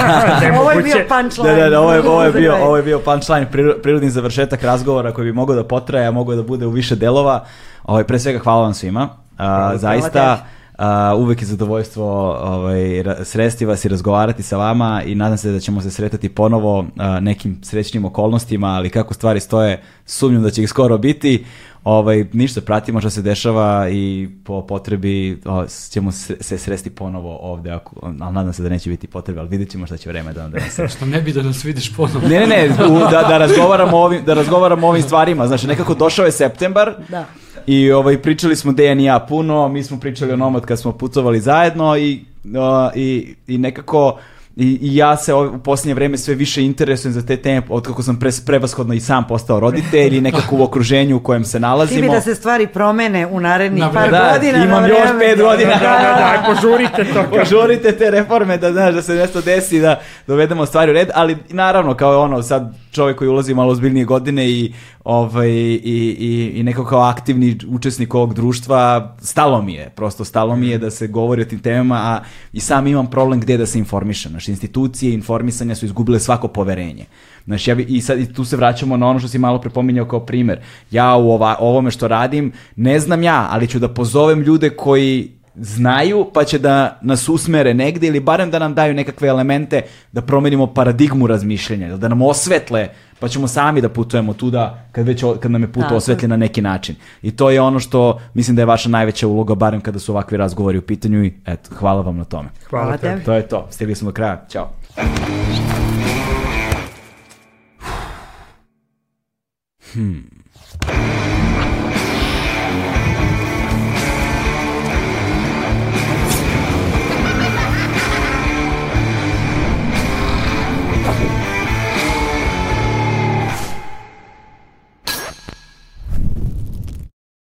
[laughs]
Ovo je bio punchline.
Da, da, da, ovo je, ovo je bio, ovo je bio punchline, prirodni završetak razgovora koji bi mogao da potraje, a mogao da bude u više delova. Ovaj, pre svega hvala vam svima. A, zaista, a, uvek je zadovoljstvo ovaj, sresti vas i razgovarati sa vama i nadam se da ćemo se sretati ponovo a, nekim srećnim okolnostima, ali kako stvari stoje, sumnjam da će ih skoro biti. Ovaj, ništa, pratimo što se dešava i po potrebi o, ćemo se, se sresti ponovo ovde, ako, ali nadam se da neće biti potrebe, ali vidjet ćemo šta će vreme da nam donese. [laughs]
Što ne bi da nas vidiš ponovo.
Ne, ne, ne, u, da, da, razgovaramo o ovim, da razgovaramo o ovim stvarima. Znači, nekako došao je septembar
Da.
i ovaj, pričali smo Dejan i ja puno, mi smo pričali o Nomad kad smo putovali zajedno i, o, i, i nekako i, i ja se ov- u posljednje vreme sve više interesujem za te teme, od kako sam pre, prevashodno i sam postao roditelj i nekako u okruženju u kojem se
Ti bi
nalazimo.
da se stvari promene u narednih
Na
par.
Da,
godina.
imam još
vreme.
pet godina.
Da, da, da, aj, požurite to. [laughs]
Požurite te reforme da znaš da se nešto desi da dovedemo stvari u red, ali naravno kao ono sad čovjek koji ulazi malo ozbiljnije godine i ovaj i, i, i neko kao aktivni učesnik ovog društva stalo mi je, prosto stalo mi je da se govori o tim temama, a i sam imam problem gdje da se informišem. Znači institucije informisanja su izgubile svako poverenje. Znači, ja bi, i sad i tu se vraćamo na ono što si malo prepominjao kao primer. Ja u ova, ovome što radim, ne znam ja, ali ću da pozovem ljude koji znaju, pa će da nas usmere negde ili barem da nam daju nekakve elemente da promenimo paradigmu razmišljanja, ili da nam osvetle, pa ćemo sami da putujemo tuda kad, već, kad nam je put
Tako je.
osvetljen na neki način. I to je ono što mislim da je vaša najveća uloga, barem kada su ovakvi razgovori u pitanju i eto, hvala vam na tome.
Hvala
Hvala tebi.
To je to, stigli smo do kraja, ćao. Hmm.